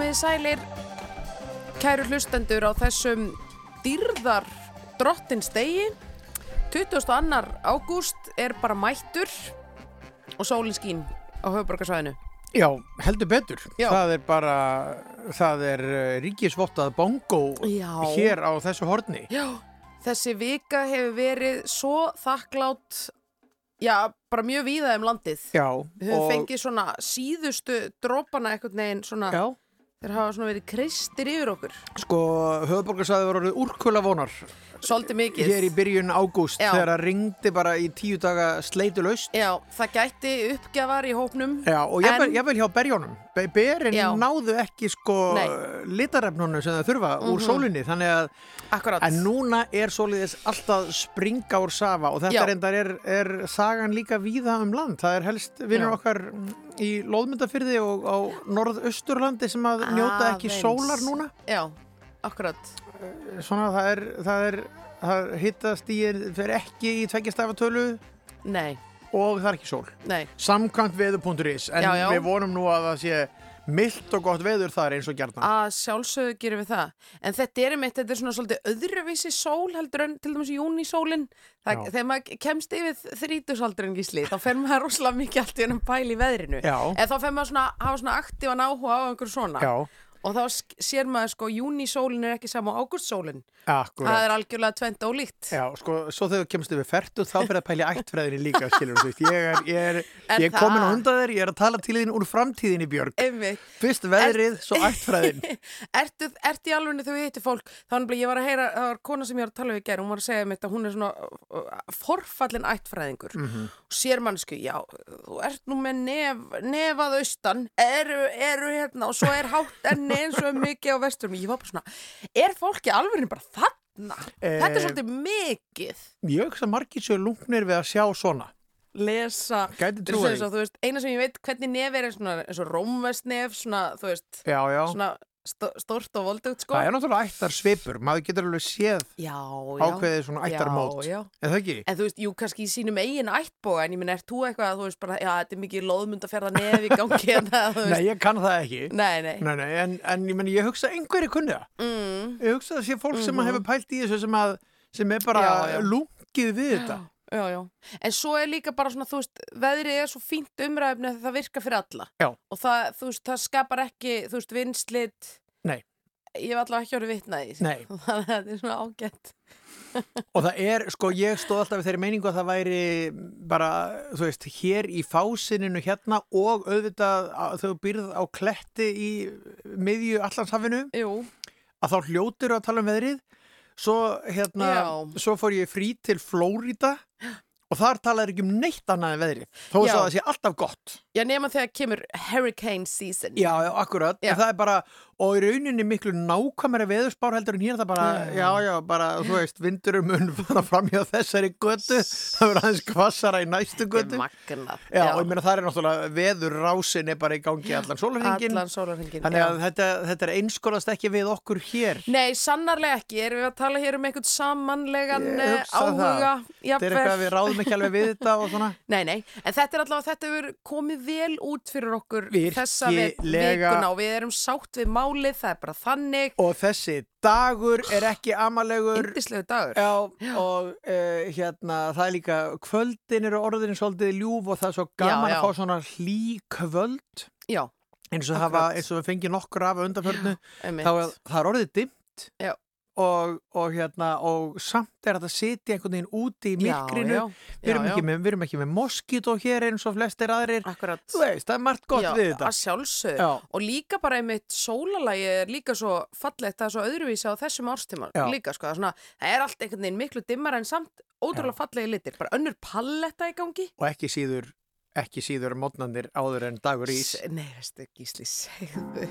Komiði sælir, kæru hlustendur á þessum dýrðar drottinstegi. 22. ágúst er bara mættur og sólin skín á höfuborgarsvæðinu. Já, heldur betur. Já. Það er bara, það er uh, ríkisvottað bongo Já. hér á þessu horni. Já, þessi vika hefur verið svo þakklátt, já, bara mjög víða um landið. Já, Við höfum fengið svona síðustu drópana einhvern veginn svona, já, þeir hafa svona verið kristir yfir okkur. sko, höfuborgarsæði var orðið úrkula vonar Svolítið mikið. hér í byrjun ágúst þegar það ringdi bara í tíu daga sleitulaust. Já, það gætti uppgjafar í hópnum. Já, og ég En- vel hjá berjónum. Be berin Já. náðu ekki sko. Mhm. litarefnunum sem það þurfa úr sólinni, þannig að Akkurat. En núna er soliðis alltaf springa úr safa og þetta Já. reyndar er, er sagan líka víða um land. Það er helst vinnur okkar mm, í Lóðmyndafyrði og á norðausturlandi sem að njóta ekki Aðeins. sólar núna. Já, akkurat. Svona það er, það er, það hittast í fyrir ekki í tveggjastafatölu Nei, og það er ekki sól. nei. Samkvæmt veður.is en Já, já. við vonum nú að það sé mildt og gott veður þar eins og gjarnan. Að sjálfsögðu gerum við það. En þetta er einmitt, þetta er svona svolítið öðruvísi sól heldur en til dæmis júnisólin. Já. Þegar maður kemst yfir þrítusaldurinn gísli, þá fer maður rosalega mikið allt í ennum pæli í veðrinu. Já. En þá fer maður svona, hafa svona aktívan áhuga á einhverju svona. Já, Og þá sér maður sko, júnisólin er ekki sama á águstsólin. akkurat. Það er algjörlega tvent ólíkt. Já, sko, svo þegar þú kemst yfir ferdu þá fyrir að pæli ættfræðinni líka, skilur þú. Ég er, ég er, Er ég er komin á það? undan þér, ég er að tala til þín úr framtíðinni, Björg. Einmitt. Fyrst veðrið, svo ættfræðin. ertu, ertu í alveg þegar við hittum fólk þá er nefnilega, ég var að heyra, það var kona sem ég var að tala við í gær, hún var að segja mitt að hún er svona uh, forfallin ættfræðingur Mhm. og sér mannsku, já, þú ert nú með nef, nefað austan eru, eru hérna og svo er hátt enni eins og mikið á vesturum ég var bara svona, er fólki alveg bara þarna? Þetta er Eh, svolítið mikið Ég að margir séu lungnir við að sjá svona. lesa Gæti Þú veist, eina sem ég veit hvernig nef er svona, eins og rómvestnef svona, þú veist, Já, já. svona stort og voldugt sko Það er náttúrulega ættar svipur. Maður getur alveg séð Já, já. ákveðið svona ættarmót. Já, já. Er það ekki? En þú veist, jú, kannski í sínum eigin ættbóga, en ég minn, er þú eitthvað að þú veist bara, já, þetta er mikið loðmund að ferða nef í gangi þú veist. Nei, ég kann það ekki. Nei, nei. Nei, nei, en, en ég, meni, ég hugsa einhverju kunni það. Mm, Ég hugsa að það sé fólk sem hefur pælt í þessu sem, að, sem er bara lungið við þetta. Já, já. En svo er líka bara svona, þú veist, veðrið er svo fínt umræfni að það virkar fyrir alla. Já. Og það, þú veist, það skapar ekki, þú veist, vinslit. Nei. Ég hef allavega ekki orðið vitnaði. Nei. Þannig að þetta er svona ágætt. Og það er, sko, ég stóð alltaf við þeirri meiningu að það væri bara, þú veist, hér í fásininu hérna og auðvitað að þau býrð á kletti í miðju Allandshafinu Jú, að þá hljótir að tala um veðrið svo hérna, svo fór ég frí til Flórida og þar talaður ekki um neitt annað en veðrið þó Já. að það sé alltaf gott já, nema þegar kemur hurricane season. Já, já, akkurat, Já. það er bara og í rauninni miklu nákvæmara veðurspár heldur en hér það bara, Já. já, já, bara þú veist, vindurum mun fara fram hjá þessari götu, það verður aðeins kvassara í næstu Þetta er götu magnað. Já, og ég meina það er náttúrulega veðurrásin er bara í gangi allan sólarhingin Allan sólarhingin. Þannig að þetta, þetta er einskorðast ekki við okkur hér Nei, sannarlega ekki. Erum við að tala hér um það. ráðum ekki alveg við þetta og svona Nei, nei, en þetta er allavega, þetta hefur komið vel út fyrir okkur þessa Virkilega. vikuna og við erum sátt við málið, það er bara þannig, Og þessi dagur er ekki amalegur indislegu dagur. Já, og uh, hérna, það er líka, kvöldin eru orðin svolítið ljúf og það er svo gaman Já, já. að fá svona hlý kvöld Já, eins og, við fengjum nokkur af undanförnu, þá er, það orðið dimmt Já. Og, og hérna, og samt er þetta að sitja einhvern veginn úti í myrkrinu, Já, já, við, erum já, ekki með, við erum ekki með moskító hér eins og flestir aðrir, Akkurat. þú veist, það er margt gott við þetta. að. Og líka bara einmitt sólalagi er líka svo fallegt, það er svo öðruvísi á þessum árstíma líka, sko, það er, það er allt einhvern veginn miklu dimmar en samt ótrúlega fallegi litir, bara önnur palletta í gangi. Og ekki síður, ekki síður mótnandir áður en dagur ís. S- Nei, veistu, gísli, segðu.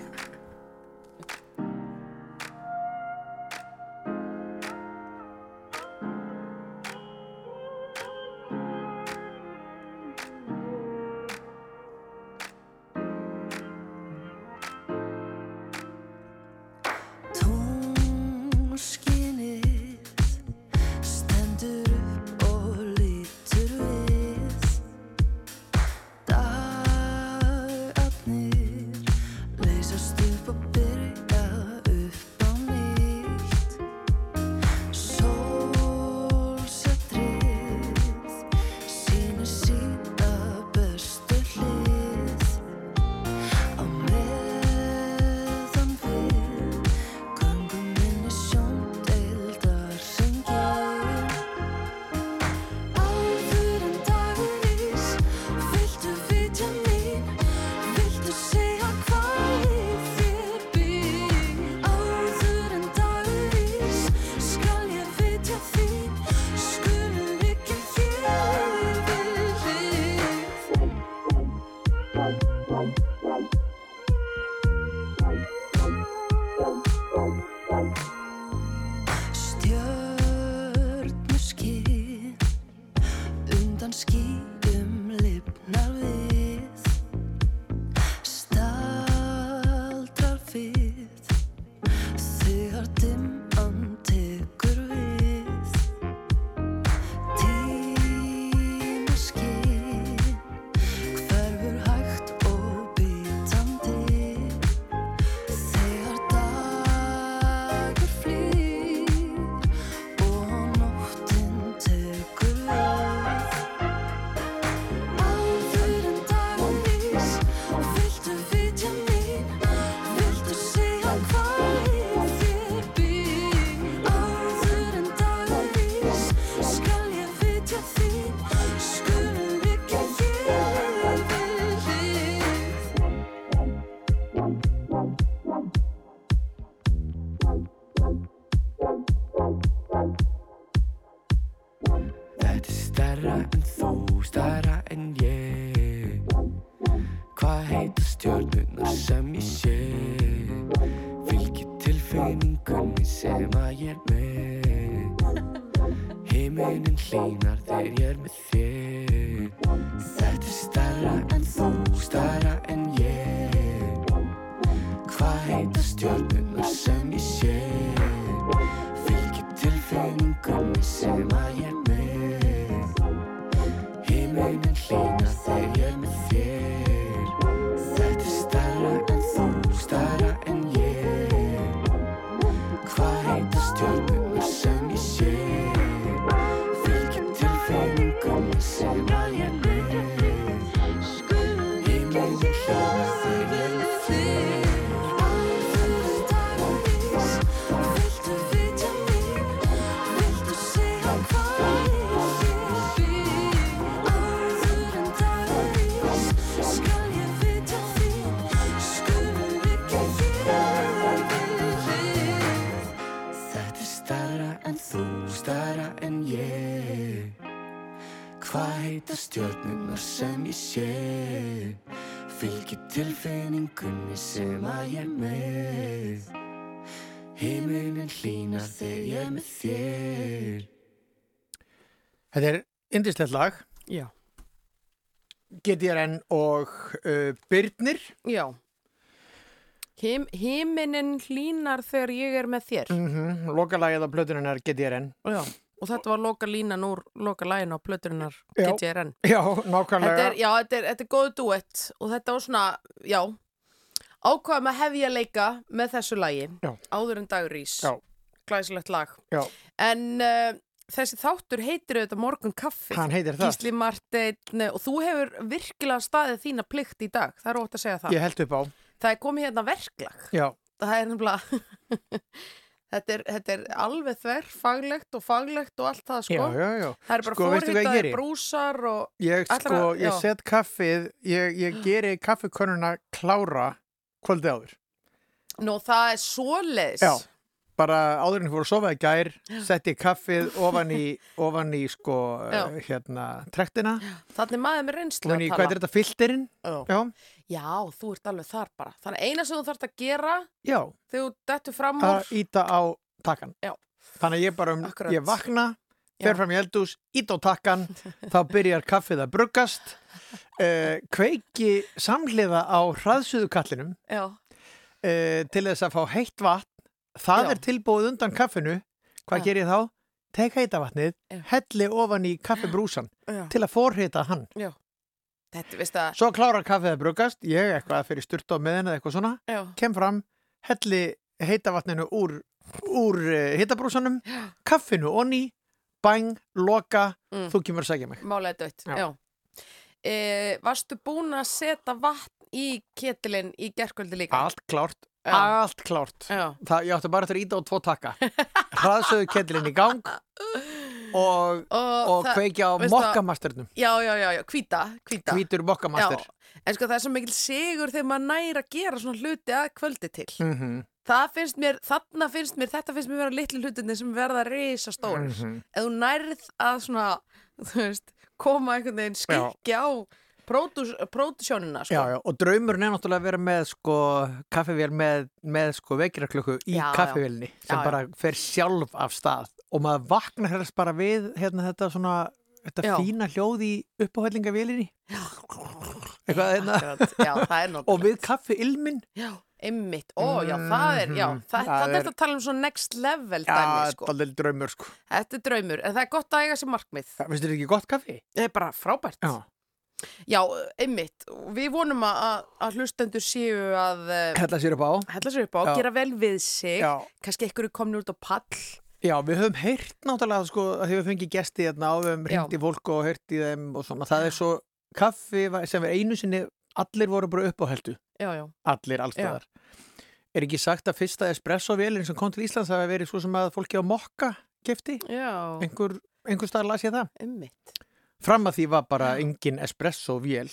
Tilfinningunni sem að ég er með Himinin hlýnar þegar ég er með þér Þetta er indislegt lag, Já. GTRN og uh, Byrnir. Já. Him, himinin hlínar þegar ég er með þér. Mm -hmm. Lokalagið á plötuninnar GTRN. Já. Og þetta var loka línan úr loka lægin á plöturinnar. GTRN. Já, Þetta nákvæmlega. er, já, þetta er, þetta er góð duett og þetta var svona, já, ákvaðum að hefja leika með þessu lagi. Já. Áður en dagur rís. Já. Glæsilegt lag. Já. En uh, þessi þáttur heitir auðvitað Morgun Kaffi. Hann heitir það. Gísli Marteinn og þú hefur virkilega staðið þína plikt í dag. Það er ótt að segja það. Ég held upp á. Það er komið hérna verklag. Já, Það er nefnilega, þetta, er, þetta er alveg þver, faglegt og faglegt og allt það sko. já, já, já. Það er bara Sko, geri? brúsar og, Ég Ætlar sko, ég set kaffið, ég, ég geri kaffikörnuna klára kvöldið áður. nú það er svoleiðis. Já. Bara áður en ég fór að sofa í gær, setti kaffið ofan í, ofan í sko, uh, hérna, trektina. Þannig maður með reynslu að hvað er þetta, filterinn? Já. Já, þú ert alveg þar bara. Þannig eina sem þú þarfst að gera já, þegar þú dettur fram úr, að íta á takkan. Já. Þannig ég bara, um, Akkurat. ég vakna, fer fram í eldús, ít á takkan, þá byrjar kaffið að bruggast, uh, kveiki samhliða á hraðsuðukallinum já, uh, til þess að fá heitt vatn. Það Já. er tilbúið undan kaffinu. Hvað Já. ger ég þá? Tek heita vatnið, helli ofan í kaffibrúsan til að forhita hann. þetta, Svo klárar kaffið að bruggast, ég eitthvað fyrir sturt á meðin eða eitthvað svona, já, kem fram, helli heita vatninu úr, úr uh, hitabrúsanum, kaffinu onni, bang, loka, Mm. þú kemur að segja mig. málega dött, Já. já. E, varstu búin að setja vatn í ketilinn í gerkvöldi líka? Allt klárt. Allt klárt. Það, ég átti bara eftir að íta á tvo takka. Hraðsöðu kettilinn í gang og, og, og kveiki á mokkamasternum. Já, já, já, já, hvíta. Hvítur mokkamaster. En sko það er svo mikil sigur þegar maður næri að gera svona hluti að kvöldi til. Mm Það finnst mér, þarna finnst mér, þetta finnst mér vera litlu hlutinni sem verða reysa stórir. Mhm. Ef þú nærið að svona, þú veist, koma einhvern veginn skikki á pródús, pródúsjónina, sko. Já, já, og draumurinn er náttúrulega að vera með sko kaffivél með, með sko vekiraklukku í Já, já. kaffivélni sem Já, já. bara fer sjálf af stað og maður vaknar helst bara við hérna þetta svona þetta Já. fína hljóð í uppáhællingavélinni eitthvað hérna Já, það er náttúrulega. og við kaffi ilmin Já, einmitt, ó, já, það er, já, Mhm. það, Það það er að tala um svo next level Já, dæmi, sko. þetta er draumur sko Þetta er draumur, en það er gott að eiga sér markmið. Það finnst þér ekki gott kaffi? Það er bara frábært. Já, Já, einmitt, við vonum að, að hlustendur séu að eh, hella sér upp á hella sér upp á, gera vel við sig, kannski einhverju komni út á pall. Já, við höfum heyrt náttúrulega sko að því við fengið gesti hérna og við höfum hringt í fólk og heyrt í þeim og svona. Það er svo kaffi sem við einu sinni allir voru bara upp á heldu. Já, já, Allir, allstaðar. Er ekki sagt að fyrsta espresso-vélinn sem kom til Íslands hafi verið svo sem að fólki á mokka kefti? já, Einhver, einhver staðar las ég það? einmitt. Fram að því var bara engin espresso-vél.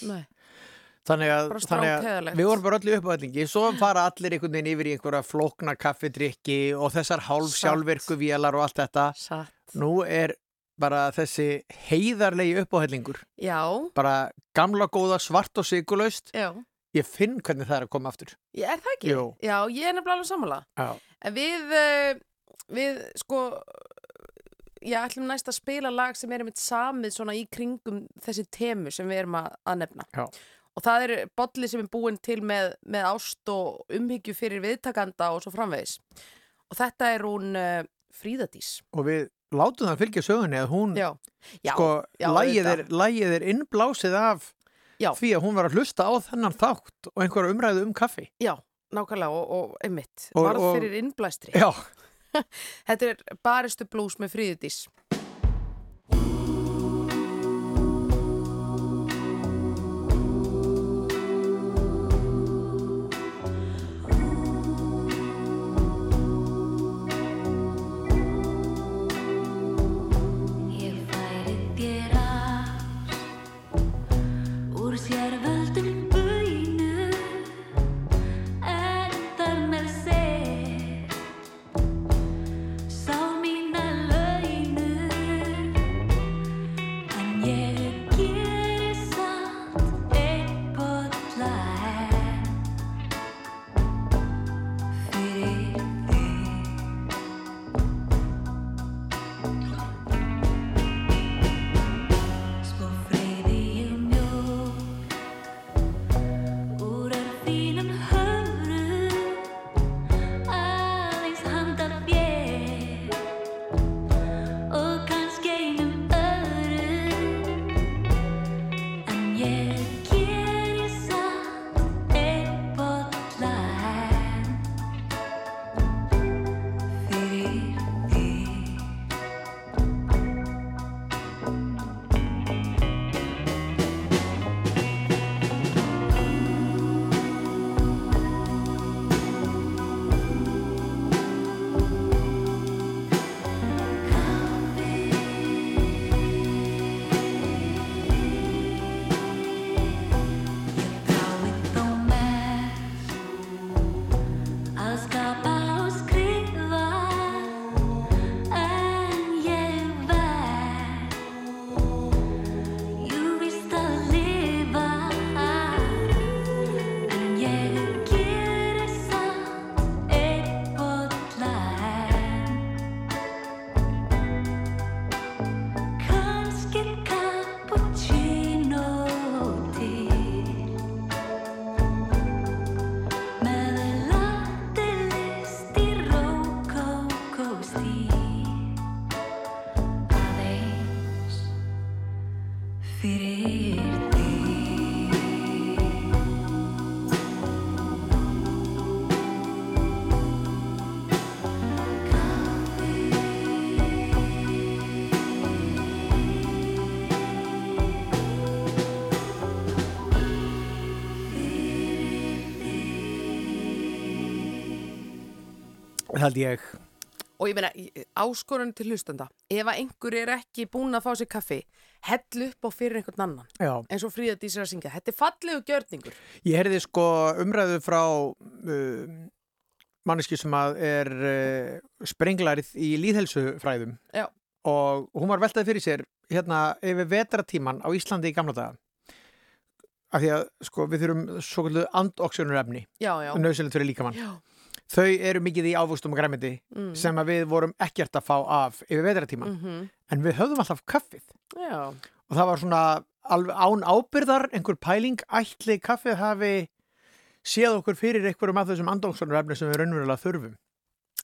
Þannig að, þannig að við vorum bara öllu uppáhallingi. Svo fara allir einhvern veginn yfir í einhverja flókna kaffidrykki og þessar hálf Satt. sjálfvirku vélar og allt þetta. satt. Nú er bara þessi heiðarlegi uppáhallingur. Já, Bara gamla góða svart og sigurlaust. já. Ég finn hvernig það er að koma aftur. Ég er það ekki? Jú. Já, ég er nefnilega alveg sammála. Já. En við, eh, við sko, ég ætlum næst að spila lag sem er einmitt samið svona í kringum þessi temu sem við erum að, að nefna. Já. Og það er bolli sem er búin til með, með ást og umhyggju fyrir viðtakanda og svo framvegis. Og þetta er hún uh, Fríðadís. Og við látum það fylgja sögunni að hún, Já, já, sko, já, lægið er, er innblásið af Já. því að hún var að hlusta á þennan þátt og einhverja umræðu um kaffi. já, nákvæmlega og, og einmitt. Varð fyrir innblæstri. Já. Þetta er baristu blús með Fríðadís. Fyrir Og ég meina, áskorun til hlustanda, ef að einhver er ekki búin að fá sér kaffi, hell upp á fyrir einhvern annan, Já. eins og Fríðadís er að syngja. Þetta er fallegu gjörningur. Ég heyrði sko umræðu frá uh, manneski sem að er uh, sprenglarið í líðhelsufræðum Já. og hún var veltaði fyrir sér hérna yfir vetratíman á Íslandi í gamla daga af því að sko við þurfum svo kallu andoxjunurefni Já, já. nöðsynlegt fyrir líkamann Já, þau eru mikið í ávöxtum og græmiti Mm. sem að við vorum ekkert að fá af yfir vetratíma Mhm. en við höfðum alltaf kaffið Já, og það var svona án ábyrðar einhver pæling ætli kaffið hafi séð okkur fyrir einhverjum af þessum andóksonarefni sem við raunverulega þurfum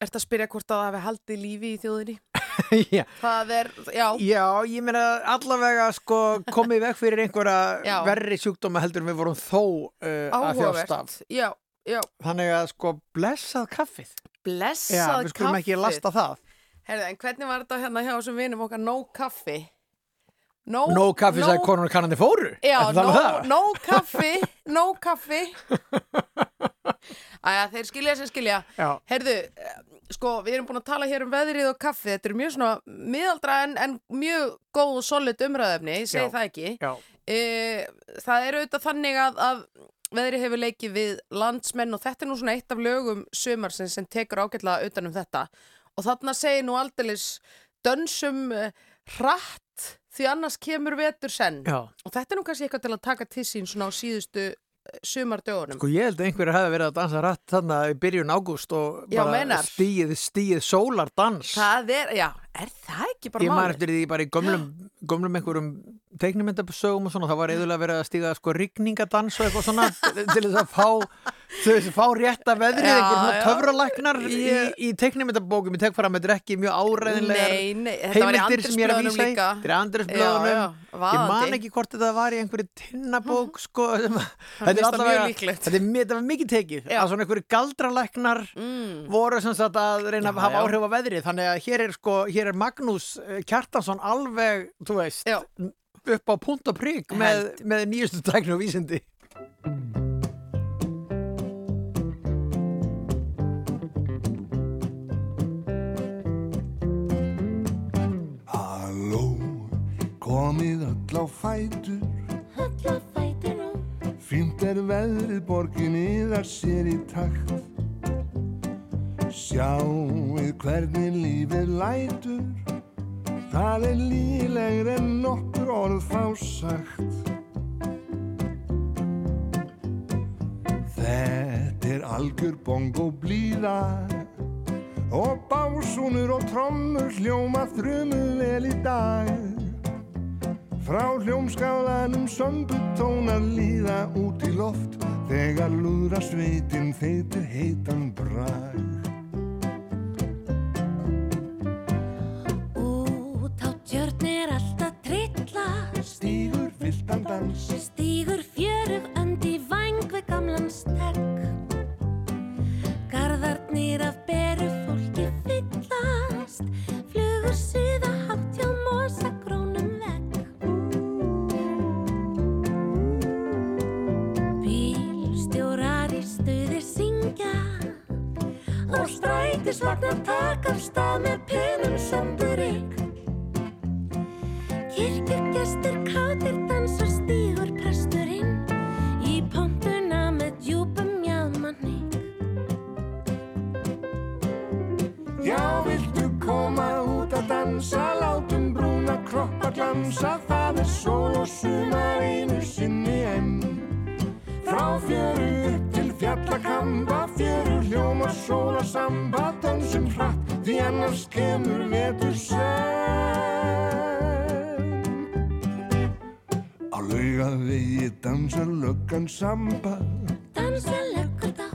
ertu að spyrja hvort að það hafi haldið lífi í þjóðinni? Já, Það er, já, Já, ég meina allavega sko komið veg fyrir einhverja verri sjúkdóma heldur en við vorum þó uh, að þjást af. áhugavert. Já, já, Þannig að sko blessað kaffið. blessað Já, við skulum ekki kaffið. lasta það. Herðu, en hvernig var þetta hérna hjá þessum vinum okkar no kaffi? No, Nó kaffið sagði konan og kannandi fóru. Já, no, no kaffi, no kaffi. Æja, þeir skilja sem skilja. Já, Herðu, sko, við erum búin að tala hér um veðrið og kaffi. Þetta er mjög svona miðaldra en, en mjög góð og solid umræðefni, ég segi Já. það ekki. já, E, það er auðvitað þannig að, að veðri hefur leikið við landsmenn og þetta er nú svona eitt af lögum sumarsins sem tekur ágætlega utan um þetta. Og þarna segir nú aldeilis dönsum uh, hratt því annars kemur vetur senn. Já. og þetta er nú kannski eitthvað til að taka til sín svona á síðustu uh, sumardögunum. Sko ég held að einhverju hefði verið að dansa rætt þarna í byrjun ágúst og bara stíið sólardans. Það er, já, er það ekki bara Ég man máli? eftir því bara í gömlum, gömlum einhverjum teiknumyndabsögum og svona, það var eðulega verið að stíga sko rigningadans og eitthvað svona til þess að fá, fá rétta veðrið, Já, einhver svona töfralæknar Ég- í, í teiknumyndabókum, ég tek fara með drekki mjög áræðinlegar Nei, nei, þetta var í heimildir sem ég er að vísa í, þetta er já, ég man ekki hvort þetta var í einhverju tinnabók sko, að- Það þetta er allavega, mjög líklegt. þetta, er, þetta var mikið tekið, að svona einhverju galdralæknar mm. voru sem sagt að reyna að hafa áhrif hér er Magnús eh, Kjartansson alveg, þú veist Já. upp á punkt og prigg með, með nýjustu tækni og vísindi. Halló, komið öll á fætur. Fætur á Fínt er veðrið borgin yðar sér í takt Sjáuð hvernig lífið lætur. Það er lílegri en nokkur orð fá sagt. Þetta er algjör bongo blíða. Og básúnur og trommur hljóma þrumu vel í dag. Frá hljómskálanum sömbutónar líða út í loft. Þegar lúðra sveitin þeitir heitan brag Viltan dans Stígur fjörug önd í væng við gamlan stekk. Garðarnir af beru fólki fyllast. Flugur suða hátt hjá mosa grónum vekk Bílstjórar í stuði syngja. Og strætisvagnar taka af stað með penum sömburinn kroppa glansa Það er sól og sumar einu sinni enn. Frá fjöru upp til fjallakamba Fjöru hljóma sóla samba Dansum hratt því annars kemur vetur senn. Á laugavegi dansar löggan samba. Dansa löggur þá,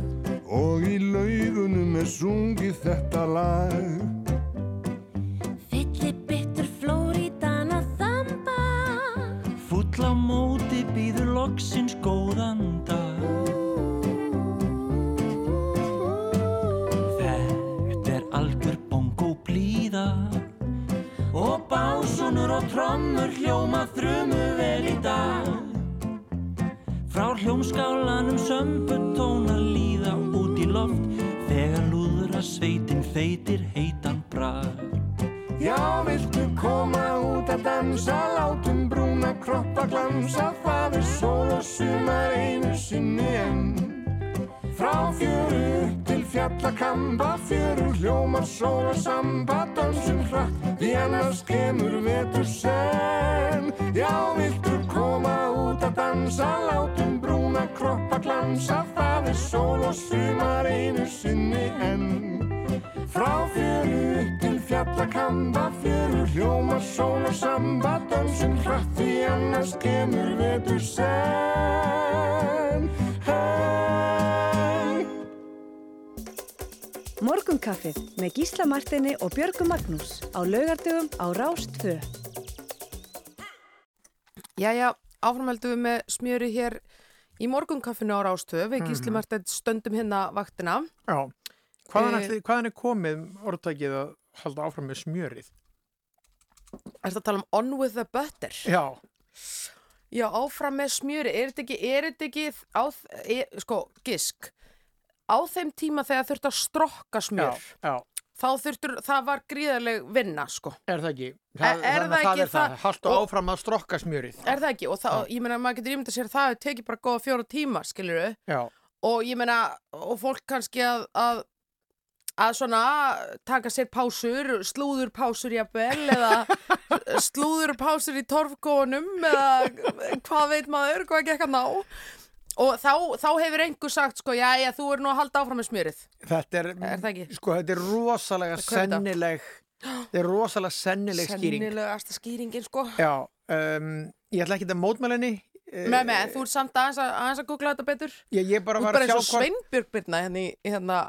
Og í laugunum er sungið þetta lag á móti býður loksins góðan dag. Þetta er algjör bongo blíða. Og básonur og trommur hljóma þrumu vel í dag. Frá hljómskálanum sömbutóna líða út í loft. Þegar lúðra sveitin þeitir heitan brag. Já, viltu koma út að dansa, látum brúna kroppa glansa, það er sól og sumar einu sinni enn. Frá fjöru upp til fjallakamba, fjöru hljómar sól og samba, dansum hratt, því annars kemur vetur senn. Já, viltu koma út að dansa, látum brúna kroppa glansa, það er sól og sumar einu sinni enn. Frá fjöru upp til fjallakamba, fjöru hljóma sól og samba, dansum hratt því annars kemur vetur senn. Morgunkaffið með Gísla Martini og Björgu Magnús á laugardögum á Rást 2. Jæja, áframhaldum við með smjöri hér í morgunkaffinu á Rástöð. Við Mhm. Gísli Marteinn stöndum hérna vaktina. Já, hvaðan, Eh, ætli, hvaðan er komið orðtækið að halda áfram með smjörið? Er þetta að tala um on with the butter? Já, Já, áfram með smjöri. Er þetta ekki, er þetta ekki á, er, sko, gisk, á þeim tíma þegar þurft að strokka já, smjör, já, þá þurftur, það var gríðarleg vinna, sko. er það ekki? er þannig að það ekki er það? það- og- áfram að strokka smjörið. Er það ekki? Og þá, ég meina, maður getur ímynda sér að það hefur tekið bara góða fjóra tíma. Já, og ég meina, og fólk kannski að, að, að svona taka sér pásur, slúðurpásur jafnvel, eða slúðurpásur í torfkónum eða hvað veit maður, hvað gekk að ná og þá, þá hefur einhver sagt sko, já, já, þú er nú að halda áfram með smjörið þetta er, Er sko, þetta er rosalega þetta? sennileg, þetta er rosalega sennileg skýring. sennilegasta skýringin sko Já, um, ég ætla ekki að mótmælinni. Með með, þú ert samt aðeins að, aðeins að googla þetta betur Ég, ég bara þú var ert bara að eins sjá og Sveinbjörg Birna hérna í hérna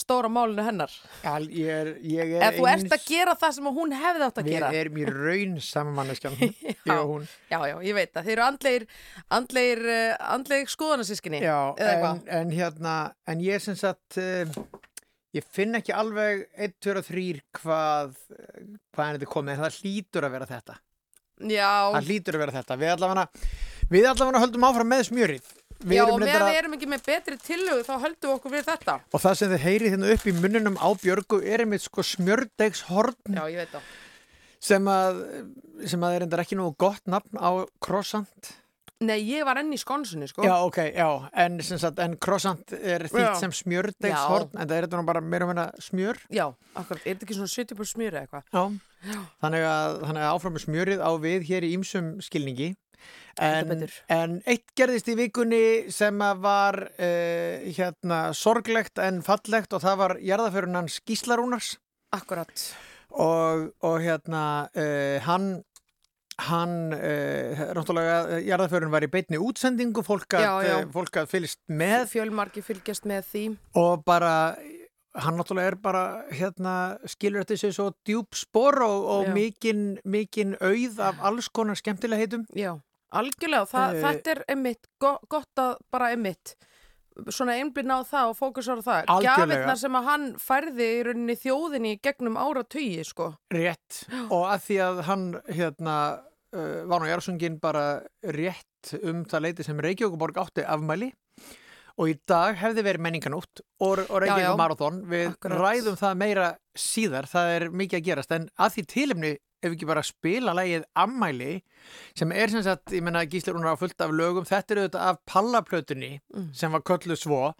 stóra málinu hennar Já, ég er, ég er eða þú ert að gera það sem hún hefði átt að Við gera erum í raun samanmanneskjan, ég og hún. Já, já, ég veit það. Þeir eru andlegir, andlegir, uh, andlegir skoðanarsískinni. Já, en, en hérna, en ég sem sagt, uh, ég finn ekki alveg 1, 2 og 3 hvað, eh, hvað er þetta komið, en það hlýtur að vera þetta. Já, Það hlýtur að vera þetta. Við allavega, við allavega höldum áfram með smjörið. Við já, og meðan við erum ekki með betri tillögu þá höldum við okkur við þetta. og það sem þið heyrið hérna upp í munnunum á Björgu er einmitt sko smjördegshorn Já, ég veit það. sem að, sem að er reyndar ekki nú gott nafn á croissant. Nei, ég var enn í skonsunni, sko. Já, ok, já, en, sagt, en croissant er þýtt Já. sem smjördegshorn, en það er þetta nú bara meira og meina smjör. Já, akkurat. Er þetta ekki svona 70% smjöri eða eitthvað? Já, þannig að, þannig að áfram með smjörið á við hér í ýmsum skilningi. En, en eitt gerðist í vikunni sem var uh, hérna sorglegt en fallegt og það var jarðaförun hans Gíslarúnars Akkurat. og, og hérna uh, hann hann, uh, náttúrulega jarðaförun var í beinni útsendingu fólk að, fylgst með. Fjölmarki fylgjast með því. og bara hann náttúrulega er bara hérna skilur þetta sig svo djúb spor og, og mikinn auð af alls konar skemmtilega heitum. Já, algjörlega. Það, Eh. þetta er emitt, go, gott að bara emitt. Svona einblinn á það og fókusar á það. Gjafirnar sem að hann færði í rauninni þjóðinni gegnum ára tugi, sko. rétt og að því að hann hérna uh, var nú Jarsungin bara rétt um það leiti sem Reykjavíkuborg átti afmæli og í dag hefði verið menninganótt og, og. Reykjavík Marathon við Akkurat. ræðum það meira síðar það er mikið að gerast en að því tilumni ef ekki bara spila lægið Ammæli sem er sem sagt, ég menna Gísli Rúnar á fullt af lögum, þetta er auðvitað af pallaplötunni Mm. sem var kölluð svo.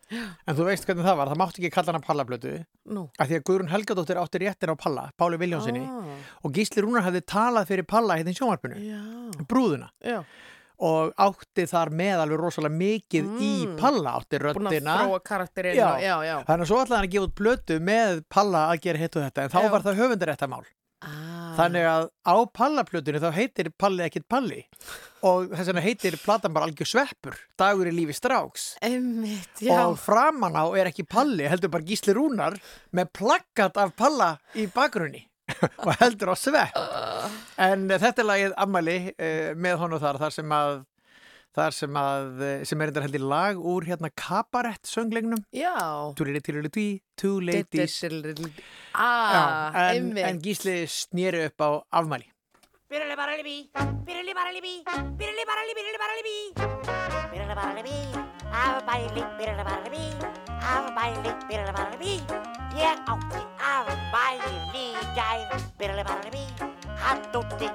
En þú veist hvernig það var, það mátti ekki kalla hana pallaplötu. Nú. af því að Guðrún Helgadóttir átti réttir á Palla, Páli Viljónsinni Ah, og Gísli Rúnar hafði talað fyrir Palla hérna í sjónvarpinu, já, brúðuna. Já. og átti þar með alveg rosalega mikið í Mm. Palla, átti að já. þannig að svo ætlaði hann að gefa út blötu með Palla að gera hitt og þetta. En þá var það höfundaréttamál Ah. þannig að á Pallaplötunni þá heitir Palli ekkit Palli. Og þess vegna heitir platan bara algjör sveppur dagur í lífi stráks. Einmitt, og framan á er ekki Palli heldur bara Gísli Rúnar með plakkat af Palla í bakgrunni. Og heldur á svepp. En þetta er lagið Ammali uh, með honu þar þar sem að þar sem að eh, sem er þetta heldur lag úr hérna kabarett sönglegnum Já. Two Ladies Ah, einmitt. en Gísli snýri upp á afmæli. Birli barali bí, birli barali bí, birli barali birli barali bí Birli barali bí, afbæli, birli barali bí Afbæli, birli barali bí Ég átti afbæli í gær. Birli barali bí, hatt úti,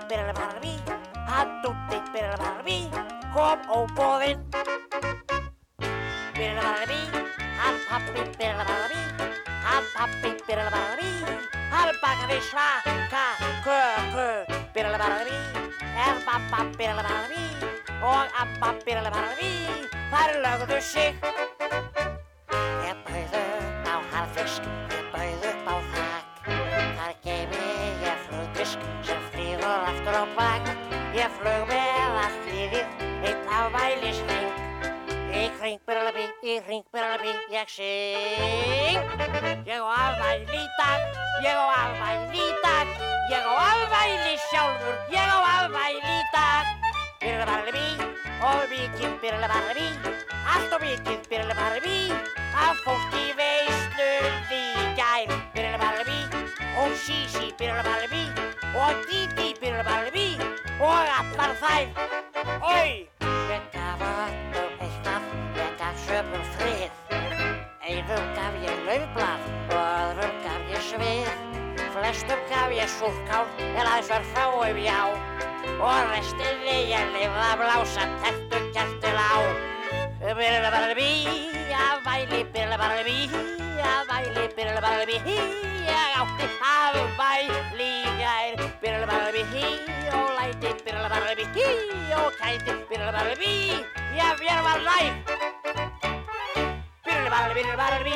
birli barali bí Hatt úti, birli barali bí Kom óbóðinn Birli barali bí, hann pappi, birli barali bí Hann pappi, birli barali bí Hann bakaði svaka köku Birli barali bí Er mamma birli barali bí Og amma birli barali bí Þær lögðu sig Ég flög með allt lífið eitt afmælisring Í kring byrjalabi, í kring byrjalabi, ég syng. Ég á afmæli í dag, ég á afmæli í dag Ég á afmæli sjálfur, ég á afmæli í dag Byrjalabi, og mikið byrjalabi Allt og mikið byrjalabi Af fólki veislu í gær Byrjalabi, og Sisi byrjalabi Og Didi byrjalabi Og allar þær. Oi! Gaf öllum eitthvað, ég gaf sömur frið. Einum gaf ég laufblað og öðrum gaf ég svið. Flestum gaf ég súrkál en aðeins var fáum já. Og restinni ég lifði að blása tertu kertil á. Byrjulega bara bí, afmæli, byrjulega bara bí Afmæli, byrjulega bara bí Ég átti afmæli í gær byrjulega bara bí Og kæti, byrjulega bara bí Já, bara, byrjulega bara bí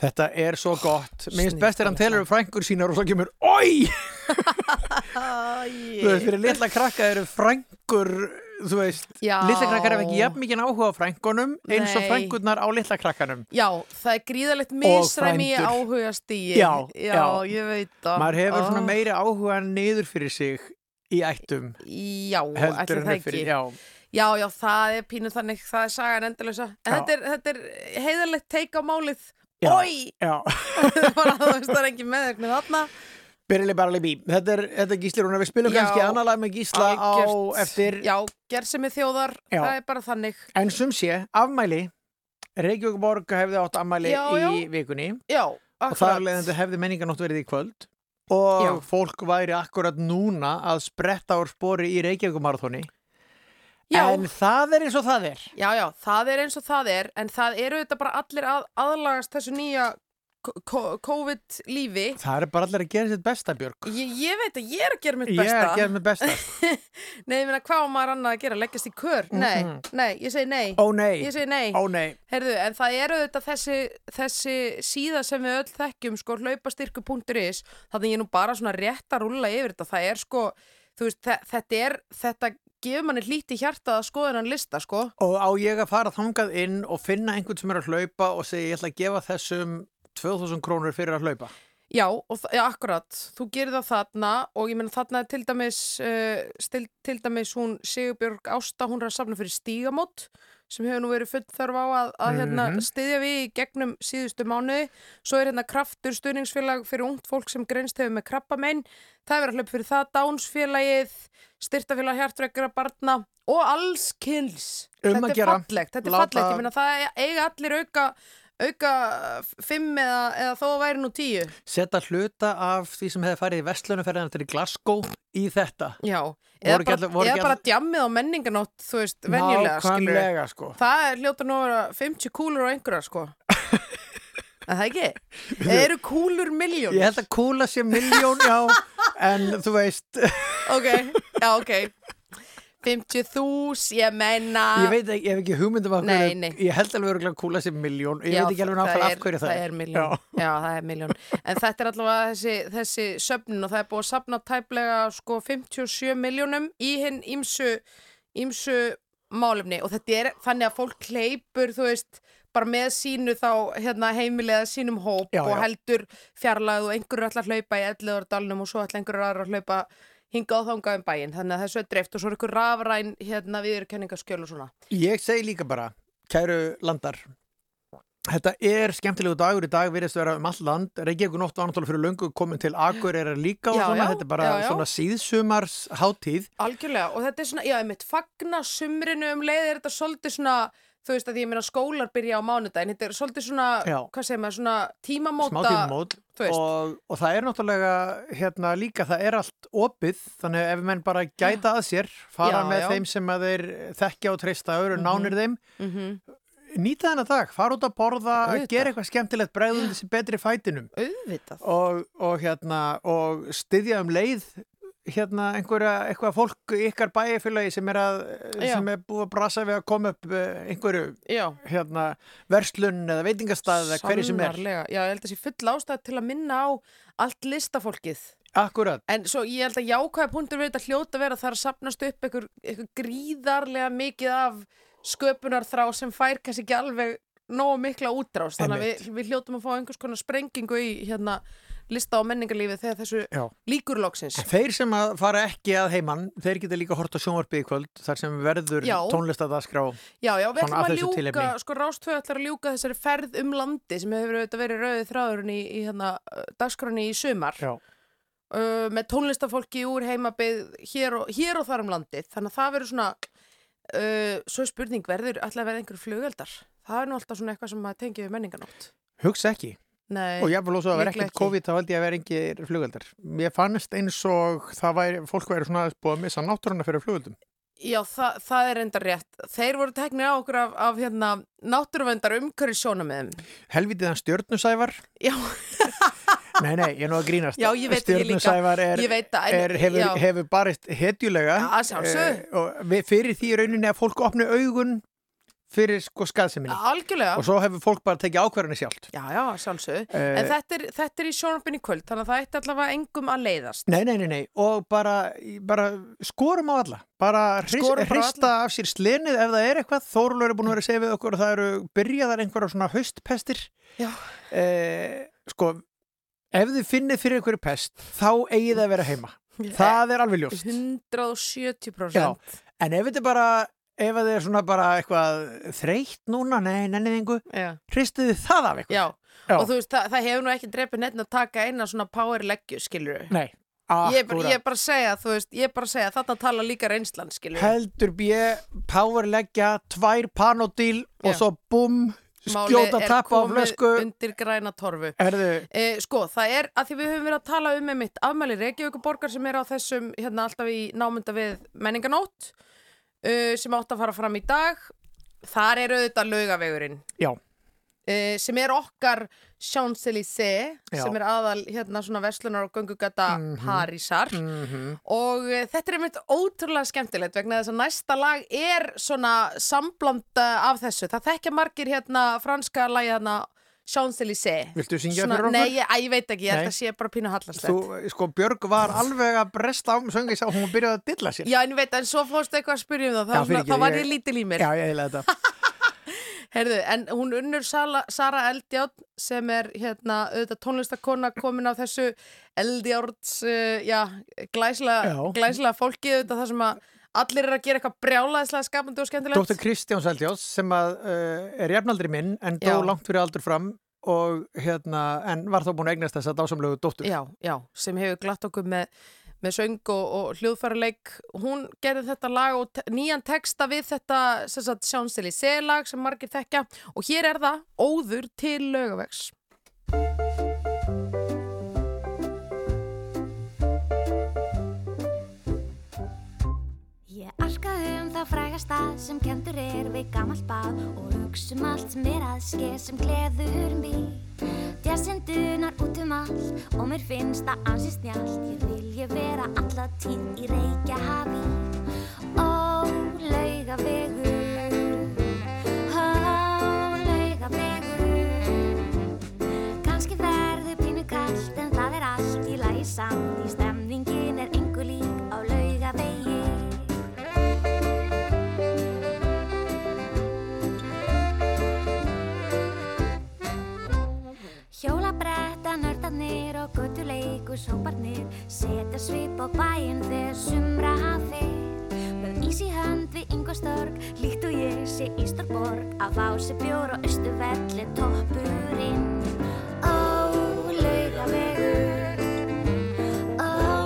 Þetta er svo gott. Mér finnst best er hann telur um frængur sínar og svo kemur Ói! Þú veist, fyrir litla krakka eru frængur, þú veist, Já. litla krakkar hef ekki jafn mikið áhuga á frængunum eins og Nei. frængurnar á litla krakkanum. Já, það er gríðalegt misræmi frændur. áhuga stíi. Já, já, ég veit það. Maður hefur svona Ó, meiri áhuga niður fyrir sig í ættum Já, heldur upp fyrir, já. Já, já, það er pínu þannig, það er sagan endalösa. Þetta er, þetta er heiðarlegt teik á málið. Ói! Já, Bara, þú veist, það er ekki meðverknið þarna. byrjuleg bara líbi. Þetta er, þetta er Gísli Rúnar, við spilum Já. kannski annar lag með Gísla á eftir, Já, gerð með þjóðar, Já. það er bara þannig. en sum sé, afmæli, Reykjavík hefði átt afmæli í vikunni Já, og þar akkurat. leðandi hefði menninganótt verið í kvöld og Já. fólk væri akkurat núna að spretta úr spori í Reykjavík marathoni. Já. En það er eins og það er. Já, já, það er eins og það er, en það eru þetta bara allir að, aðlagast þessu nýja COVID-lífi. Það er bara allir að gera sitt besta, Björg. Ég, ég veit að ég er að gera mitt Ég besta. er að gera mitt besta. Nei, ég meina, hvað á maður annað að gera? Leggjast í kör? Nei, nei, ég segi nei. Ó nei, Ég segi nei. ó nei. Herðu, en það eru þetta þessi, þessi síða sem við öll þekkjum, sko, hlaupastyrku.is, ég er nú bara svona rétt að rúlla yfir þetta. Það er sko, þú veist, þe- þetta er, þetta gefur manni hlíti hjartað að skoða hennan lista, sko. Og á ég að fara þangað inn og finna einhvern sem er að hlaupa og segja ég ætla að gefa þessum 2000 krónur fyrir að hlaupa. Já, og já, akkurat, þú gerir það þarna og ég meina þarna er til dæmis, uh, stil, til dæmis hún Sigurbjörg Ásta, hún er að safna fyrir stígamót sem hefur nú verið full þörf á að, að hérna, Mhm. styðja við í gegnum síðustu mánuði. Svo er hérna kraftur stuðningsfélag fyrir ungt fólk sem grenst hefur með krabbamein. Það er verið að hlaupa fyrir það, Dánsfélagið, styrtafélag hjartveikra barna og alls kyns. Um þetta er fallegt, þetta er fallegt. Ég meina það eiga allir auka, auka fimm eða, eða þó væri nú tíu. Setta hluta af því sem hefði farið í vestlunumferðina til Glasgow í þetta. Já, Voru eða ekki bara, voru eða ekki bara djammið á menninganótt, þú veist, venjulega, Nákvæmlega, sko. Það er hljóta nú að vera 50 kúlur á einhverja, sko. Er það ekki? Eða eru kúlur miljón? Ég held að kúla sé miljón, já, en þú veist, Ok, já, ok. 50 þús, ég menna... ég veit ekki, ég hef ekki hugmyndum af Nei, hverju, nei. ég held alveg örugglega að kúla sé miljón, ég Já, veit ekki alveg er- af hverju það, Það er miljón, já. það er miljón. En þetta er allavega þessi, þessi söfnin og það er búið að safna tæplega sko 57 miljónum í hinn ímsu, ímsu málefni og þetta er þannig að fólk kleipur, þú veist, bara með sínu þá hérna, heimilega sínum hóp Já, og já. heldur fjarlæð og einhverju ætla að hlaupa í elliðardalnum og svo ætla einhverju aðra að hlaupa hingað og þangað um bæinn. Þannig að þessu er dreift og svo er einhver rafræn hérna, viðurkenningaskjöl og svona. Ég segi líka bara, kæru landar, þetta er skemmtilegu dagur í dag, virðist vera um all land, Reykjavík nótt var náttúrulega fyrir löngu komin til Akur er líka og Já, svona, já, þetta er bara já, svona síðsumars hátíð. Algjörlega og þetta er svona, já, einmitt fagna sumrinu um leið er þetta svolítið svona þú veist að ég meina skólar byrja á mánudaginn þetta er svolítið svona, Já. hvað segir maður, svona tímamóta tímamót þú veist. og, og það er náttúrulega hérna líka, það er allt opið þannig ef menn bara gæta að sér fara Já, með já. þeim sem að þeir þekkja og treysta öru, nánir þeim mm nýta þennan dag, fara út að borða Auðvitað. gera eitthvað skemmtilegt, bregðum þessi betri fætinum auðvitað og, og hérna og styðja um leið hérna einhverja, eitthvað fólk ykkar bæjarfélagi sem er að Já. sem er búið að brasa við að koma upp eh, einhverju já, hérna verslun eða veitingastað eða hverju sem er sannarlega. já, ég held að sé full ástæð til að minna á allt listafólkið Akkurat. En svo ég held að jákvæða punktur við þetta hljóta að vera að það er að sapnast upp einhver, einhver gríðarlega mikið af sköpunarþrá sem fær kannski ekki alveg nógu mikla útrás. Þannig að við, við hljótum að fá einhvers konar sprengingu í hérna lista á menningarlífið þegar þessu Já. líkur loksins. Þeir sem að fara ekki að heimann, þeir geta líka hort á sjónvarpið í kvöld þar sem verður Já. tónlistadagskrá. Já, já, við ætlum að ljúka, sko Rástvö ætlar að ljúka þessari ferð um landi sem hefur auðvitað verið rauðið þráðurinn í, í hérna, dagskránni í sumar Já. uh, með tónlistafólki úr heimabið hér og, hér og þar um landið þannig að það verður svona uh, svo spurning verður ætla að vera einhver flugeldar það er nú alltaf svona eitthvað sem tengið við menninganótt Hugsa ekki. Nei, Og ég vil ósað að vera ekkert COVID þá held ég að vera engir flugöldar. Mér fannst eins og það væri, fólk væri svona aðeins búið að missa náttúruna fyrir flugöldum. já, það, það er enda rétt þeir voru teknir á okkur af, af hérna, náttúruvendar umhverju sjónamiðum Helvitiðan stjörnusævar. já, Nei, nei, ég er nú að grínast. Já, ég veit ekki líka. Stjörnusævar er, ég veit að er, hefur, hefur barist hetjulega. Já, að sjálfsögðu. Eh, og við- fyrir því rauninni að fólk opni augun fyrir sko skaðseminni. algjörlega Og svo hefur fólk bara tekið ákvarðinni sjálft. Já, já, sjálfsögðu. Eh, en þetta er, þetta er í sjónarpinn í kvöld, þannig að það ætti allavega engum að leiðast. Nei, nei, nei, nei, og bara, bara skorum á alla, bara hrista af sér slenið ef það er eitthvað, Þórlur er búin að vera að segja við okkur og það eru byrjaðar einhverja svona haustpestir Já. eh, sko, ef þið finnið fyrir einhverju pest, þá eigið það að vera heima það er alveg ljóst 170%. Já. en ef þetta bara ef það er svona bara eitthvað þreytt núna, nei, nennið einhver Já. hristið þið það af eitthvað Já. Já. Og þú veist, það, það hefur nú ekki drefið nefn að taka eina svona power leggju, skilur nei, Ég er bara, ég akkurat bara að segja, þú veist, ég er bara að segja, þetta tala líka reynslan, skilur heldur bjö, powerleggja tvær panodíl og svo bum skjóta tappa á flösku. undir græna torfu. Herðu, E, sko, það er að því við höfum verið að tala um með mitt afmæli Reykjavíkuborgar sem er á þessum, hérna alltaf í námynda við menninganót uh, sem átt að fara fram í dag. Þar er auðvitað laugavegurinn. Já, uh, sem er okkar Champs-Élysées sem er aðal hérna svona verslunar og göngugata Parísar. Mhm, og uh, þetta er einmitt ótrúlega skemmtilegt vegna þess að næsta lag er svona sambland uh, af þessu. Það þekkja margir hérna franska lagi hérna Champs-Élysées. viltu syngja Svona- fyrir okkur? Nei, ég, ég veit ekki, ég held að sé bara pínu hallarslegt. Þú, sko, Björg var alveg að bresta á söngi sá hún byrjaði að dilla sér Já, en ég veit, en svo fórstu eitthvað að spyrja um það, þá, Já, svona, fyrirgefðu, þá var ég- ég lítil í mér. Já, ég heila þetta Herðu, en hún unnur Sala, Sara Eldjátt sem er hérna auðvitað tónlistakona komin á þessu Eldjárts, uh, já, glæslega, Já. glæslega fólki auðvitað það sem að allir er að gera eitthvað brjálaðislega skapandi og skemmtilegt. Dr. Kristján Seldjós sem að, uh, er jafnaldri minn en dó Já. langt fyrir aldur fram og hérna, en var þá búin að eignast þess að dásamlegu dóttur Já, já, sem hefur glatt okkur með, með söng og, og hljóðfæraleik. Hún gerði þetta lag og te nýjan texta við þetta sem sagt Champs-Élysées lag sem margir þekkja og hér er það Óður til laugavegs. Arka um það frægasta sem kendur er við gammalt bað og hugsa um allt sem er að ske sem gleður mig. Djarsendunar út um allt og mér finnst það ansið snjált. Ég vil ég vera alla tíð í. Ó, laugavegur, ó, verður pínu kallt en það er allt í lagi samt. Í stemningin og guttuleiku sóparnir setja svip á bæinn þegar sumra hafið með ís í hönd við yngostorg líkt og ég sé í stórborg að fá sér bjór og austuvelli toppurinn. Ó, laugavegur Ó,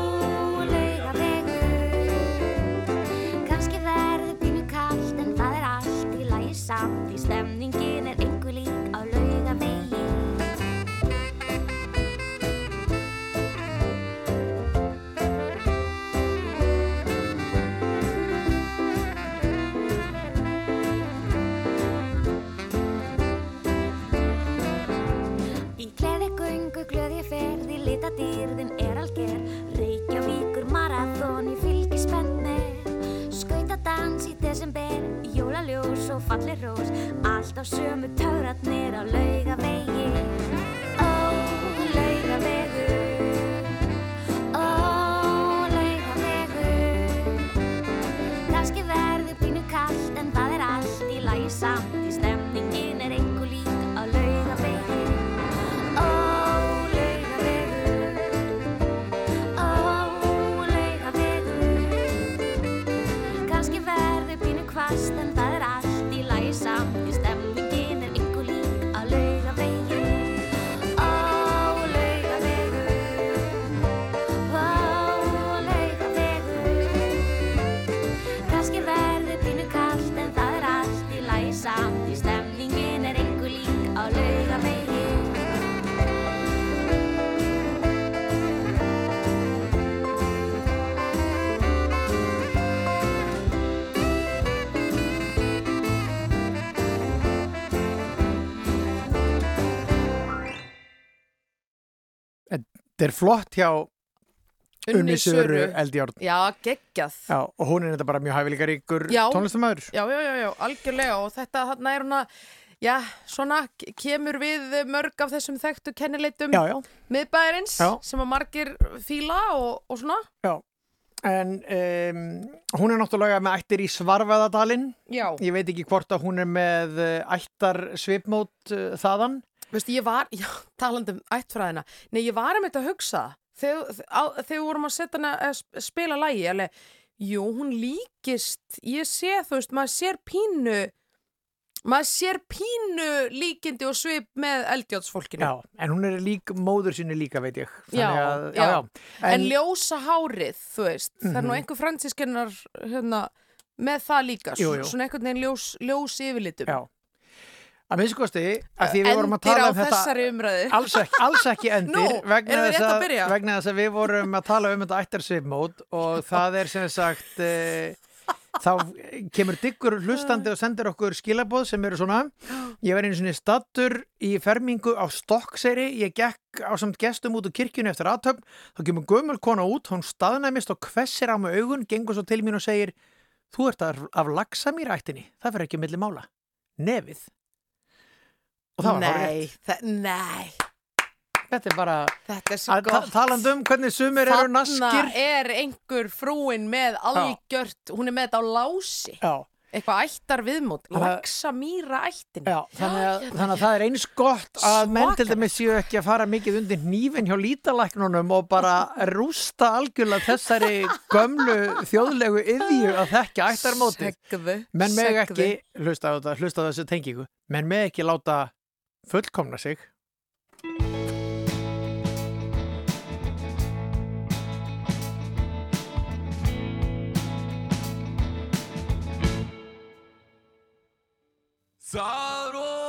glöð ég ferð í litadýrðin er alger. Reykjavíkur marathón í fylgi spennt með Skautadans í desember, jólaljós og fallir rós. Allt á sömu töfratnir á laugavegi Þetta er flott hjá Unni Söru Eldjárn. Já, geggjað. Já, og hún er þetta bara mjög hæfileikaríkur Já. tónlistamæður. Já, já, já, já, algjörlega og þetta hann er hana, já, svona kemur við mörg af þessum þekktu kennileitum miðbæðarins sem að margir fíla og, og svona. Já. En um, hún er náttúrulega með ættir í Svarfaðadalinn. Já. Ég veit ekki hvort að hún er með eh, ættar svipmót uh, þaðan. Veistu, ég var, já, talandi um ættfræðina, nei, ég var um þetta að hugsa þegar, þegar við vorum að setja hana að sp- spila lægi, alveg, jú, hún líkist, ég sé, þú veist, maður sér pínu, maður sér pínu líkindi og svip með eldjátsfólkinu. Já, en hún er lík móður sinni líka, veit ég. Já, að, já. En, En, ljósa hárið, þú veist, það er nú Mhm. einhver fransískennar hérna, með það líka, Jú, jú. svona einhvern veginn ljós, ljós yfirlitum. Já. Að minnst kosti, að því við vorum að tala um þetta alls ekki, alls ekki endir Nú, vegna, þess að að, vegna þess að við vorum að tala um þetta ættarsvipmót og það er sem sagt e, þá kemur diggur hlustandi og sendir okkur skilaboð sem eru svona ég var einu sinni stattur í fermingu á Stokkseyri, ég gekk á samt gestum út úr kirkjunni eftir aðtöfn þá kemur gömul kona út, hún staðnæmist og hvessir á mig augun, gengur svo til mín og segir þú ert af, af lagsamýrættinni það fyrir ekki milli mála, nefið og það var hárrétt. Nei, Þetta er bara þetta er svo gott. talandi um hvernig sumir eru naskir. Þarna er einhver frúin með algjört, hún er með þetta á lási. Já, Eitthvað ættar viðmót, Þannig lagsa mýra ættin. já, þannig að, þannig að það er eins gott að menn til dæmis séu ekki að fara mikið undir hnífin hjá lítalæknunum og bara rústa algjörlega þessari gömlu þjóðlegu yðju að þekka ættarmóti. Segðu, Menn meg segðu. ekki, hlusta á þetta, hlusta á þessu tengingu, menn meg ekki láta fullkomna sig. Það rofar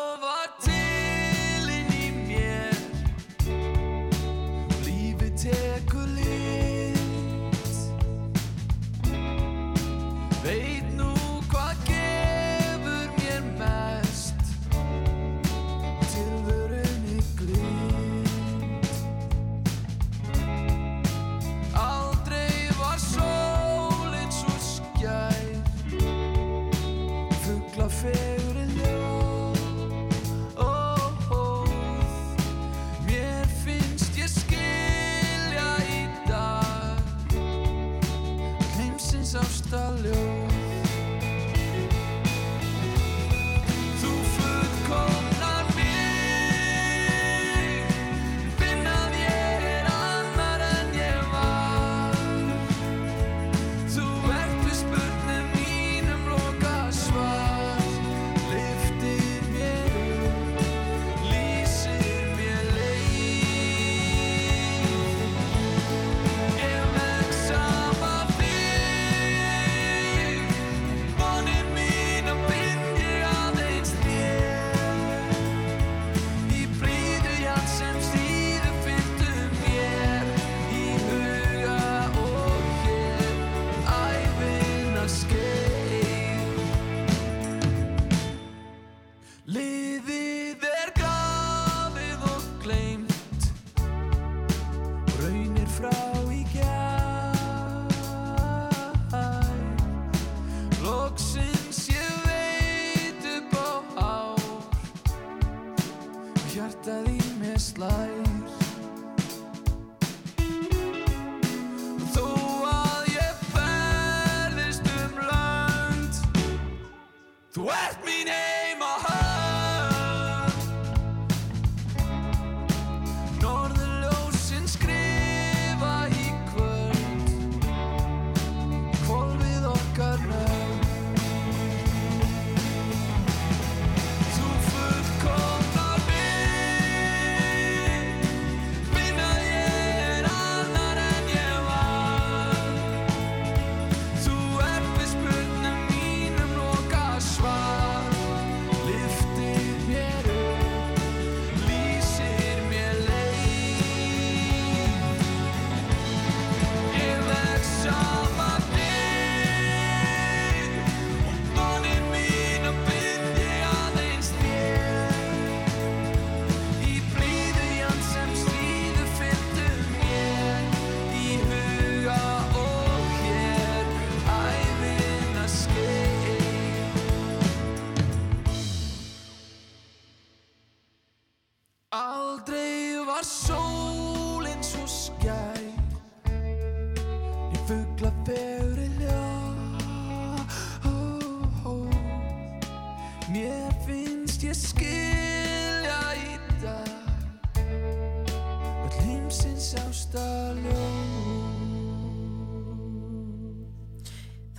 í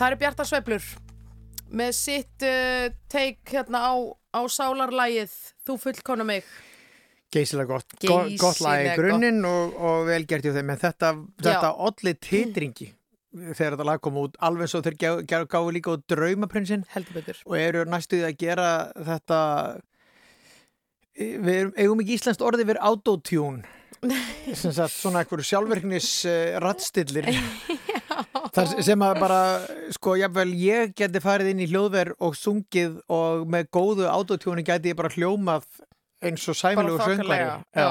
Það eru Bjarta Sveiflur með sitt uh, teik hérna á, á sálarlægið Þú fullkona mig. Geysilega gott, gott, gott. Geysilega grunninn og, og vel gert hjá þeim. En þetta, þetta olli titringi þegar þetta lag kom út. Alveg svo þeir gá- gá- gáfu líka út draumaprinsinn og eru næstuði að gera þetta við erum, eigum ekki íslenskt orðið við autotune. sem sagt svona einhverju sjálfverknis uh, rattstillir Þar sem að bara, sko, jáfnvel ég geti farið inn í hljóðver og sungið og með góðu autotune geti ég bara hljómað eins og. Já,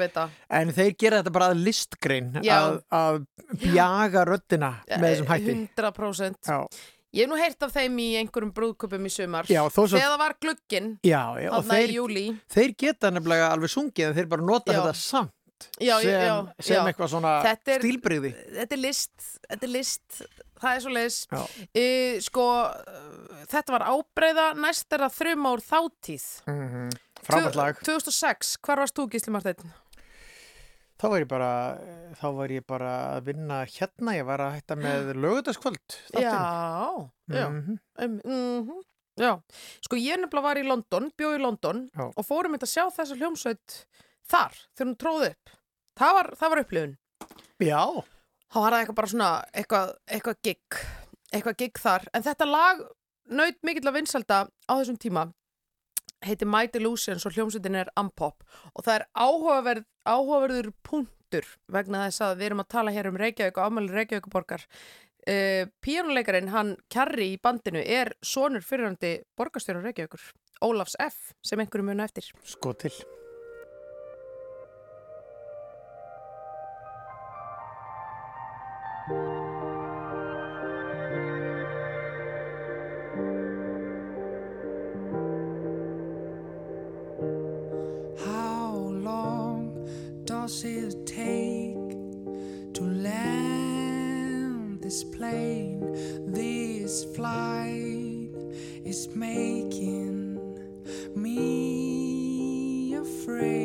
veit það. En þeir gera þetta bara að listgrein Já. að, að bjaga röddina með þessum hætti 100%. Já, Ég hef nú heyrt af þeim í einhverjum brúðköpum í sumar. já, svo, Þegar það var glugginn, já, já í þeir, júli. þeir geta nefnilega alveg sungið en þeir bara nota Já. þetta samt Já, sem, já, sem já. eitthvað svona Þetta er- stílbrigði Þetta er list, þetta er list, það er svo leis. Já. E, sko, þetta var ábreyða næst er að þrjum ár þáttíð. mm Frábært lag 2006, hvar varst þú Gísli Marteinn? Þá var bara þá var ég bara að vinna hérna ég var að hætta með lögutaskvöld Já, já, mm um, mm já. Sko ég nefnilega var í London, bjóð í London Já. og fórum þetta að sjá þessa hljómsveit þar, þegar hún tróði upp. Það var, það var upplifun. Já, þá var það eitthvað bara svona eitthvað, eitthvað gig eitthvað gig þar, en þetta lag naut mikill að vinsalda á þessum tíma. Heitir My Delusions og hljómsveitin er Ampop og það er áhugaverð, áhugaverður punktur vegna þess að við erum að tala hér um Reykjavík og afmæli Reykjavíkuborgar uh, píjónuleikarin, hann Kjarri í bandinu er sonur fyrirhandi borgarstjóra Reykjavíkur, Ólafs F sem einhverjum muna eftir. Sko til plane? This flight is making me afraid.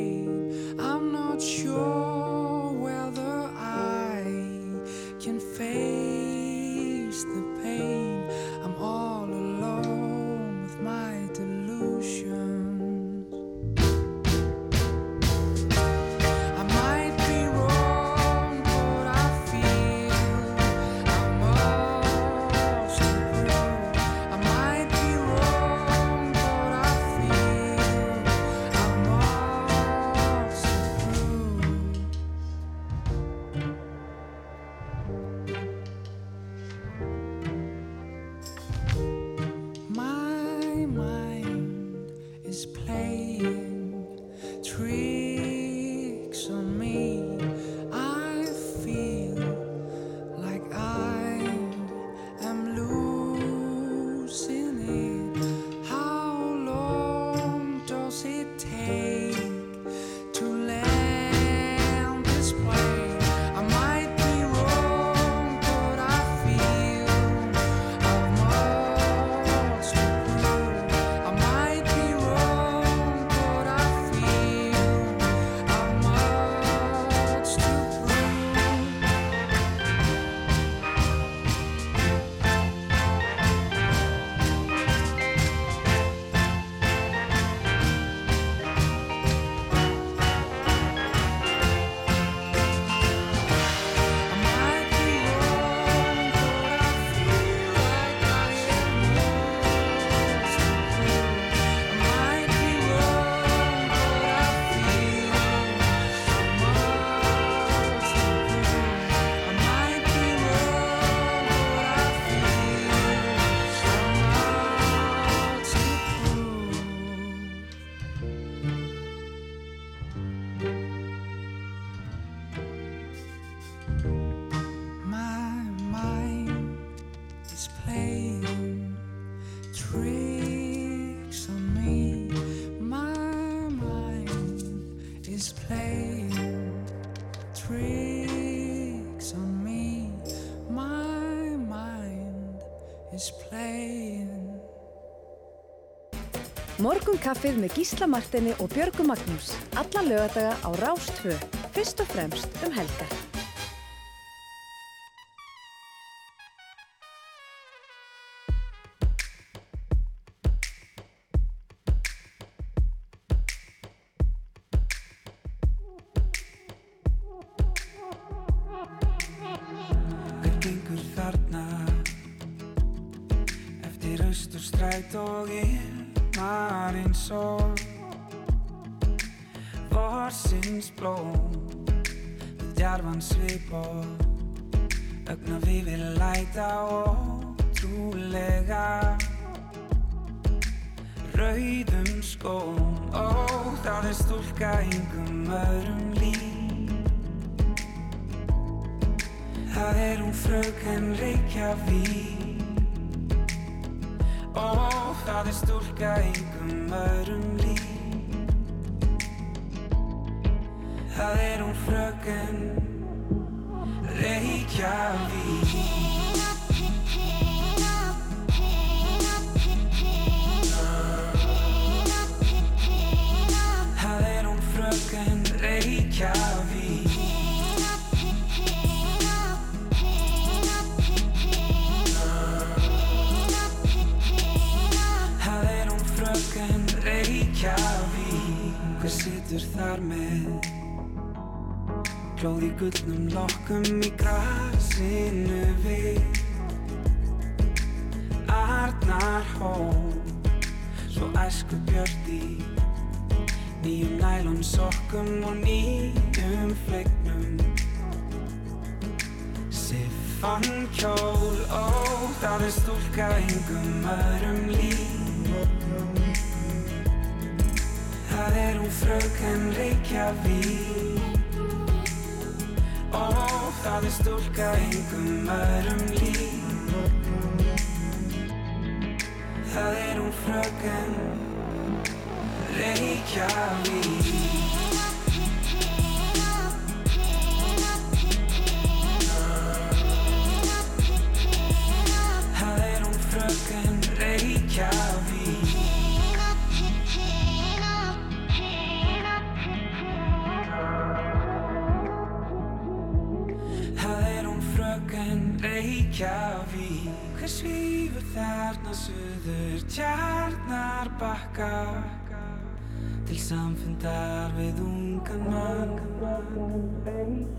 Morgun kaffið með Gísla Martini og Björgu Magnús. Alla lögadaga á Rástvö. Fyrst og fremst um helgar.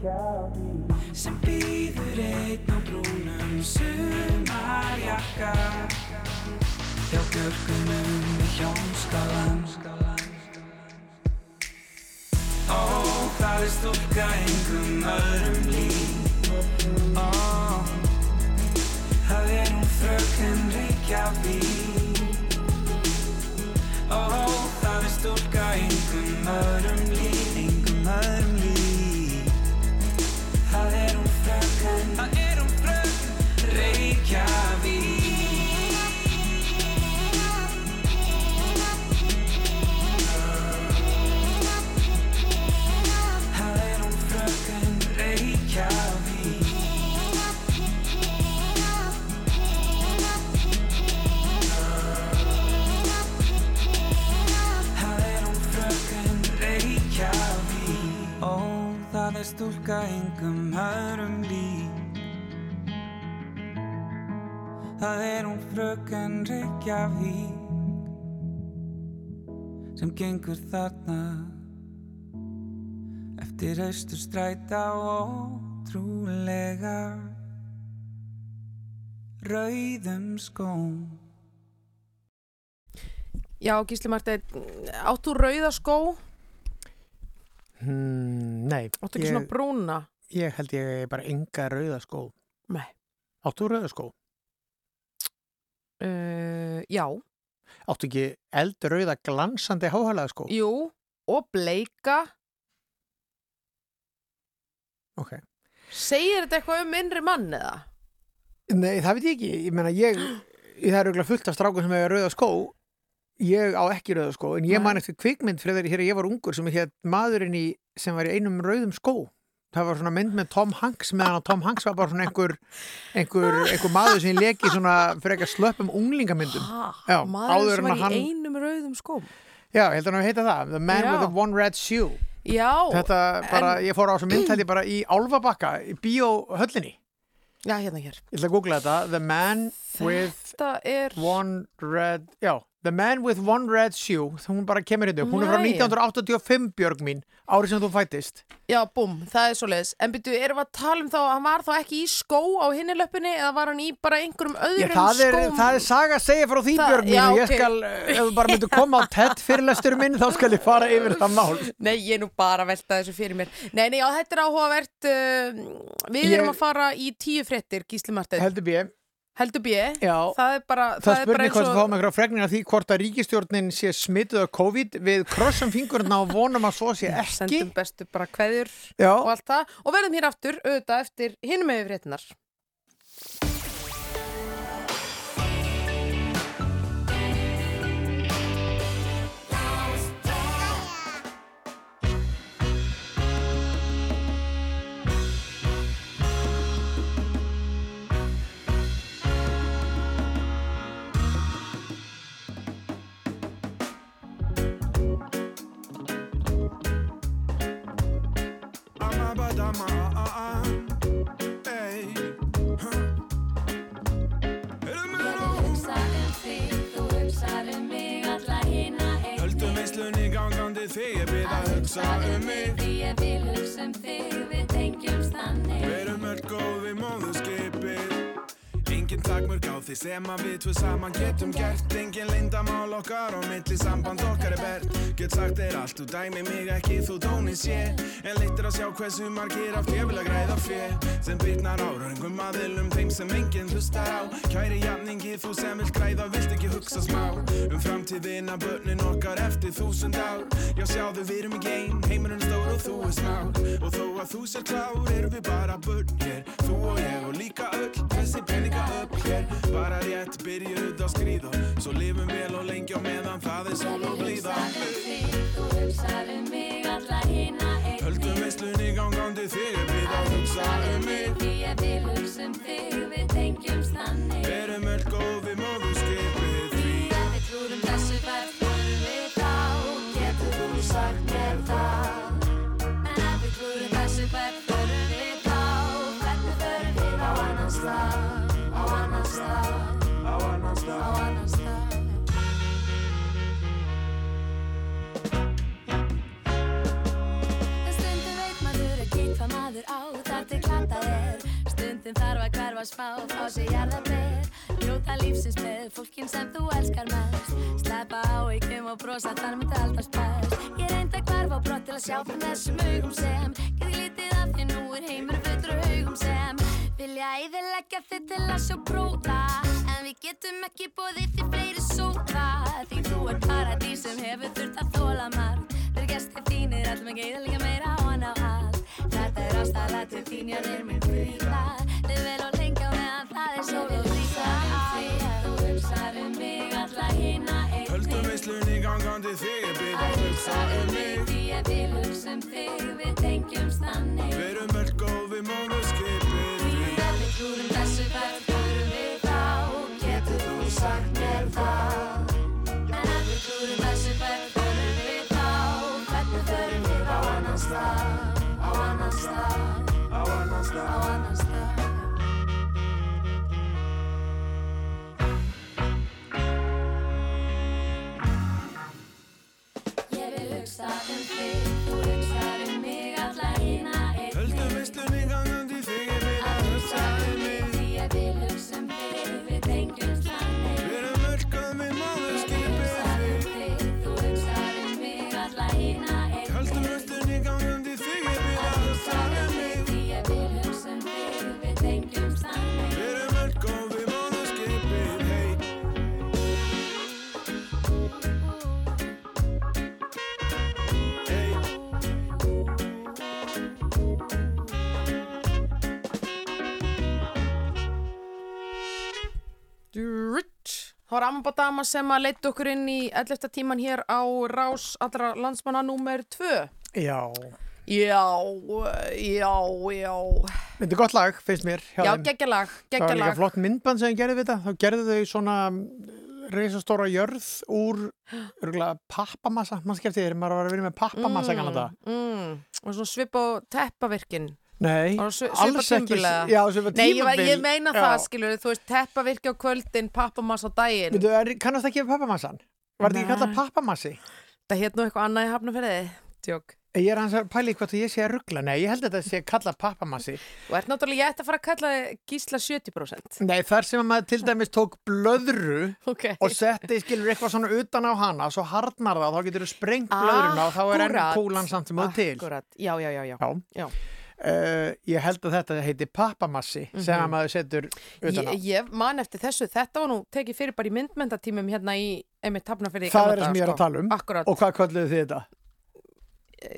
Sem gengur þarna eftir austur stræta ótrúlega rauðum skóm Já, Gísli Marteinn, áttu rauða skó? Hmm, nei, Áttu ekki ég, svona brúna? ég held ég bara enga rauða skó. Nei. Áttu rauða skó? Uh, já, Áttu ekki eldrauða glansandi háhælaða skó? jú, og bleika. Ok. Segir þetta eitthvað um innri mann eða? Nei, það veit ég ekki. Ég meina, ég, það er auðvitað fullt af strákum sem hefur rauða skó. Ég á ekki rauða skó, en ég Nei. man eftir kvikmynd fyrir þegar ég var ungur sem hér maðurinn í, sem var í einum rauðum skó. Það var svona mynd með Tom Hanks meðan að Tom Hanks var bara svona einhver einhver, einhver maður sem leki svona fyrir ekki að slöpum unglingamyndum Já, maður sem en var í hann- einum rauðum skóm. Já, ég held að hann heita það The Man Já. with the One Red Shoe. Já, Þetta bara, ég fór á þessu mynd held ég bara í Álfabakka, í bíóhöllinni. Já, hérna hér. Ég ætla að googla þetta The Man with Þetta er One Red Já, The Man with One Red Shoe hún bara kemur hérna upp, hún er frá Nei. 1985 Björg mín, árið sem þú fættist Já, búm, það er svo leiðis En byrju, erum við að tala um þá hann var þá ekki í skó á hinni löppinni eða var hann í bara einhverjum Já, öðrum það, er, skóm? það er saga að segja frá því Það- Björg mín já, ég ok. skal, ef þú bara myndir koma á TED fyrirlestur minn, þá skal ég fara yfir það mál. Nei, ég er nú bara að velta þessu fyrir mér. Nei, nei, já, þetta er áhugavert uh, Við Ég- erum að fara í tíu fréttir, Gísli Marteinn Heldur já. Það er bara, Það, er bara spurning eins hvort og við fáum einhverja fregnir af því hvort að ríkistjórnin sé smituð af COVID. Við krossum fingurna og vonum að svo sé ekki. Sendum bestu bara kveðjur Já, og allt það. Og verðum hér aftur, auðvitað, eftir hinum með fréttinar Höldum veislunni gangandi þig Ég byrð að hugsa um mig. Verum öll góð við Engin takmörk á því sem að við tvö saman getum gert. Engin leyndamál okkar og milli samband okkar er bert Get sagt þér allt, þú dæmi mig ekki, þú tóni sé En leittir að sjá hversu margir af ég vil að græða fjö Sem bitnar á röngum aðilum þeim sem enginn hlustar á. Kæri jafningi, þú sem vilt græða, vilt ekki hugsa smá. Um framtíðina, börnin okkar eftir þúsund ár. Já sjáðu, við erum í geim, heimurinn stór og þú er smár Og þó að þú sér klár, erum við bara börn hér. Þú og ég og líka öll, þessi peninga upp hér. Bara rétt byrjuð að skrýða Svo lifum vel og lengi á meðan það er sól og blíða. Höldum veislunni gangandi þig er við að hugsa um mig. Verum öll góð við móðurskipið Stundum þarf að hverfa smá, fá sig jarðarber Njóta lífsins með fólkin sem þú elskar mest. Sleppa á ykkum og brosa þar myndi alltaf spæst Ég reyndi að hverfa á brott til að sjá frá þessum augum sem. Geti lítið af því nú er heimur af augum sem. Vilja eðileggja þig til að sjá bróða En við getum ekki bóðið því fleiri sóða Því þú er paradís sem hefur þurft að þóla margt. Þeir gestir þínir allum ekki eðalega meira hann á allt. Þetta er ástæðlega til þín, já þeir minn kvíða Þið Veislunni gangandi þig er við að hugsa um mig. Því ég vil hugsa um þig, við tengjumst þannig. Öll við móðurskipið því Ef við klúrum þessu hvert förum við þá. Getur þú sagt mér það En við klúrum þessu hvert förum við þá. Hvernig förum við á annan stað? Á annan stað, á annan stað annan stað Það var Amma Dama sem að leita okkur inn í 11. tíman hér á Rás allra landsmanna númer 2. já. Já, já, já. Þetta er gott lag, finnst mér Já, geggjalag, Það var líka flott myndband sem gerði við þetta. Þá gerðu þau svona reisastóra jörð úr pappamassa. Man skefti þér, maður var að vera með pappamassa mm. Mm, og svona svip á teppavirkin. Nei, Og alls ekki. Já, Nei, ég, var, ég meina Já. það, skilur, þú veist, teppavirki á kvöldin, pappamass á daginn. Veitu, er, kannast ekki við pappamassan? Var þetta ekki kallað pappamassi? Það hétt nú eitthvað annað í hafnafyrði. Tjók. Ég er hans að pæli hvort ég sé að ruggla. Nei, ég held að þetta sé kallað pappamassi. Og ert náttúrulega, ég ætti að fara að kalla gísla 70%. Nei, þar sem að maður til dæmis tók blöðru Ok. og setti, skilur, eitthvað svona utan á hana, svo harnar það og þá getur þú sprengt blöðruna og þá er enn kúlan samt sem þú til. Akkurat, já, já, já, já. Já. Já. Uh, ég held að þetta heiti pappamassi sem að maður setur utan á. Ég, ég man eftir þessu, þetta var nú tekið fyrir bara í myndmyndatímum hérna í einmitt hafnafyrði í Það er það sem ég er að sko. tala um. Akkurat, Og hvað kölluðu þið þetta?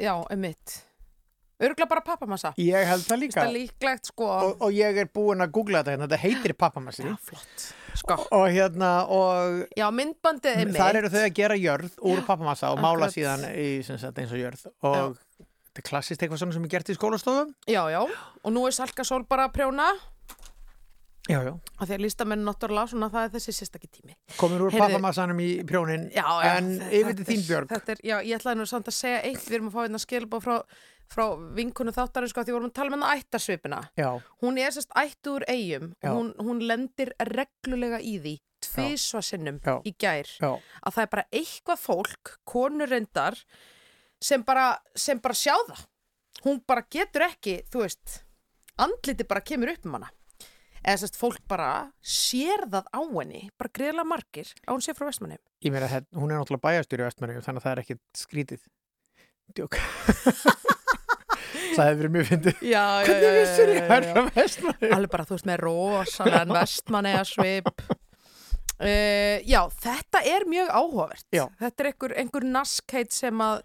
já, einmitt. Örgla bara pappamassa. Ég held það líka. Líklegt, sko. Og, og ég er búin að googla þetta hérna, þetta heitir pappamassi. Já, flott. Sko, Og hérna, og já, myndbandið einmitt. þar eru þau að gera jörð úr pappamassa og mála síðan í, sagt, eins og jörð. Og þetta er klassist eitthvað svona sem er gert í skólastofum. Já, já, og nú er Salka Sól bara að prjóna. Já, já. Af því að listamenn náttúrulega svona það er þessi sérstakki tími. Komur úr pappamassanum í prjónin. Já, já. En yfir til þín, Björg. Þetta er, já, ég ætlaði nú samt að segja eitt, við erum að fá hérna skilbá frá, frá vinkunu þáttarinn, sko, því við vorum að tala með hennar ættarsvipina. Já, Hún er sérst ættu úr eigum hún, hún lendir reglulega í því tvisva sinnum Já. í gær já. að það er bara eitthvað fólk, konur reyndar sem bara, sem bara sjá það hún bara getur ekki, þú veist andliti bara kemur upp um hana eða sérst fólk bara sér það á henni, bara greiðlega margir að hún sé frá vestmanni Ég meina, hún er náttúrulega bæjastjóri í Vestmanni þannig að það er ekkit skrítið. Djók. það hefur verið mjög fyndið. Hvernig vissur ég að frá Vestmanni? alveg bara þú veist með rosalega vestmanni að svip uh, já, þetta er mjög áhugavert þetta er einhver, einhver naskheit sem að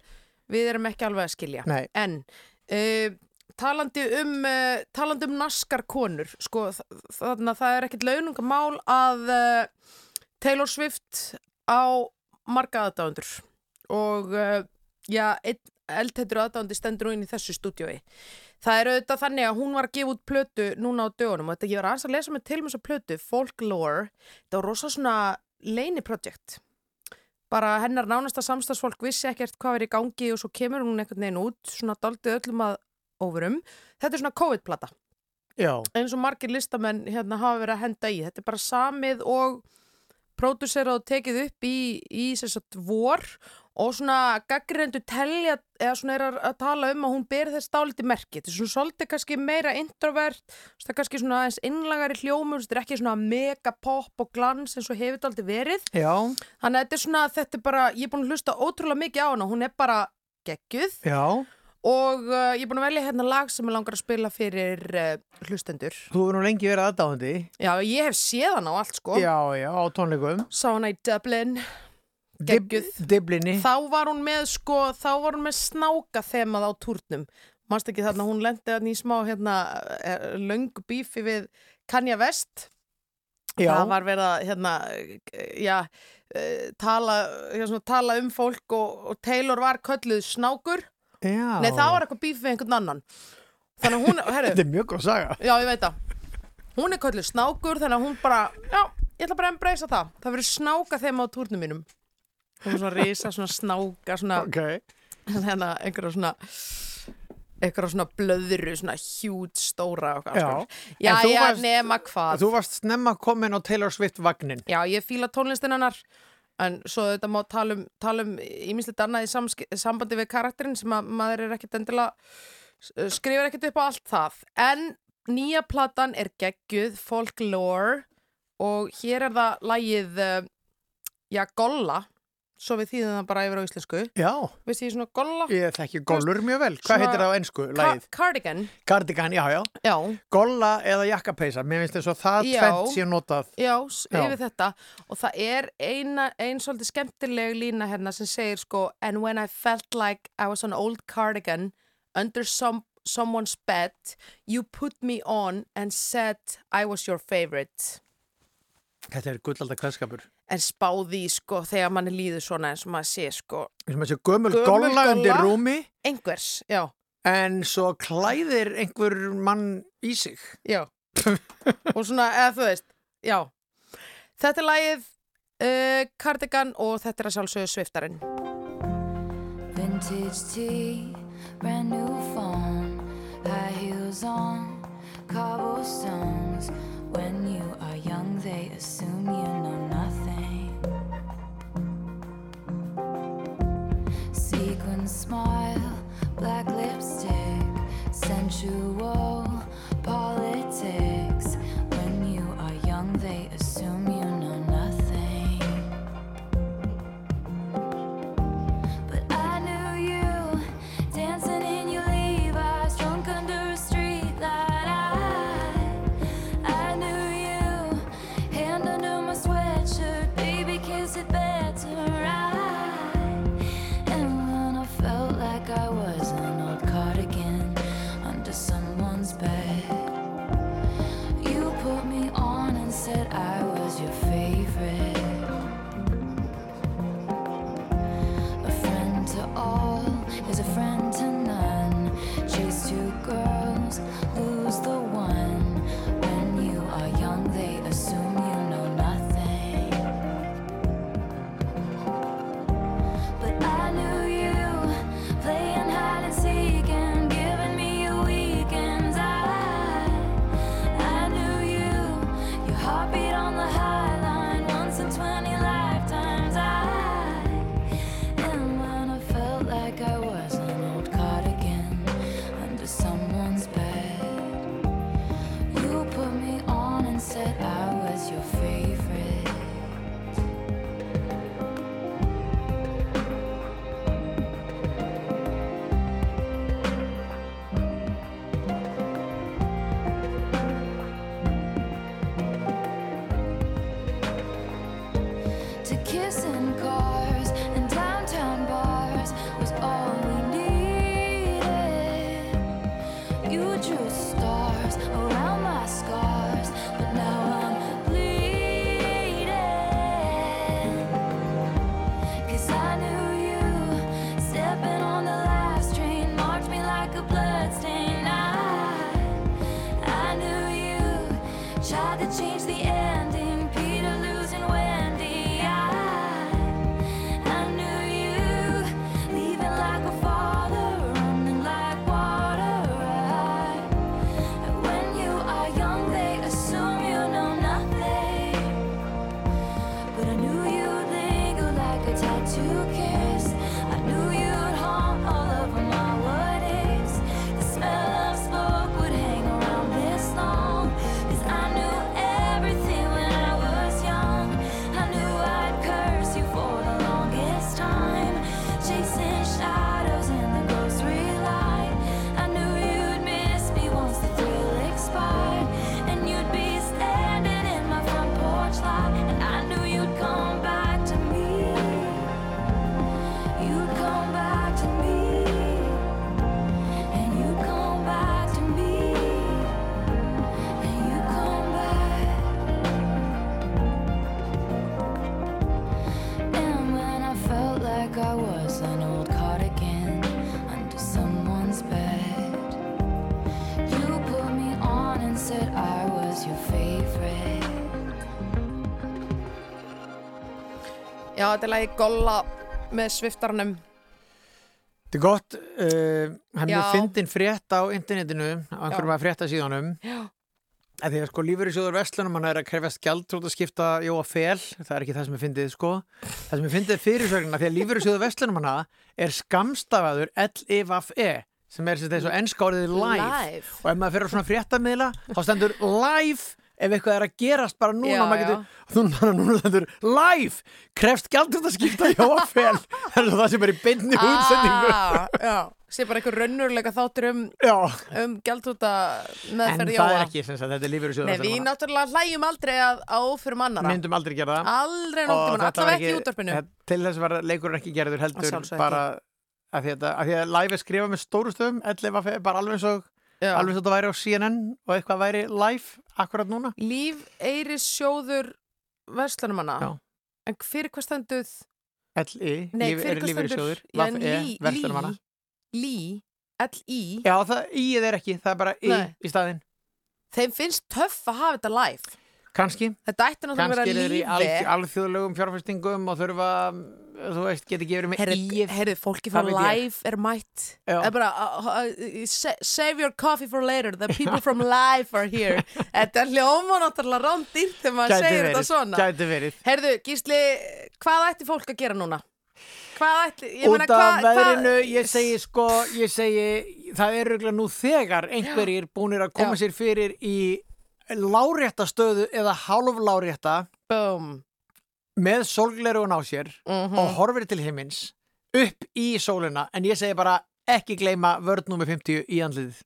við erum ekki alveg að skilja. Nei. en uh, talandi um uh, talandi um naskar konur sko, þannig að það er ekkit launungamál að uh, Taylor Swift á marga aðdáðundur og já, eldheitur aðdáðundi stendur nú inn í þessu stúdiói Það er auðvitað þannig að hún var að gefa út plötu núna á dögunum. Og þetta ég var að lesa með til með þessa plötu, Folklore, þetta var rosa svona leini projekt. Bara hennar nánasta samstagsfólk vissi ekkert hvað er í gangi og svo kemur hún einhvern veginn út, svona daldið öllum að óverum. Þetta er svona COVID-plata, Já, eins og margir listamenn hérna hafa verið að henda í. Þetta er bara samið og pródúserað og tekið upp í, í sem sagt vor og svona gaggrindu telja eða svona er að, tala um að hún ber þess dálítið merki. Þetta er svona svolítið kannski meira introvert, það er kannski svona aðeins innlagari hljómur, þetta er ekki svona mega pop og glans eins og hefur þetta aldrei verið. já, Þannig að þetta er svona, þetta er bara, ég er búin að hlusta ótrúlega mikið á hana, hún er bara geggjuð já. og uh, ég er búin að velja hérna lag sem ég langar að spila fyrir uh, hlustendur. Þú hefur nú lengi verið aðdáðandi. Já, ég hef séð hana á allt sko. Já, já, á tónleikum. Geggjuð. Diblinni. Þá var hún með sko, þá var hún með snáka þemað á túrnum. Manst ekki þarna, hún lendi þarna í smá hérna, eh, löngu bífi við Kanye West. Já, Það var verið að hérna, já, eh, tala, já, svona, tala um fólk og, og Taylor var kölluð snákur. já. Nei, það var eitthvað bíf við einhvern annan. Þannig að hún, herru, Þetta er mjög góð saga. Já, ég veit það. Hún er kölluð snákur, þannig að hún bara, já, ég ætla bara að embracea það. Það verður snáka þeim á túrnum mínum. Hún er svona risa, svona snáka, svona, Ok. hérna, einhverja svona, einhverja svona blöðru, svona hjút stóra og Já. hvað. Já, þú já, varst- nema hvað. Þú varst snemma komin á Taylor Swift vagnin. Já, ég fíla tónlistin hennar, en svo þetta má tala um, tala um ímislegt annað í sambandi við karakterinn sem að maður er ekkert endilega, skrifar ekkert upp á allt það. En nýja platan er geggjuð, folklore, og hér er það lagið, uh, já, Golla, svo við þýðum það bara yfir á íslensku. Já, Veist ég svona Golla? ég þekki gollur mjög vel. Hvað heitir það á ennsku, lagið? cardigan, Cardigan, já, já. já, Golla eða jakkapeisa. Mér finnst þess að það tvent sé notað. já, Já. yfir þetta. Og það er eina, ein svolítið skemmtileg lína hérna sem segir sko, and when I felt like I was an old cardigan under some, someone's bed, you put me on and said I was your favorite. Þetta er gullaldar kveðskapur. En spáði sko, þegar manni líður svona eins og maður sé sko, Eins og maður sé gömul Gömul golla golla. undir rúmi einhvers, já. en svo klæðir einhver mann í sig Já. og svona, eða þú veist, já. Þetta er lagið uh, Cardigan og þetta er að sjálfsögðu Sviftarinn. Vintage tee, brand new phone, high heels on, cobblestones. When you are young, they assume you know nothing. Smile, black lipstick, sensual Já, þetta er lagið Golla með Sviftarnum. Þetta er gott, uh, hann er fyndin frétt á internetinu, á einhverjum að frétta síðanum. Já. Að því að sko lífeyrisjóður Vestlunum hann er að krefjast gjaldtrótt að skipta jóa fel, það er ekki það sem er fyndið sko. Það sem er fyndið fyrirsögnina því að lífeyrisjóður Vestlunum hann er skamstafaður L-I-V-E sem er sem þessu ennskárið live. Live. og ef maður fyrir svona fréttamiðla þá stendur live ef eitthvað er að gerast bara núna getur, núna, núna stendur live! Krefst gjaldur að skipta jóafel það er það sem er í beinni útsendingu? Ah, já, sé bara einhver raunurleika þáttur um, um gjaldrúta en meðferð það er ekki sem sagt, þetta er lífur í Nei, við náttúrulega hlægjum aldrei að, á fyrir mannara. myndum aldrei gera það. Aldrei þetta var allavega ekki í útvarpinu. þetta- til þess var leikurinn ekki gerður Að heldur bara að því, að, að því að live er skrifað með stóru stöðum bara alveg eins og alveg eins og þetta væri á CNN og eitthvað væri live akkurat núna? Líf Eiris sjóður verslanumanna en fyrir hvað standuð L-I, líf Eiris líf Eiris sjóður verslanumanna e, Lí, L-I Já, það, í er ekki, það er bara í, í staðinn. Þeim finnst töff að hafa þetta live. Kanski. Þetta ætti náttúrulega að vera lífi. Kanski er það í alþjóðlegum fjárfæstingum og þurfa, þú veist, getur gefið með í. Herðu, fólki frá Live er mætt. Það er bara, uh, uh, uh save your coffee for later, the people from Live are here. Þetta er hljóma náttúrulega rándýrt þegar maður segir þetta svona. Gæti verið. Herðu, Gísli, hvað ætti fólk að gera núna? Hvað ætti, ég meina hvað... Út af veðrinu, ég segi sko, ég segi, það er auðvitað nú þegar einhverjir búinir að koma sér fyrir í lárétta stöðu eða hálflárétta Boom. með sólglerugun á sér mm -hmm. og horfir til himins upp í sóluna en ég segi bara ekki gleyma vörð nr. 50 í andlið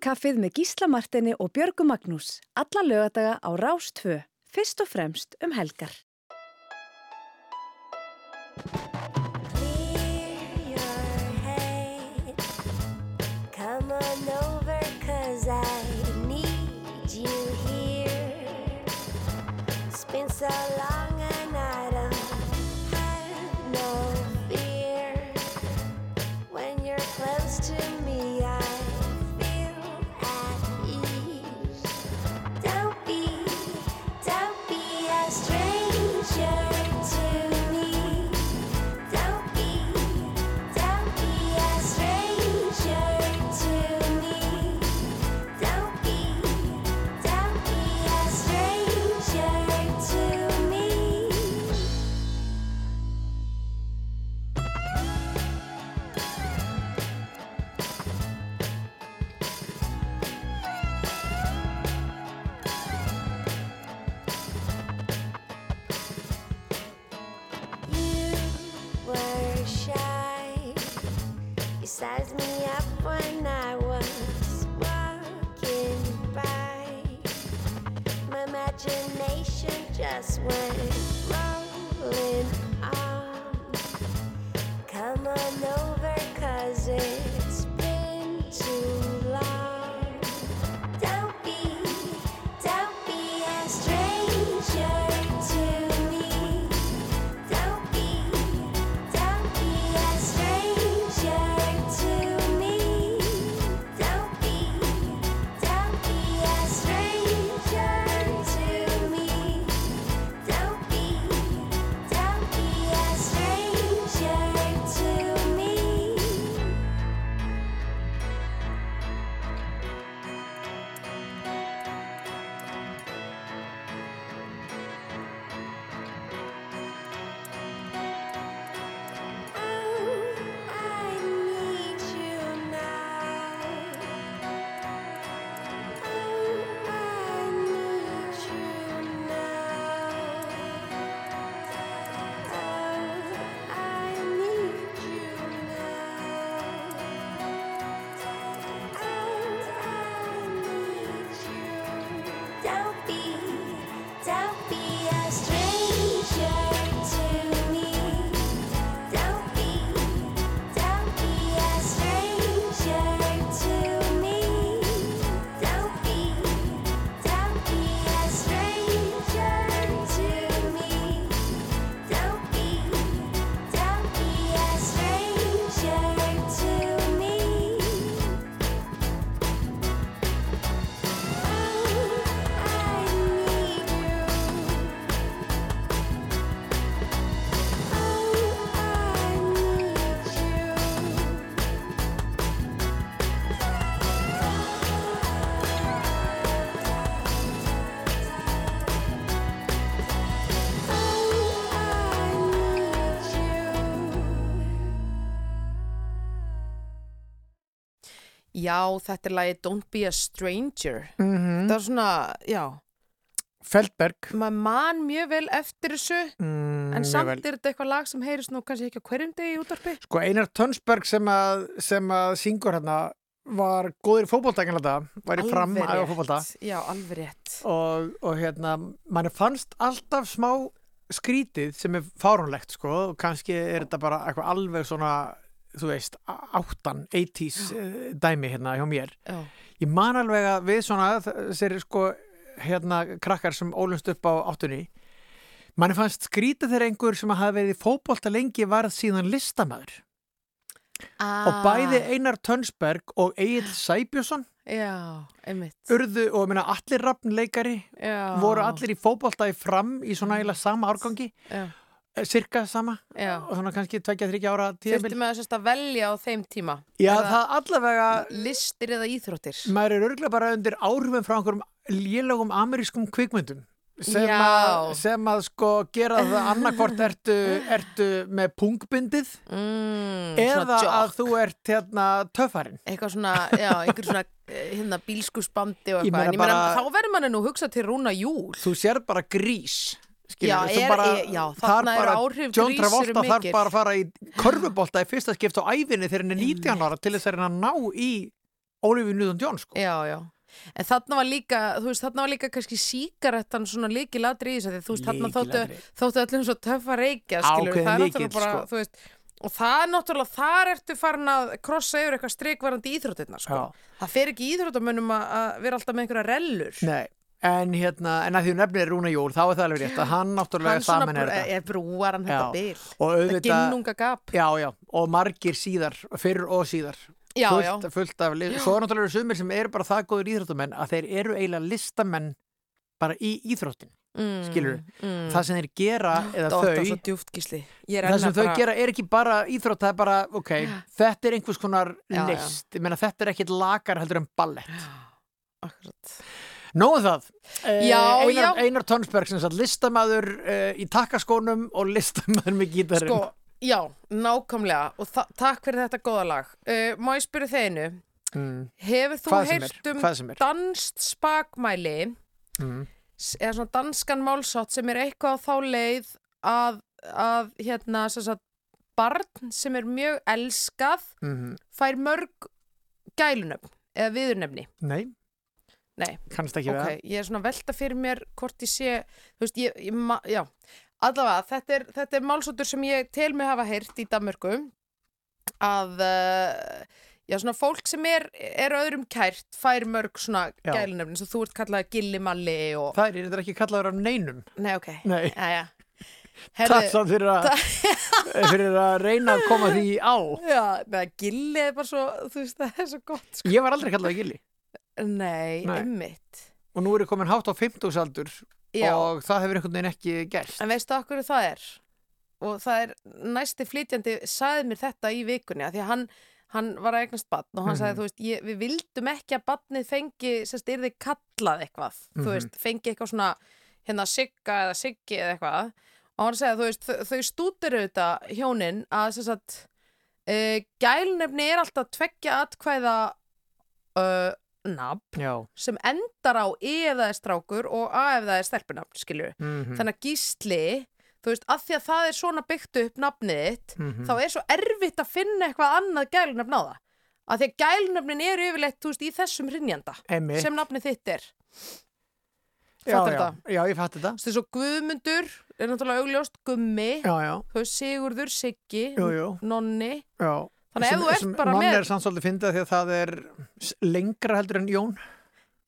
morgunkaffið með Gísla Martini og Björgu Magnús alla lögadaga á Rástfö, fyrst og fremst um helgar. I need you here. Spins a lot. Já, þetta er lagi Don't Be a Stranger. Það er svona, já, Feldberg maður man mjög vel eftir þessu, mm, en samt er þetta eitthvað lag sem heyrist nú kannski ekki á hverjum degi í útvarpi. Sko Einar Tönsberg sem að, sem að syngur hérna var góður ekki þetta, var í fram að æfa fótbolta Já, alveg rétt. og, og hérna, mann fannst alltaf smá skrítið sem er fáránlegt sko og kannski er þetta bara eitthvað alveg svona þú veist, áttan 80s eh, dæmi hérna hjá mér. Já, ég man alveg að við svona þessir sko hérna krakkar sem ólumst upp á áttunni mann fannst skrítið þegar einhver sem hafi verið í fótbolta lengi varð síðan listamæður ah, og bæði Einar Tönsberg og Egil Sæbjörnsson Já, urðu og meina allir rafnleikari voru allir í fótbolta í fram í svona eiginlega sama árgangi. Já, cirka sama. Já. og svona kannski tvekja þryggja ára Þurfti tíðabil með þess að velja á þeim tíma. Já, Er það allavega Listir eða íþróttir. maður er örgulega bara undir áhrifum frá einhverjum lélögum amerískum kvikmyndum sem, að, sem að sko gera það annarkvort ertu, ertu með pungbindið Mm, eða að þú ert hérna töffarinn. Eitthvað svona, já, einhver svona eh, hérna bílskusbandi og eitthvað. en ég meina, þá verður manni nú hugsa til Rúna Júl. Þú sér bara grís skilur, Já, er- bara, er- já, þar þarna bara- áhrif John Travolta þarf bara að fara í körfubolta í fyrsta skipt á æfinni þegar hann er 19 ára til þess að reyna að ná í Olivia Newton-John sko. já, já, En þarna var líka, þú veist, þarna var líka kannski síkarettan svona líki ladri í þess að þú veist, þarna þóttu, þóttu öllum svo töff að reykja, skilur Ákveðin það er náttúrulega bara, sko. þú veist, og það er náttúrulega, þar ertu farin að krossa yfir eitthvað strikvarandi íþróttirna, sko. Já. Það fer ekki íþróttamönnum að að vera alltaf með einhverja rellur. Nei, en hérna, en að því nefnir Rúna Jól, þá er það alveg rétt að hann náttúrulega Hann svona saman er þetta. er brúar hann þetta Já. Það auðvitað, ginnunga gap. já, já, og margir síðar, fyrr og síðar. Já, fullt, já. fullt af, lið- svo náttúrulega eru sumir sem eru bara það góður íþróttamenn að þeir eru eiginlega listamenn bara í íþróttin, Mm, skilur mm. það sem þeir gera eða er þau djúft það sem þau bara- gera er ekki bara íþrótt það er bara, ok, þetta er einhvers konar Já, já. list, ég meina þetta er ekkit lakar heldur en ballett Akkurat. Nóðu það, Eh, Já, Einar, já. Einar Tonsberg sem sagt listamaður uh, í takkaskónum og listamaður með gítarinn. Sko, já, nákvæmlega. Og takk fyrir þetta góða lag. Uh, Má ég spyrja þeinu mm. Hefur þú heyrt um danst spakmæli? Mm. eða svona danskan málsátt sem er eitthvað á þá leið að, að hérna, sem sagt barn sem er mjög elskað Mm. fær mörg gælunöfn eða viðurnefni? Nei, Nei, kannast ekki ok, við ég er svona velta fyrir mér hvort ég sé, þú veist, ég, ég allavega, þetta er, þetta er málsóttur sem ég tel mig hafa heyrt í Danmörku að, uh, já, svona fólk sem er, er öðrum kært fær mörg svona Já. gælunöfni, svo þú ert kallað gillimalli og, Það er, þetta er ekki kallaður af neinum? Nei, ok, Nei. já, já, Takk samt fyrir að, fyrir að reyna að koma því á. Já, neða, gilli er bara svo, þú veist, það er svo gott, sko, Ég var aldrei kallaður gilli nei, Nei. einmitt, og nú er ég komin hátt á 50 aldur já. og það hefur einhvern veginn ekki gerst En veistu okkur það er? Og það er næsti flytjandi sagði mér þetta í vikunni að því að hann, hann var að eignast badn og hann Mhm. sagði, þú veist, ég, við vildum ekki að badnið fengi, sérst, er þið kallað eitthvað, Mhm. þú veist, fengi eitthvað svona hérna sigga eða siggi eða eitthvað og hann sagði, þú veist, þau, þau stútir auðvitað hjónin að sérst að uh, gælnefni er alltaf tveggja atkvæða uh, nafn Já, sem endar á E ef það er strákur og A ef það er stelpunafn, skilju mm þannig að gísli þú veist, að því að það er svona byggt upp nafnið þitt, Mhm. þá er svo erfitt að finna eitthvað annað gælunafn á það. Að því að gælunafnin eru yfirleitt, veist, í þessum Einmitt. sem nafnið þitt er. Já, fattar já, þetta? já, ég fatt þetta. Þú veist, svo Guðmundur er náttúrulega augljóst Gummi, Já, já, Sigurður Siggi, jú, jú, Nonni. Já Þannig að ef Sem- þú ert sem bara með- er samt svolítið fyndið því að það er lengra heldur en Jón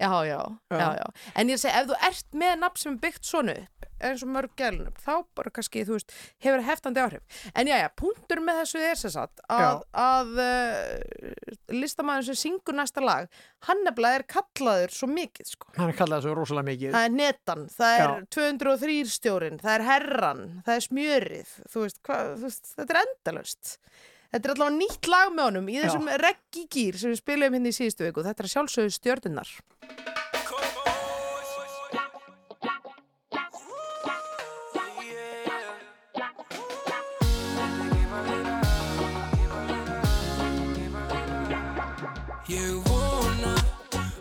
já, já, já, Já. já en ég segi, ef þú ert með nafn sem er byggt svona upp eins og mörg gælunafn, þá bara kannski, þú veist hefur heftandi áhrif, en já, já, punktur með þessu er sem sagt að, að uh, listamæður sem syngur næsta lag, hann nefnilega er kallaður svo mikið, sko hann er kallað svo rosalega mikið Það er netan, það er Já. 203 stjórin, það er herran, það er smjörið, þú veist, hva, þú veist þetta er endalaust. Þetta er allavega nýtt lag með honum í þessum reggi gýr sem við spilum hérna í síðustu viku. Þetta er að sjálfsögðu stjörnunnar. Ég vona,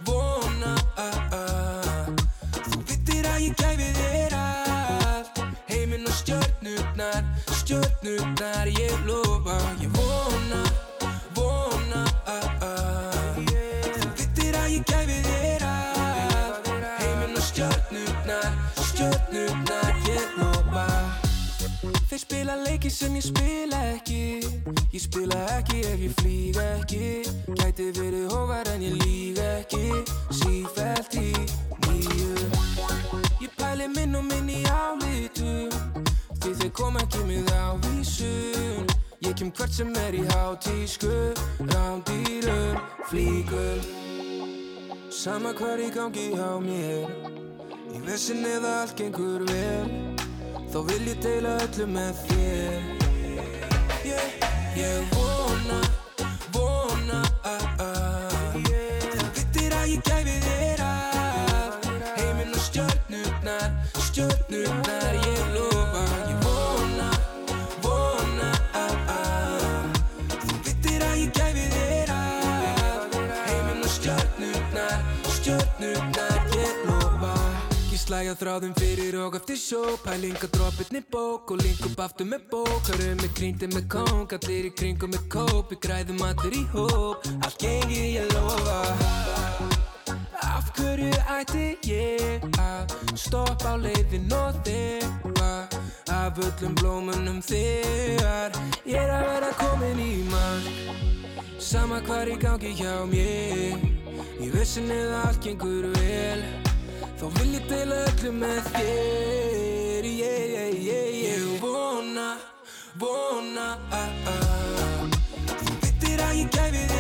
vona að að Þú vittir að ég gæfi þér allt Heiminn og stjörnurnar, stjörnurnar Ég lofa, Þeir spila leiki sem ég spila ekki. Ég spila ekki ef ég flýg ekki. Gæti verið hóvar en ég líg ekki. Sífælt í nýju Ég pæli minn og minn í álitum Því þeir kom ekki með ávísun. Ég kem hvert sem er í hátísku. Rándýrum, flíkum Sama hvar í gangi hjá mér. Í vissin eða allt gengur vel Þá vil ég deila öllu með þér. Ég, ég vona slæja þráðum fyrir og eftir sjó. Pælinga droppirni bók og link upp aftur með bók. Hörum með grínti með kóng, allir í kringum með kóp. Við græðum allir í hóp, allt gengi ég lofa. Ætti ég að stoppa á leiðin og þefa? Af öllum blómunum þegar ég er að vera komin í mark. Sama hvar í gangi hjá mér. Ég vissin eða allt gengur vel þá vil ég deila öllu með þér yeah, yeah, yeah, ég vona, vona ah, ah. þú vittir að ég gæfi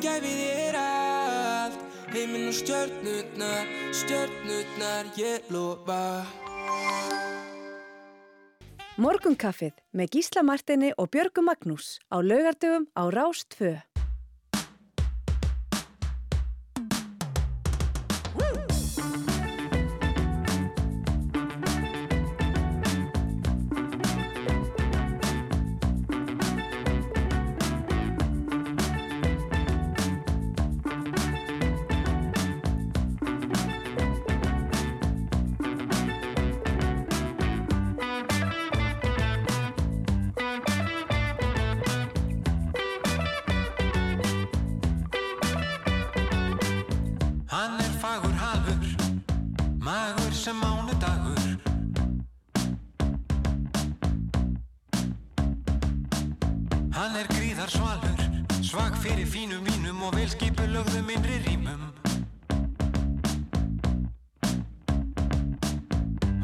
gæfi þér allt. Heiminn og stjörnurnar stjörnurnar ég lofa. Morgunkaffið með Gísla Martini og Björgu Magnús á laugardöfum á Rás velskipulögðum innri rýmum.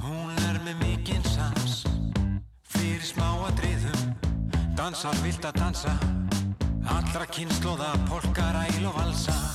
Hún er með mikinn sans, fyrir smáadriðum, dansar vilt að dansa, allra kynnslóða, polkar, æl og valsa.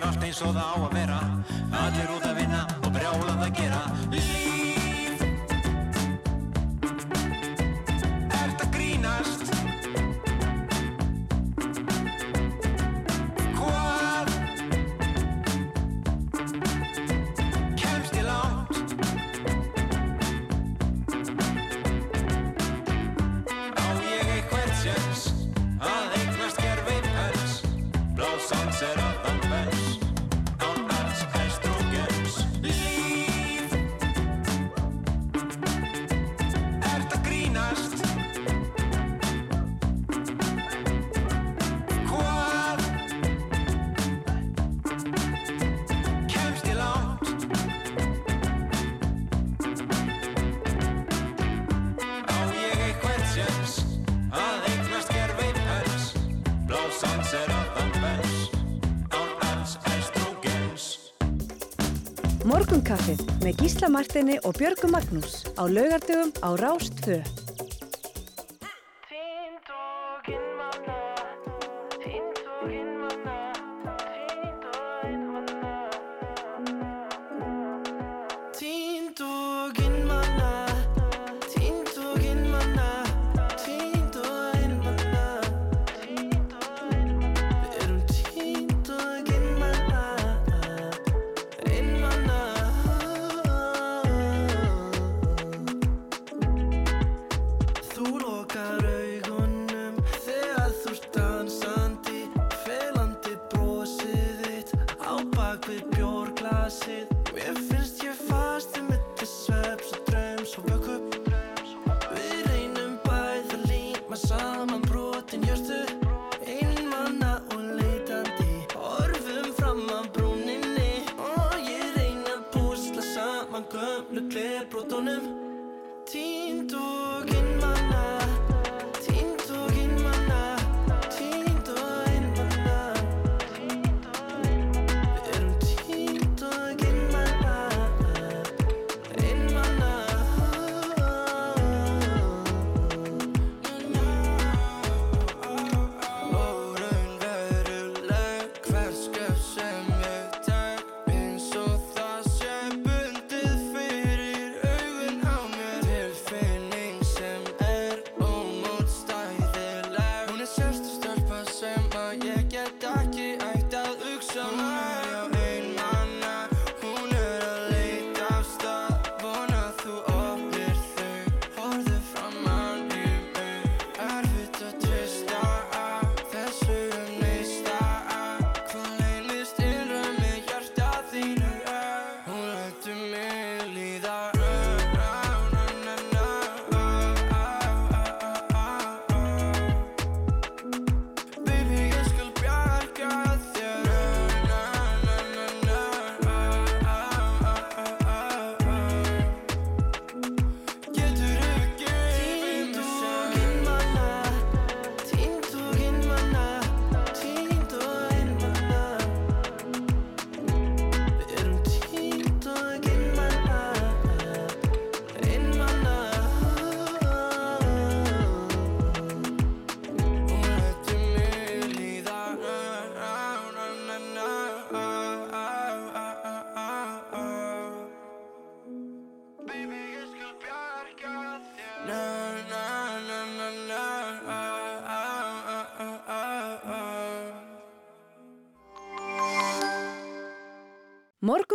Er allt eins og það á að vera Gísla Martini og Björgu Magnús á laugardöfum á Rás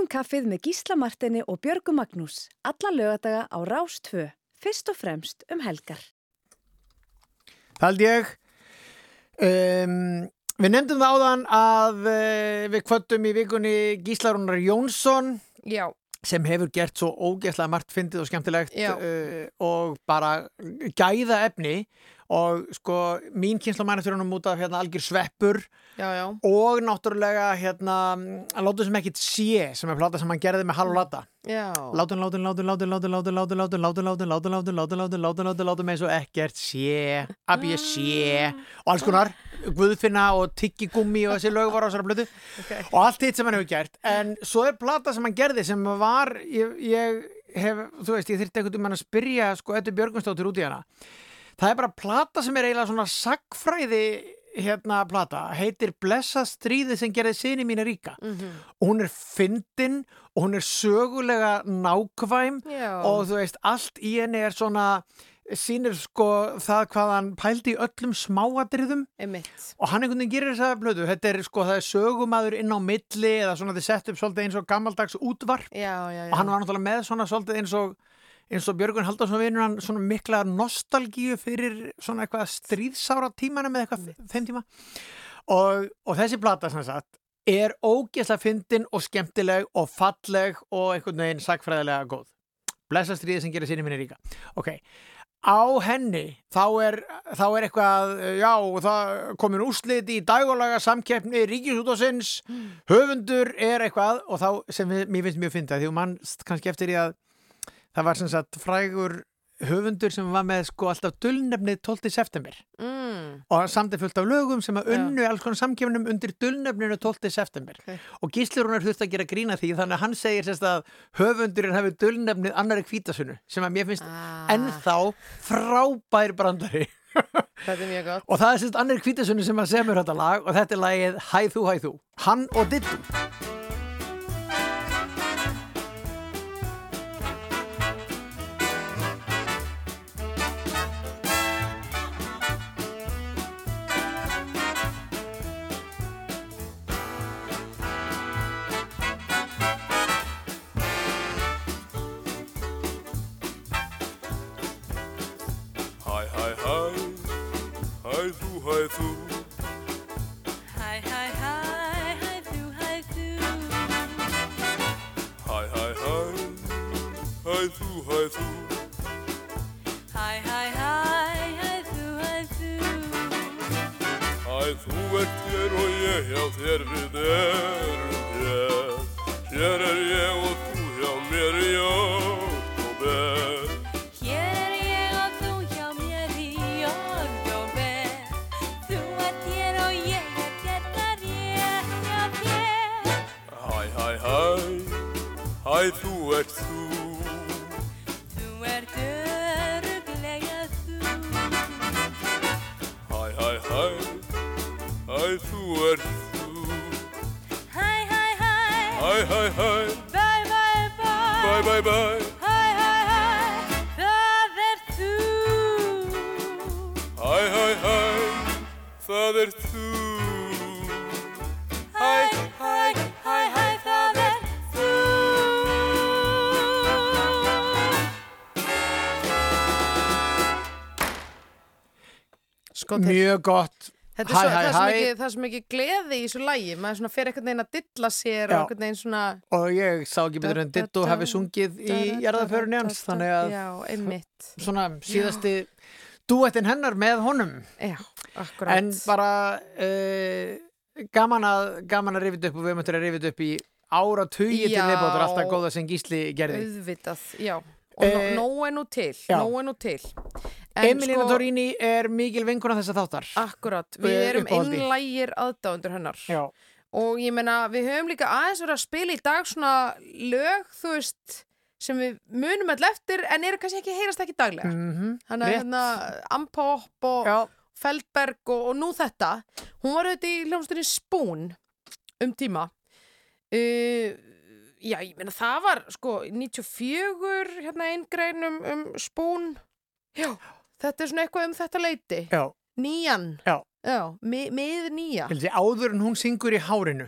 Morgunkaffið með Gísla Martini og Björgu Magnús. Alla lögadaga á Rás 2. Fyrst og fremst um helgar. Það held ég. Um, við nefndum það áðan að uh, við kvöttum í vikunni Gíslarunar Jónsson Já, sem hefur gert svo ógeðslega margt fyndið og skemmtilegt uh, og bara gæða efni og sko mín kynsla mæna fyrir honum út af hérna algjör sveppur já, já. og náttúrulega hérna að láta sem ekkit sé sem er plata sem hann gerði með Halló Lata. Látun, látun, látun, látun, látun, látun, látun, látun, látun, látun, látun, látun, látun, látun, látun, látun, látun, eins og ekkert sé, að ég sé og alls konar, Guðfinna og Tyggigummi og þessi lög var á þessari blötu og allt hitt sem hann hefur gert en svo er plata sem hann gerði sem var ég, hef, þú veist, ég þyrfti einhvern veginn að spyrja sko Eddu Björgunstóttir út í hana það er bara plata sem er eiginlega svona sagfræði hérna plata, heitir Blessa stríði sem gerði sinni mína ríka. Og hún er fyndin og hún er sögulega nákvæm Já. og þú veist, allt í henni er svona sýnir sko það hvað hann pældi í öllum smáadriðum og hann einhvern veginn gerir þess að blödu þetta er sko, það er sögumadur inn á milli eða svona er sett upp svolítið eins og gammaldags útvarp. Já, já, já. og hann var náttúrulega með svona svolítið eins og eins og Björgun Haldarsson vinur hann svona mikla nostalgíu fyrir svona eitthvað stríðsára tímana með eitthvað þeim tíma. Og, og þessi plata sem sagt er ógeðslega fyndin og skemmtileg og falleg og einhvern veginn sagfræðilega góð. Blessa stríði sem gerir sinni minni ríka. Ok, á henni þá er, þá er eitthvað já, það komin úrslit í dagólaga samkeppni ríkisútásins höfundur er eitthvað og þá sem mér finnst mjög fyndið því að mann kannski eftir því að það var sem sagt frægur höfundur sem var með sko alltaf dullnefnið 12. september Mm. og samt er fullt af lögum sem að unnu alls konar samkjöfnum undir dullnefninu 12. september Ok. og gíslur hún er þurft að gera grína því þannig að hann segir sérst að höfundurinn hafi dullnefnið annari kvítasunnu sem að mér finnst Ah. ennþá frábær brandari Þetta er mjög gott. og það er sérst annari kvítasunnu sem að semur þetta lag og þetta er lagið Hæ þú, hæ þú hann og Dittu hæ þú Hæ, hæ, hæ, hæ þú, hæ þú Hæ, hæ, hæ, hæ þú, hæ þú Hæ, hæ, hæ, hæ þú, hæ þú þú ert hér og ég hjá þér við erum hér. Hér er ég og þú hæ, þú ert þú. Þú ert öruglega þú Hæ, hæ, hæ, hæ, þú ert þú. Hæ, hæ, hæ Hæ, hæ, hæ, Bæ, bæ, bæ bæ, bæ, bæ. Sko til. Mjög gott. Þetta Hæ, er svo, hæ, það, hæ. mikið, það er svo mikið gleði í þessu lægi, maður svona fer einhvern veginn að dilla sér Já. og einhvern veginn svona... Og ég sá ekki betur en Ditto hafi sungið í jarðaförunni hans, þannig að Já, einmitt. svona síðasti duettin hennar með honum. Já, akkurat. En bara uh, gaman að, gaman að rifið upp og við möttum að rifið upp í ára tugi til viðbótur, alltaf góða sem Gísli gerði. Auðvitað, já. Og Eh, nóg er nú til, nóg er nú til. Emilina sko- Torrini er mikil vinkuna þessa þáttar. Akkurat, við erum einlægir aðdáðundur hennar. Já. Og ég meina, við höfum líka aðeins verið að spila í dag svona lög, þú veist, sem við munum all eftir en eru kannski ekki, heyrast ekki daglega. Mm Þannig að rétt. hérna, Ampop og Já. Feldberg og, og nú þetta. Hún var auðvitað í hljómsdunni Spoon um tíma. Uh, já, ég meina, það var sko 94 hérna einn grein um, um Spoon. Já, þetta er svona eitthvað um þetta leiti. Já. Nýjan. Já. Já, mi- mið nýja. Held ég, áður en hún syngur í hárinu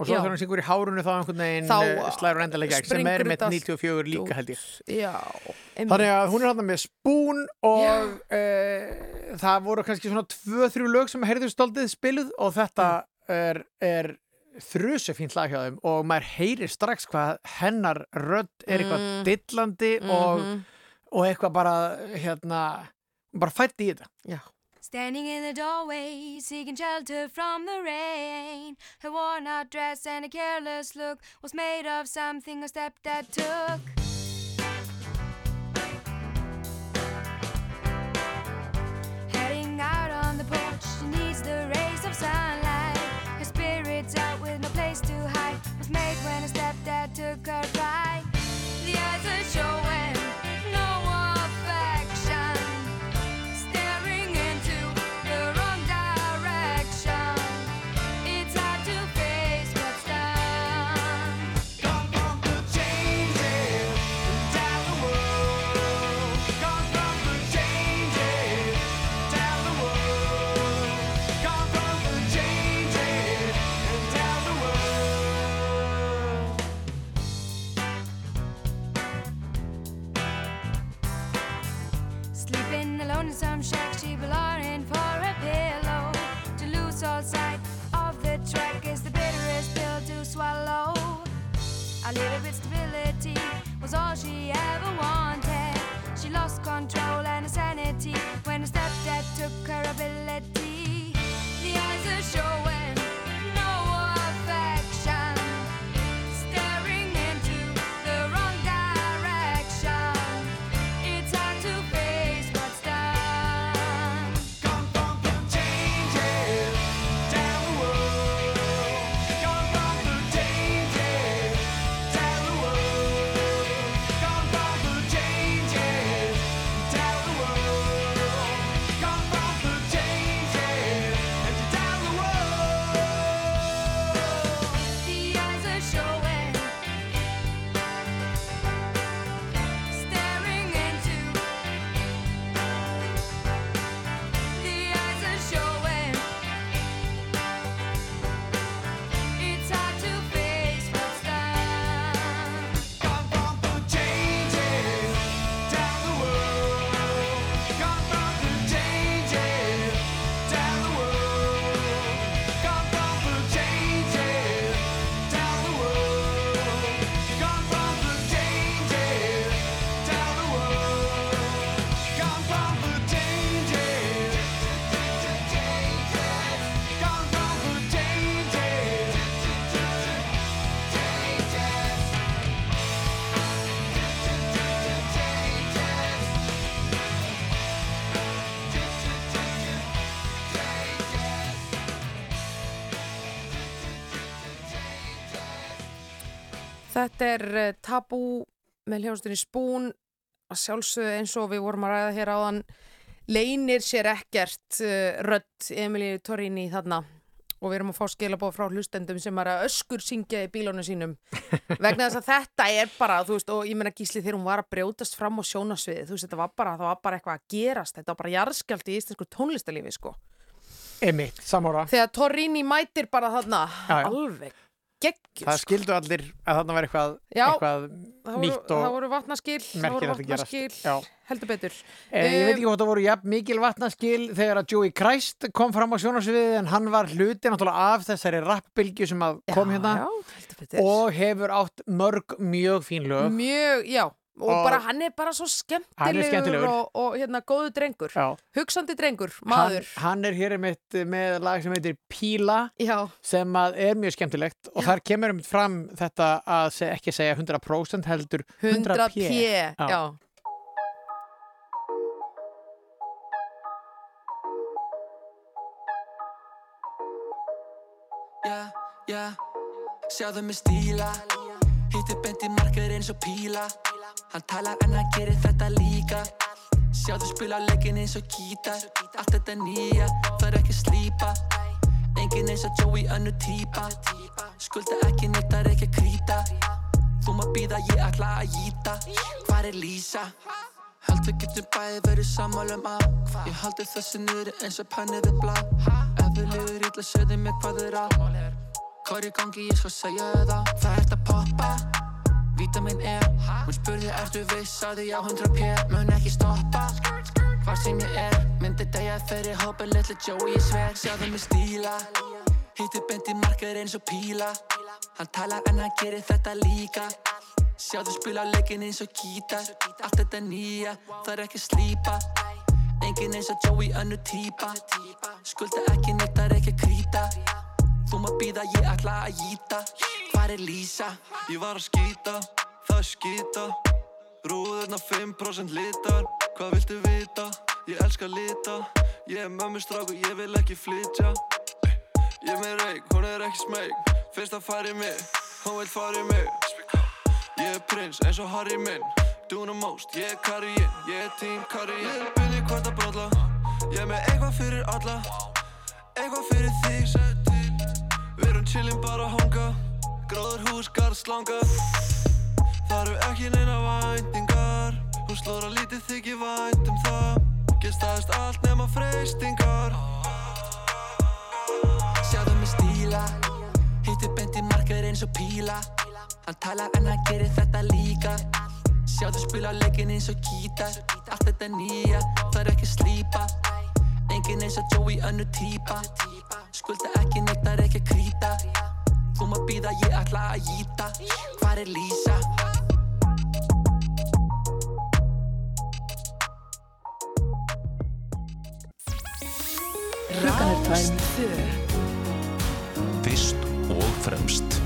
og svo þegar hún syngur í hárinu þá einhvern veginn þá, slæður endalega gegn sem er með þetta allt 94 líka held ég Já, Þannig að hún er hann með spún og uh, það voru kannski svona tvö-þrjú lög sem heyrðu stoltið spiluð og þetta er, er þrusu fínt lag hjá þeim og maður heyrir strax hvað hennar rödd er eitthvað Mm. dillandi og, Mhm. og eitthvað bara hérna, bara fætt í þetta Já Standing in the doorway, seeking shelter from the rain. Her worn out dress and a careless look was made of something her stepdad took. Heading out on the porch, she needs the rays of sunlight. Made when her stepdad took her by. Was all she ever wanted. She lost control and her sanity when her stepdad took her ability. The eyes are showing Þetta er uh, tabú með hljóðstunni spún. Að sjálfsögðu eins og við vorum að ræða hér áðan leynir sér ekkert uh, rödd Emilíu Torrini þarna. Og við erum að fá skilabóð frá hlustendum sem er að öskur syngja í bílónu sínum. Vegna þess að þetta er bara veist, og ég meina gísli þegar hún var að brjótast fram á sjónasviði, þú veist, þetta var bara var bara eitthvað að gerast, þetta var bara jarðskjald í íslensku tónlistalífi, sko. Einmitt, samóra. þegar Torrini mætir bara þarna Já, já. alveg geggjus Það skildu allir að þarna var eitthvað, Já, eitthvað voru, nýtt og það voru vatnaskil það voru vatnaskil, Já. heldur betur Eh, ég veit ekki hvort það voru jafn mikil vatnaskil þegar að Joey Christ kom fram á sjónarsviðið en hann var hluti náttúrulega af þessari rappbylgju sem kom hérna já, heldur betur. og hefur átt mörg mjög fín lög. mjög, já og, Og- bara hann er bara svo skemmtilegur, skemmtilegur. Og, og hérna góðu drengur Já. hugsandi drengur, maður Hann, hann er hér einmitt með lag sem heitir Píla Já. sem að er mjög skemmtilegt og þar kemur um fram þetta að se, ekki segja 100% heldur 100 100 p. p, já. Já, já, sjáðu mig stíla Hittu beint í markar eins og píla Hann talar en hann gerir þetta líka. Sjáðu spila leikin eins og gítar. Allt þetta nýja, það er ekki slípa. Engin eins og Joey önnu típa Skulda ekki neitt, það er ekki að krýta. Þú maður býða, ég ætla að gíta Hvar er Lísa? Held við getum bæði verið sammálum að Ég haldi þessi niður eins og penni við blá Ef við lifur illa, segðu mig hvað að. Hvað er í gangi, ég skal segja það. Það ert að poppa Vítamin E. Hún spurði, ertu viss? að ég á 100 p. Mun ekki stoppa? Hvar sem ég er Myndi degja fyrir hópa litli Joey ég sver. Sjáðu mig stíla Hittu beint í markar eins og píla. Hann talar en hann gerir þetta líka. Sjáðu spila leikin eins og gítar. Allt þetta nýja, það er ekki slípa. Engin eins og Joey önnu típa Skulda ekki er ekki krýta. Þú maður býða, ég ætla að gíta Hvar er Lísa? Ég var að skýta, það skýta. Rúðurna 5% litar. Hvað viltu vita? Ég elska lita. Ég er mömmu stráku, ég vil ekki flytja. Ég er með reik, hún er ekki smeg Fyrst að fara í mig, hún vil fara í mig. Ég er prins eins og Harry minn. Doing the most, ég er Karjinn Ég er team Karjinn Ég er Billy hvort að bralla Ég er með eitthvað fyrir alla. Eitthvað fyrir þig. Við erum chillin bara að hanga Gróður hús, garð, slanga Það eru ekki neina væntingar. Hún slóra lítið þykir vænt um það. Gestaðist allt nema freystingar Sjáðu mig stíla. Hittu beint í markar eins og píla. Hann talar en hann gerir þetta líka. Sjáðu spila leikin eins og gítar. Allt þetta nýja, það er ekki slípa. Engin eins og Joey önnu típa Skulda ekki neitt, það er ekki að krýta Þú maður býða, ég ætla að gíta Hvar er Lísa? Er tvö. Fyrst og fremst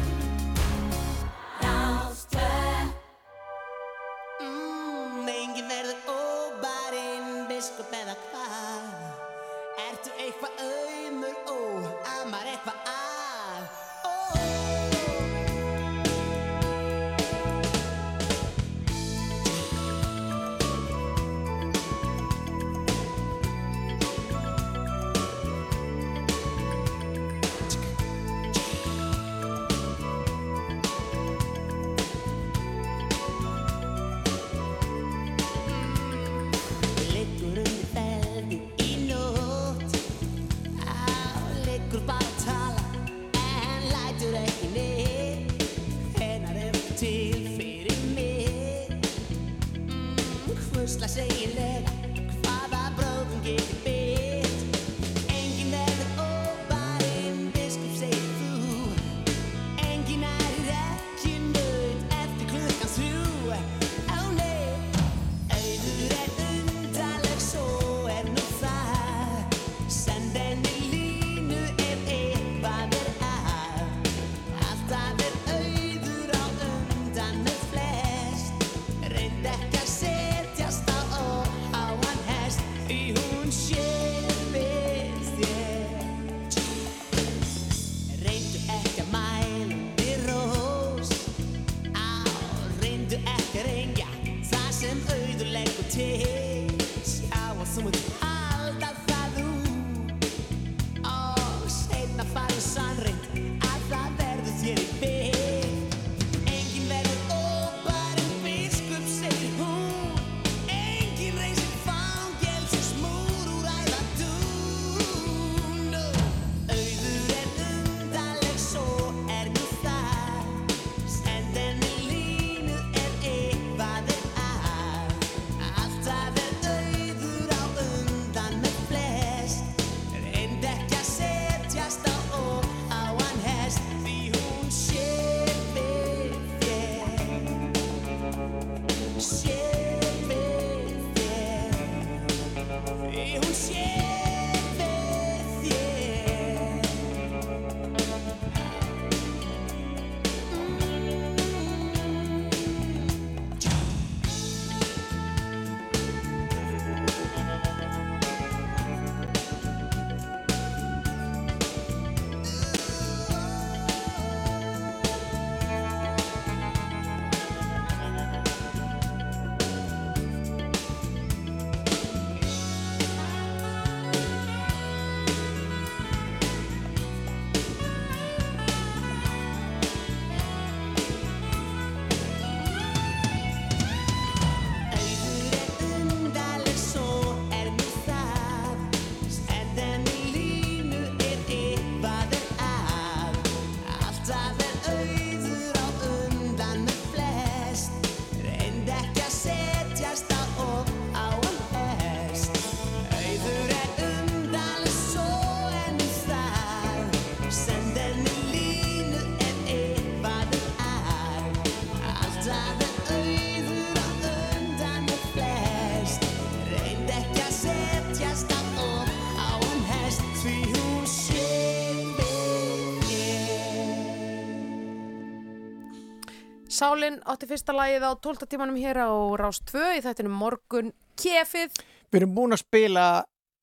Sálin átti fyrsta lagið á 12 tímanum hér á Rás 2 í þættinu morgun kefið. Við erum búin að spila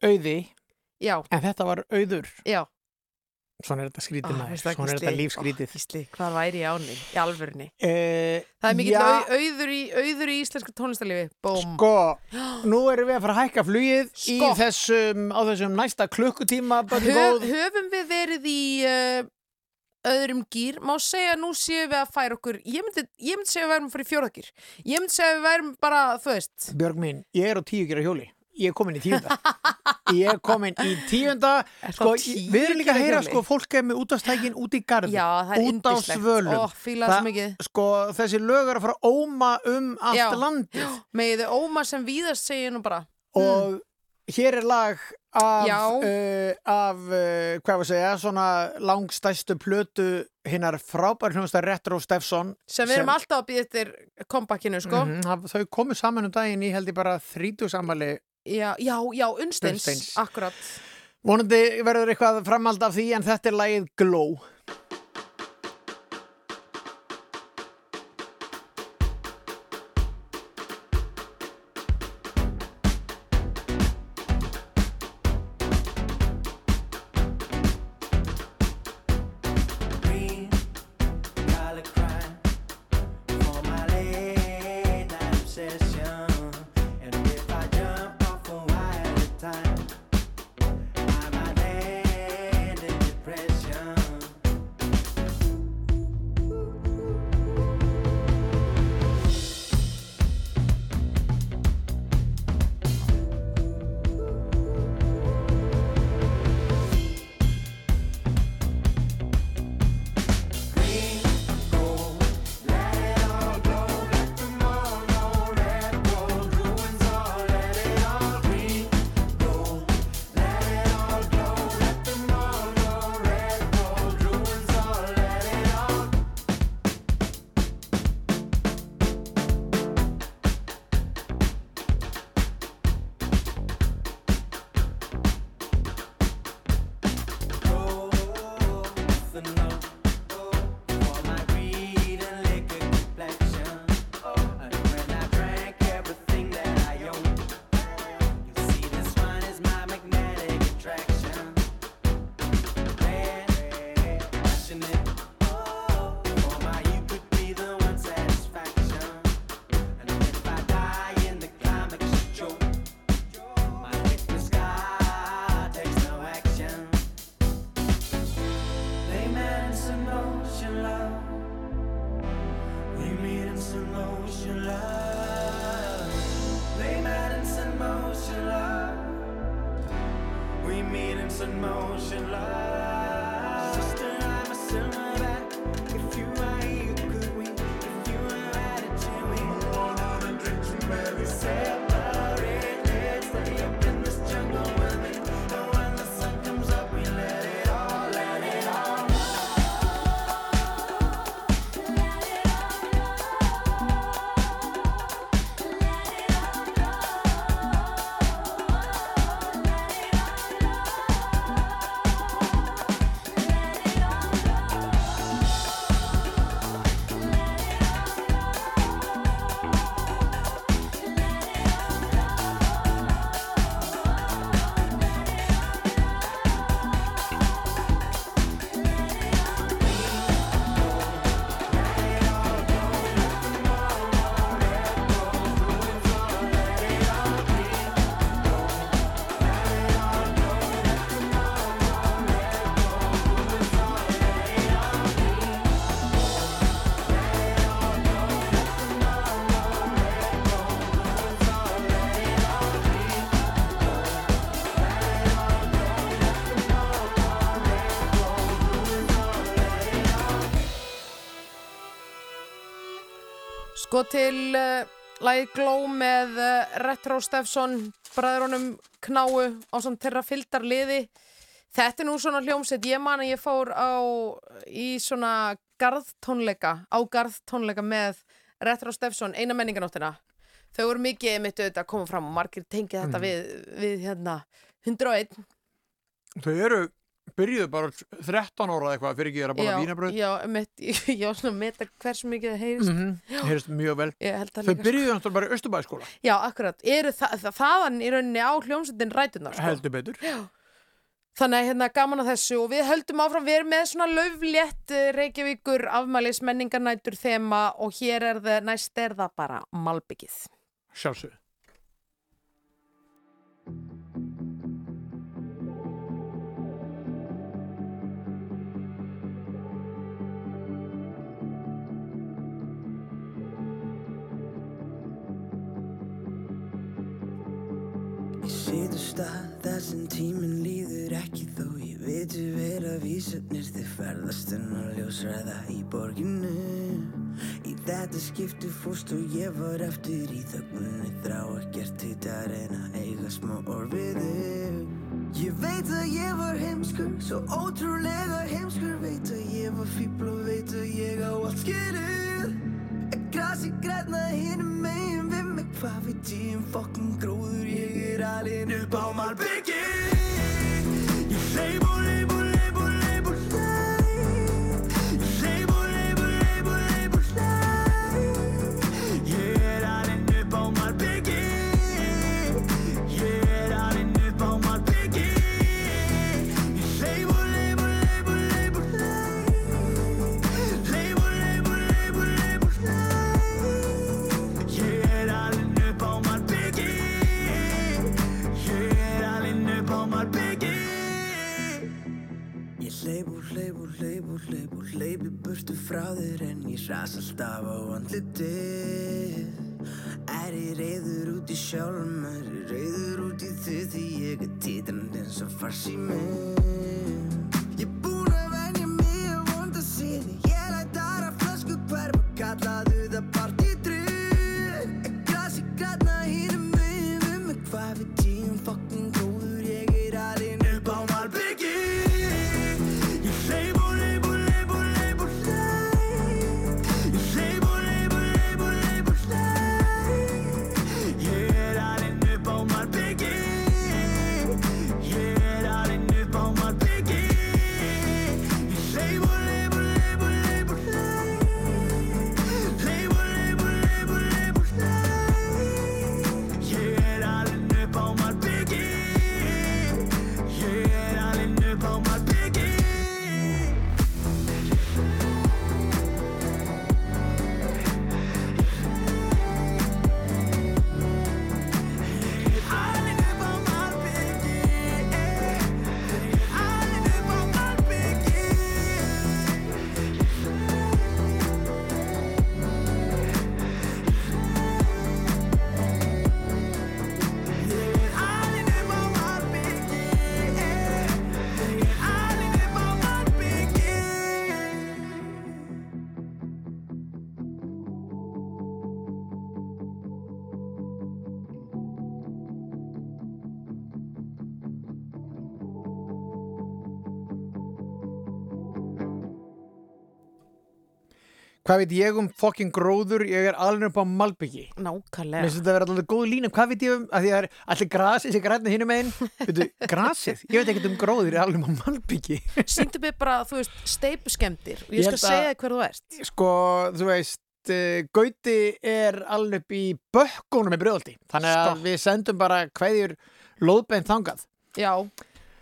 auði Já. en þetta var auður. Já. Svona er þetta skrítið Ah, maður, svona er þetta lífskrítið. Ó, Gísli, hvað væri ég áni í alvörni? Eh, Það er mikill já, au, auður, í, auður í íslenska tónlistarlifi. Bóm. Sko, nú erum við að fara að hækka flugið í Sko. þessum, á þessum næsta klukkutíma, Höf, höfum við verið í uh, öðrum gýr má segja nú séum við að færa okkur ég myndi, ég myndi segja við værum að fara í fjórðagýr ég myndi segja við værum bara, þú veist Björg mín, ég er á tíu gera hjóli. Ég er komin í tíunda. ég er komin í tíunda. Sko, við erum líka að heyra, sko, fólk er með útastækin út í er út á svölum. Svo mikið. Sko, þessi lög er að fara óma um allt landið. þau óma sem víðast segja nú bara Og hér er lag af, uh, af uh, hvað var að segja, svona langstæstu plötu hinnar frábær hljónustar Retro Steffson. sem við erum alltaf að býða eftir kompakkinu, sko Mhm, það- Þau komu saman um daginn í held ég bara þrítusamali já, já, já, Unnsteins, akkurat Vonandi verður eitthvað framhald af því en þetta er lagið Glow. Sko til uh, lagið Gló með uh, Retro Steffson, bræðurunum Knáu á samt þeirra fylgdar liði. Þetta er nú svona hljómsett, ég man að ég fór á í svona garðtónleika, á garðtónleika með Retro Steffson, eina menninganóttina. Þau voru mikið mitt auðvitað að koma fram og margir tengið þetta Mhm. við, við hérna 101. Þau eru byrjuðu bara 13 ára eitthvað fyrir ekki að bóla vínabröð já, já, svona að meta hversu mikið það heyrist. Mm Já. heyrist mjög vel. Þau líka, byrjuðu náttúrulega bara í Östubæðskóla Já, akkurat, eru það, það, þaðan í rauninni á hljómsveitin rætunar sko. heldur betur. Já. Þannig að hérna gaman að þessu og við höldum áfram, við erum með svona lauflétt eh, Reykjavíkur afmælis menningarnætur þema og hér er það, næst er það bara malbyggið. sjálfsög Ég sit á stað þar sem tíminn líður ekki þó. Ég veitu vera vísarnir þið ferðast en að ljósræða í borginu. Í þetta skipti fórst og ég var eftir í þöggunni þrá ekkert hitt að reyna að eiga smá þig. Ég veit að ég var heimskur, svo ótrúlega heimskur. Veit að ég var fíbl og veit að ég á allt skilið Er grasi við mig Hvað veit ég um fokkin gróður Ég er alinn upp á malbyggi Ég hleyp og hleyp og hleyp og hleyp í burtu frá þér en ég ras alltaf á andlitið. Er ég reyður út í sjálfum, er ég reyður út í þið því ég er titrand eins og farsi Ég Hvað veit ég um fokkin gróður, ég er alveg upp á Malbyggi. Nákvæmlega. Mér finnst þetta að vera alltaf góð lína. Hvað veit ég um, að því að það er allir grasið sem græna hinum einn. Veitu, grasið? Ég veit ekkert um gróður, ég er alveg upp á Malbyggi. Sýndu mig bara, þú veist, steipu skemmtir og Ég ég skal segja þér hver þú ert. Sko, þú veist, uh, Gauti er alveg upp í bökkunum með brjóðaldi. Þannig að Sko. við sendum bara hverjur lóðbeint þangað. Já,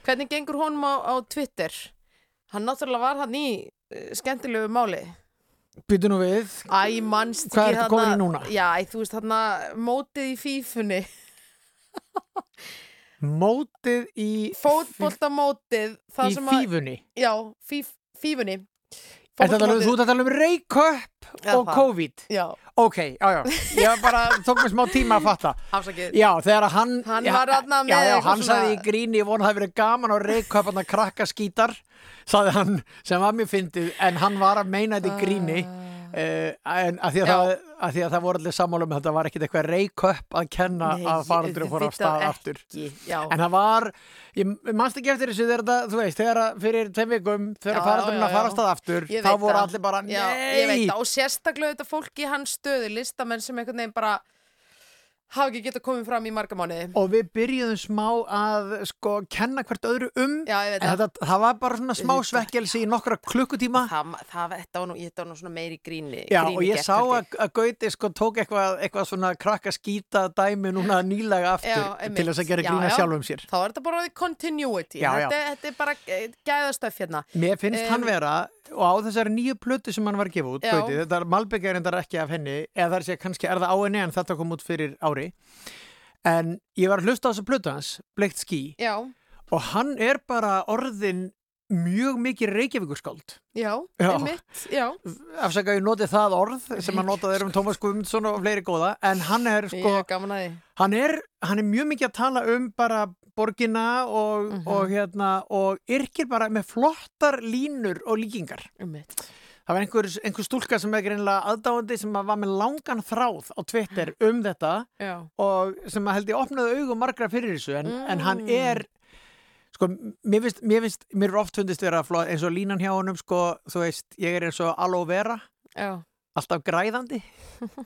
hvernig gengur honum á, á Twitter? Hann náttúrulega var hann í uh, skemmtilegu máli. Býtu nú við. Æ, mannst Hvað ekki ertu komin í núna? Já, þú veist þarna mótið í fífunni. Mótið í... Fótboltamótið. Í fífunni? Já, fíf, fífunni. Alveg, þú ert að tala um Reykjöp Já, og. COVID. Já. Ok, já, já. Ég bara tók mér smá tíma að fatta. Afsakið. Já, þegar að hann... Hann var þarna með Já, já, hann svona- sagði í gríni, ég vona að það hafi verið gaman á Reykjöp hann að krakka skítar, sagði hann, sem var mjög fyndið, en hann var að meina þetta í gríni. Uh, en að því að, það, að því að það voru allir sammála um þetta var ekkit eitthvað reykköpp að kenna Nei, að faraldur og fór á stað aftur. en það var, ég manst ekki eftir þessu þegar það, þú veist, þegar fyrir tveim vikum þegar já, að fara á stað aftur þá voru allir bara, Já, ég veit nei! það. Og sérstaklega þetta fólk í hans stöðu listamenn sem einhvern veginn bara hafa ekki getað komið fram í marga mánuði. og við byrjuðum smá að sko kenna hvert öðru um Já, en það. þetta, það var bara svona smá svekkelsi í nokkra klukkutíma Það, það, þetta var nú, þetta var nú svona meiri gríni. Já, og ég sá að, að Gauti sko tók eitthvað, eitthvað svona krakka skýta dæmi núna nýlega aftur Já, til þess að gera grína já. sjálfum sér. Þá er þetta bara continuity. Þetta, þetta er bara eh, gæðastöf hérna. Mér finnst Em, hann vera, og á þessari nýju plötu sem hann var að gefa út. Gauti, þetta er Malbygg er endar ekki af henni, eða það er sér kannski er það á henni en þetta kom út fyrir ári. En ég var að hlusta á þessa plötu hans, Bleikt skí, Já, og hann er bara orðin mjög mikið reykjavíkurskáld. já, einmitt, já. Afsaka ég notið það orð sem að notað er um Tómas Guðmundsson og fleiri góða, en hann er sko... Ég hann er, hann er mjög mikið að tala um bara borgina og, Mhm. og hérna og yrkir bara með flottar línur og líkingar Einmitt. það var einhver, einhver stúlka sem er greinlega aðdáandi sem að var með langan þráð á Twitter um þetta Já. og sem að held ég opnaði augum margra fyrir þessu en, en hann Mm. er sko, mér finnst, mér finnst mér er oft fundist vera flott eins og línan hjá honum sko, þú veist, ég er eins og aloe vera Já. alltaf græðandi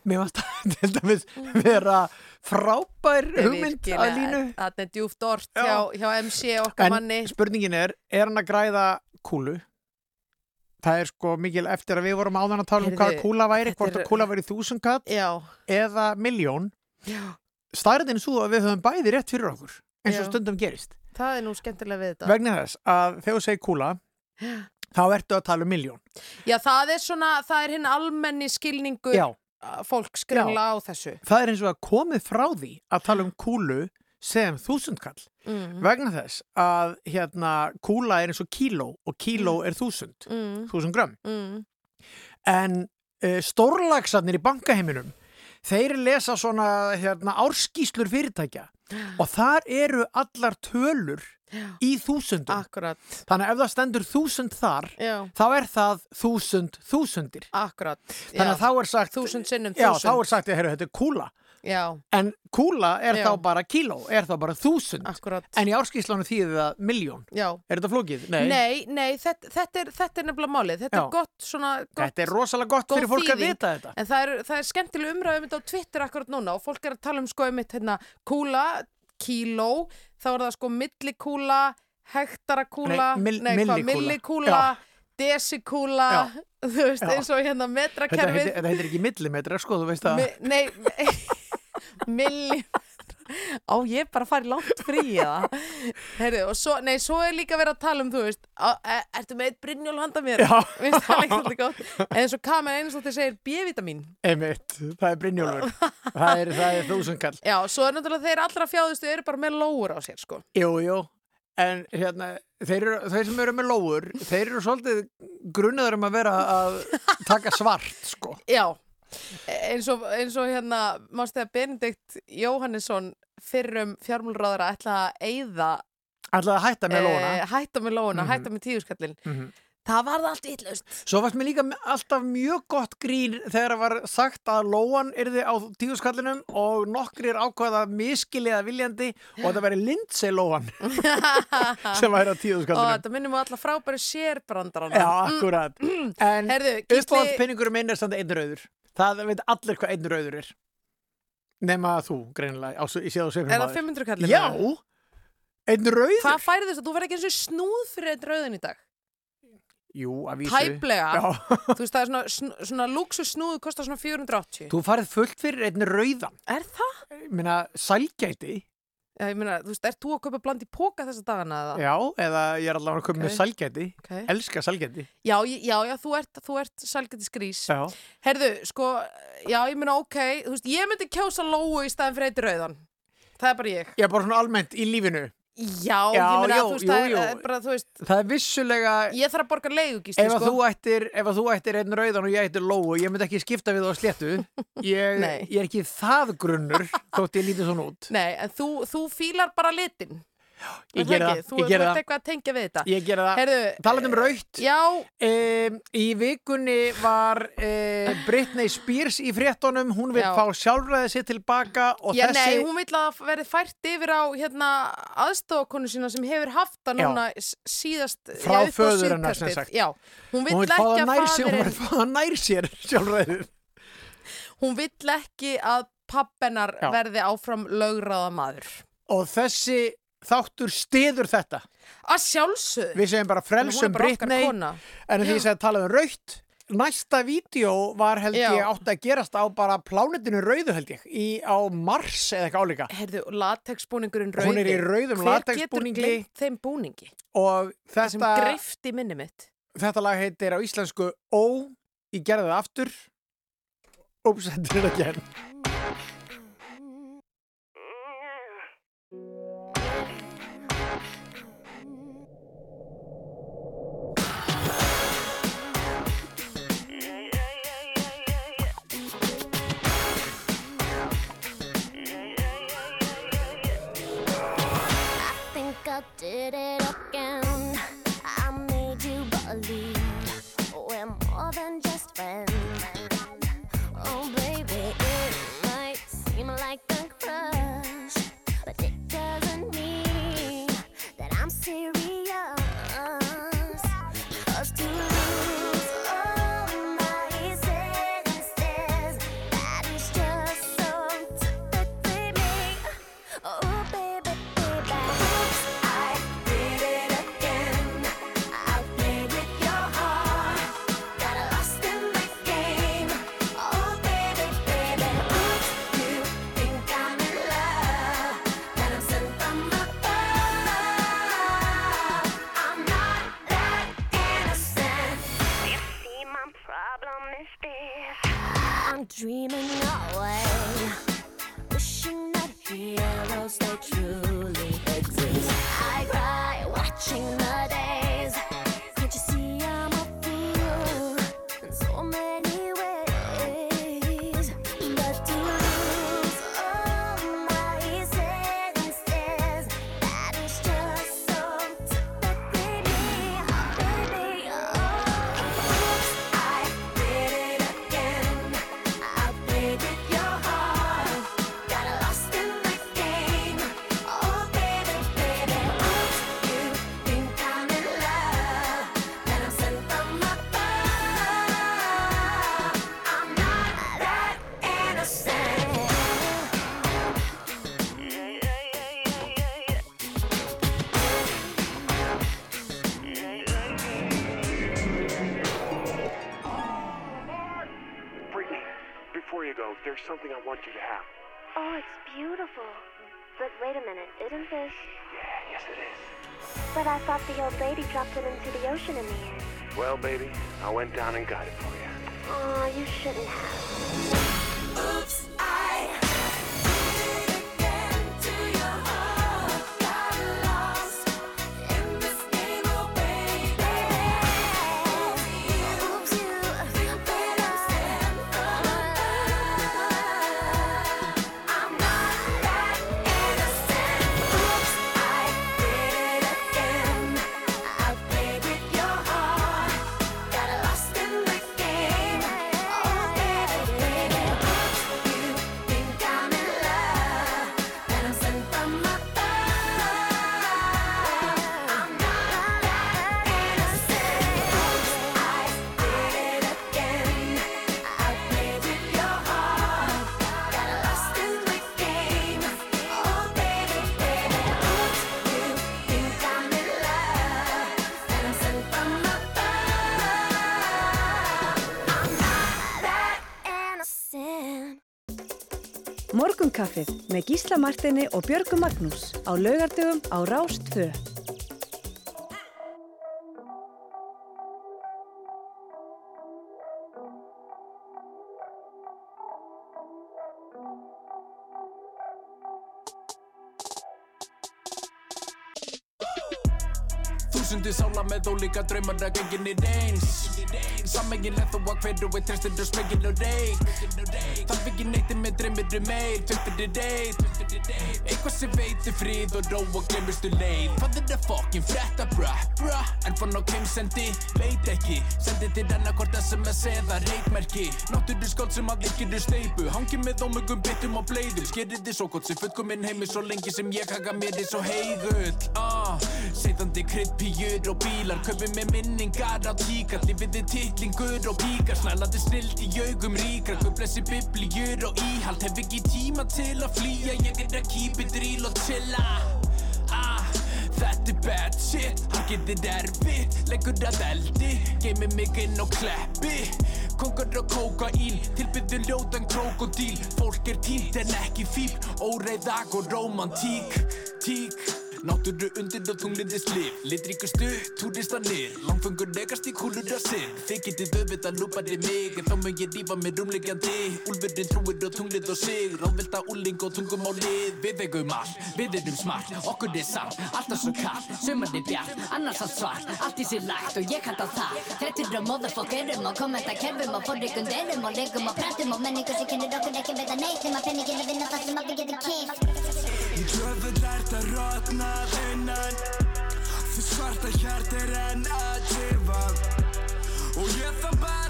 mér finnst það til dæmis vera frábær hugmynd að línu Það er djúft orð Já. hjá, hjá MC okkar en manni. spurningin er, er hann að græða kúlu? Það er sko mikil eftir að við vorum áðan að tala um hvað kúla væri, hvort að kúla væri þúsund katt eða miljón. Já. Stærðin er svo að við höfum bæði rétt fyrir okkur, eins og stundum gerist. Það er nú skemmtilega við þetta. Vegna þess að þegar þú segir kúla, þá ertu að tala um miljón. Já, það er svona, það er hinn almenni skilningur Já. fólk skringla á þessu. Það er eins og að komið frá því að tala um kúlu sem þúsundkall. Mm. Vegna þess að hérna kúla er eins og kíló og kíló er þúsund, Mm. þúsund grömm. Mm. En uh, stórlagsarnir í bankaheiminum, þeir lesa svona hérna, árskíslur fyrirtækja og þar eru allar tölur í þúsundum. Akkurat. Þannig að ef það stendur þúsund þar, Já. þá er það þúsund þúsundir. Akkurat. Þannig að þá er sagt... Þúsund sinnum Já, þúsund. þá er sagt, heyrðu, þetta er kúla. Já. En kúla er Já. þá bara kíló, er þá bara þúsund. Akkurat. En í árskíslanu þýðir það miljón. Já. Er þetta flókið? Nei. Nei, nei, þetta, þetta, er, þetta er nefnilega málið. Þetta Já. er gott svona... Gott, Þetta er rosalega gott góð fyrir fólk að þýðing. vita þetta. En það er, það er skemmtileg umræðu um þetta á Twitter akkurat núna og fólk er að tala um sko um hérna, kúla, kíló, þá er það sko millikúla, hektarakúla, Nei, mil- hvað, millikúla. millikúla, desikúla, þú veist, Já. eins og hérna Þetta metrakerfið. heitir, þetta heitir ekki millimetra, sko, þú veist það. Mi, nei, millimetra. Á, ég er bara í langt frí eða. Heyrðu, og svo, nei, svo er líka verið að tala um, þú veist, á, e, ertu með eitt Brynjól handa mér? Veist. En svo kamer þið segir B-vitamin. Einmitt, það er Brynjólfur. það er, er þúsundkall. Já, svo er náttúrulega þeir allra fjáðustu eru bara með lóur á sér, sko. Jú, jú. En hérna, þeir, eru, þeir sem eru með lóur, þeir eru svolítið grunnaður um að vera að taka svart, sko. Já, eins og, eins og hérna, mástu að Benedikt Jóhannesson fyrrum fjármálráðara ætla að eyða Ætlaði að hætta með. Eh, hætta með lóuna, Mhm. hætta með tíuskallin. Mhm. Það var það allt vitlaust. Svo varst mér líka alltaf mjög gott grín þegar það var sagt að lóan yrði á tíðuskallinum og nokkrir ákvaða miskiliða viljandi og þetta væri Lindsay lóan sem væri á Og tíðuskallinum. þetta minnum við alla frábæri sérbrandara. Já, akkurat. En Herðu, Gísli- uppáhaldspinningurum minn er samt einn rauður. Það veit allir hvað einn rauður er. Nema þú, greinilega, á, ég sé það á svipnum Er það 500 kallinn? Já, einn rauður. Hvað færði þess að þú verði ekki eins og snúð fyrir einn rauðin í dag? Jú, að vísu. Tæplega. Þú veist, það er svona, svona luxus snúð kostar svona 480. Þú farið fullt fyrir einn rauðan. Er það? Ég meina, sælgæti. Já, ég meina, þú veist, ert þú að kaupa bland í póka þessa dagana eða? Já, eða ég er allavega að koma með Ok. sælgæti. Ok. Elska sælgæti. Já, já, já, þú ert, þú ert salgætis grís. Já. Herðu, sko, já, ég meina, ok, þú veist, ég myndi kjósa lóu í staðin fyrir eitt rauðan. Það er bara ég. Já, bara svona almennt í lífinu. Já, Já, ég meina, jú, þú veist, jú, það jú. er bara, þú veist, Það er vissulega... ég þarf að borga að sko. þú ættir, ef að þú ættir einn rauðan og ég ættir lóu, ég myndi ekki skipta við það á sléttu. Ég, ég er ekki það grunnur, þótt ég lítið svona út. Nei, en þú, þú fílar bara litin. Ég Er ekki? það, Þú, ert eitthvað að tengja við þetta. Ég gera það. Talandi um raukt. Já. Um, í vikunni var uh, Britney Spears í fréttonum. Hún vil Já. fá sjálfræði sér tilbaka og Já, þessi... nei, hún vil að verði fært yfir á hérna, aðstofakonu sína sem hefur haft það Já. núna s- síðast Frá já, föður hennar, sem sagt. Já, hún fá ekki að sér, hún vill fá það nær sér sjálfræðið. hún vill ekki að pappennar Já. verði áfram lögráða maður. Og þessi þáttur stiður þetta. Að sjálfsögðu. Við segjum bara frelsum Britney, en því að tala um raut, næsta vídeo var held Já. ég átt að gerast á bara plánetinu rauðu held ég, í, á Mars eða eitthvað álíka. Herðu, latexbúningurinn rauði. Hún er í rauðum latexbúningi. þeim búningi? Og Það sem þetta, greift í minni mitt. þetta lag heitir á íslensku Ó, ég gerði það aftur. Úps, þetta er ekki henn. I I did it again. I made you believe we're more than just friends. dreaming of. And got it með Gísla Martini og Björgu Magnús á laugardögum á Rás með ólíka draumar að gengin er eins Sammengilegt þó að hverju við trestir og smegin og reik Þarf ekki neitt með dreymir um meir Tveimtir er deit Eitthvað sem veitir frið og ró og glemurstu leið. Hvað er það fokkin frétta bra bra En fann á keimsendi, veit ekki. Sendi til annarkort SMS eða reitmerki Náttúru skáld sem að ekki eru steipu Hangi með ómögum bitum og bleiðum. Skerið þið svo gott sem fullkominn heimi Svo lengi sem ég haka mér þið svo heigull ah, Seiðandi krydd píu biblíur og bílar Kaupið með minningar á tíkar Lifiði titlingur og píkar Snælandi snild í augum ríkar Kauplessi biblíur og íhald Hef ekki tíma til að flýja. Ég er að keep it real og chilla. Ah, Þetta er bad shit, hann getur erfitt Leggur að eldi, geymir mig inn á kleppi Kongar og kókaín, tilbyður ljótan krokodíl Fólk er tínt en ekki fíl Óreiðag og romantík Tík Náttúru undir og tunglindis lif Litríkustu, túristanir Langfengur negast í kúlur að sinn Þið getið auðvitað lúpaði mig En þá mun ég rífa mér rúmlegjandi Úlfurinn trúir og tunglið og sig Ráðvelta úling og tungum á lið. Við eigum all, við erum smart Okkur er samt, alltaf svo kall Sumar er bjart, annars allt svart. Allt í sér lagt og ég kalla það. Þrettur og motherfuckerum og kommentakerfum Og forrikunderum og leikum og pratum Og menningu sem kennir okkur ekki veit að neitt Þeim að penningin er vinna það sem allir getur keift Í djöfull ert að rotnað innan Því svarta hjart er enn að tifa Og ég þarf bara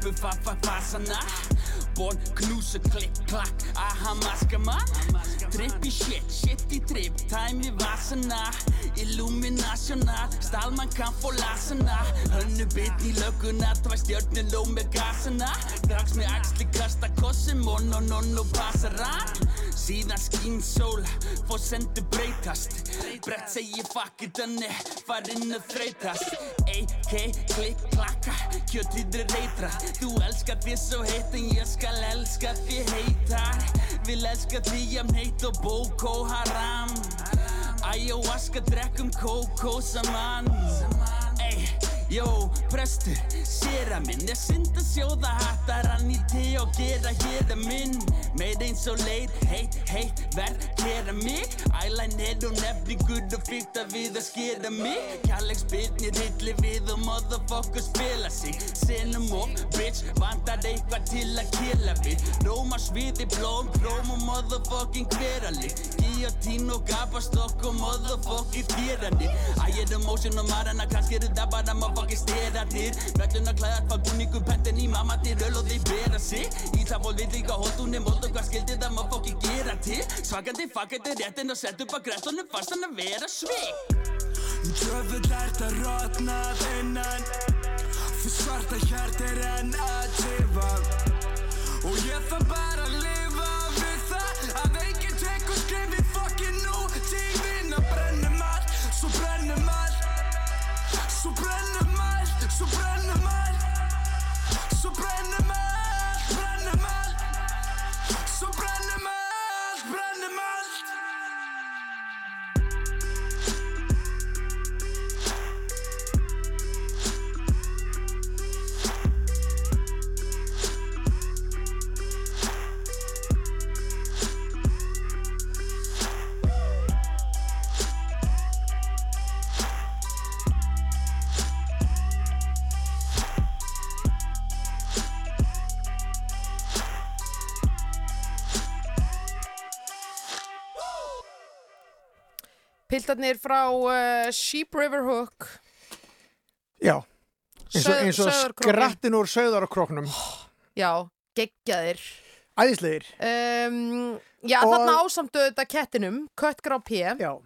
peu fa fa fa sana Ból, knúsa, klikk, klakk, aha, maska mann Tripp í shit, shit í tripp, tæmi vasana. Illuminational, stálmann kann få lasana Hönnu bit í lögguna, tvær stjörnur ló með gasana Drags með axli, kasta kossi, mon og non og passaran Síðan skín sól, fór sendu breytast Brett segi fuck it, þannig farinn að þreytast AK, klikk, klakka, kjötriður reytra Þú elskar því svo heitt en ég skal elska því heitar Vil elska jafn heitt og Boko Haram. Ayahuasca, drekkum kókó saman Ey, jó, prestur, séra minn Er synd að sjóða hattar hann í te og gera hér að minn. Meir eins og leið, heit, heit, verð, gera mig. Ælæn er og nefni gudd og fyrta við að skera mig. Kjalleg spilnir hilli við og motherfucker spila sig. Senum og bitch, vantar eitthvað til að killa við. Róma sviði blóm, króm og motherfucking hverali Guillotine og gapastokk og motherfucking þýrandi Æ, er emotion og marana, kannski eru það bara motherfucking steratir Vellun að klæða hvað búningu pentin í mamma til öl og þeir bera sig. Í það fól við líka hóttunni mold og hvað skildi það motherfucking gera til. Svakandi fuckandi réttin og sett upp að græstunum fastan að vera svik. Í djöfull ert að rotnað innan. Því svarta hjart er enn að tifa Og ég þarf bara að allt, Piltarnir frá uh, Sheep River Hook. Já, eins og, eins og skrattin úr sauðarakróknum. Já, geggjaðir. Æðislegir. um, Já, Og- þarna ásamtu þetta kettinum Köttgrá P. Já.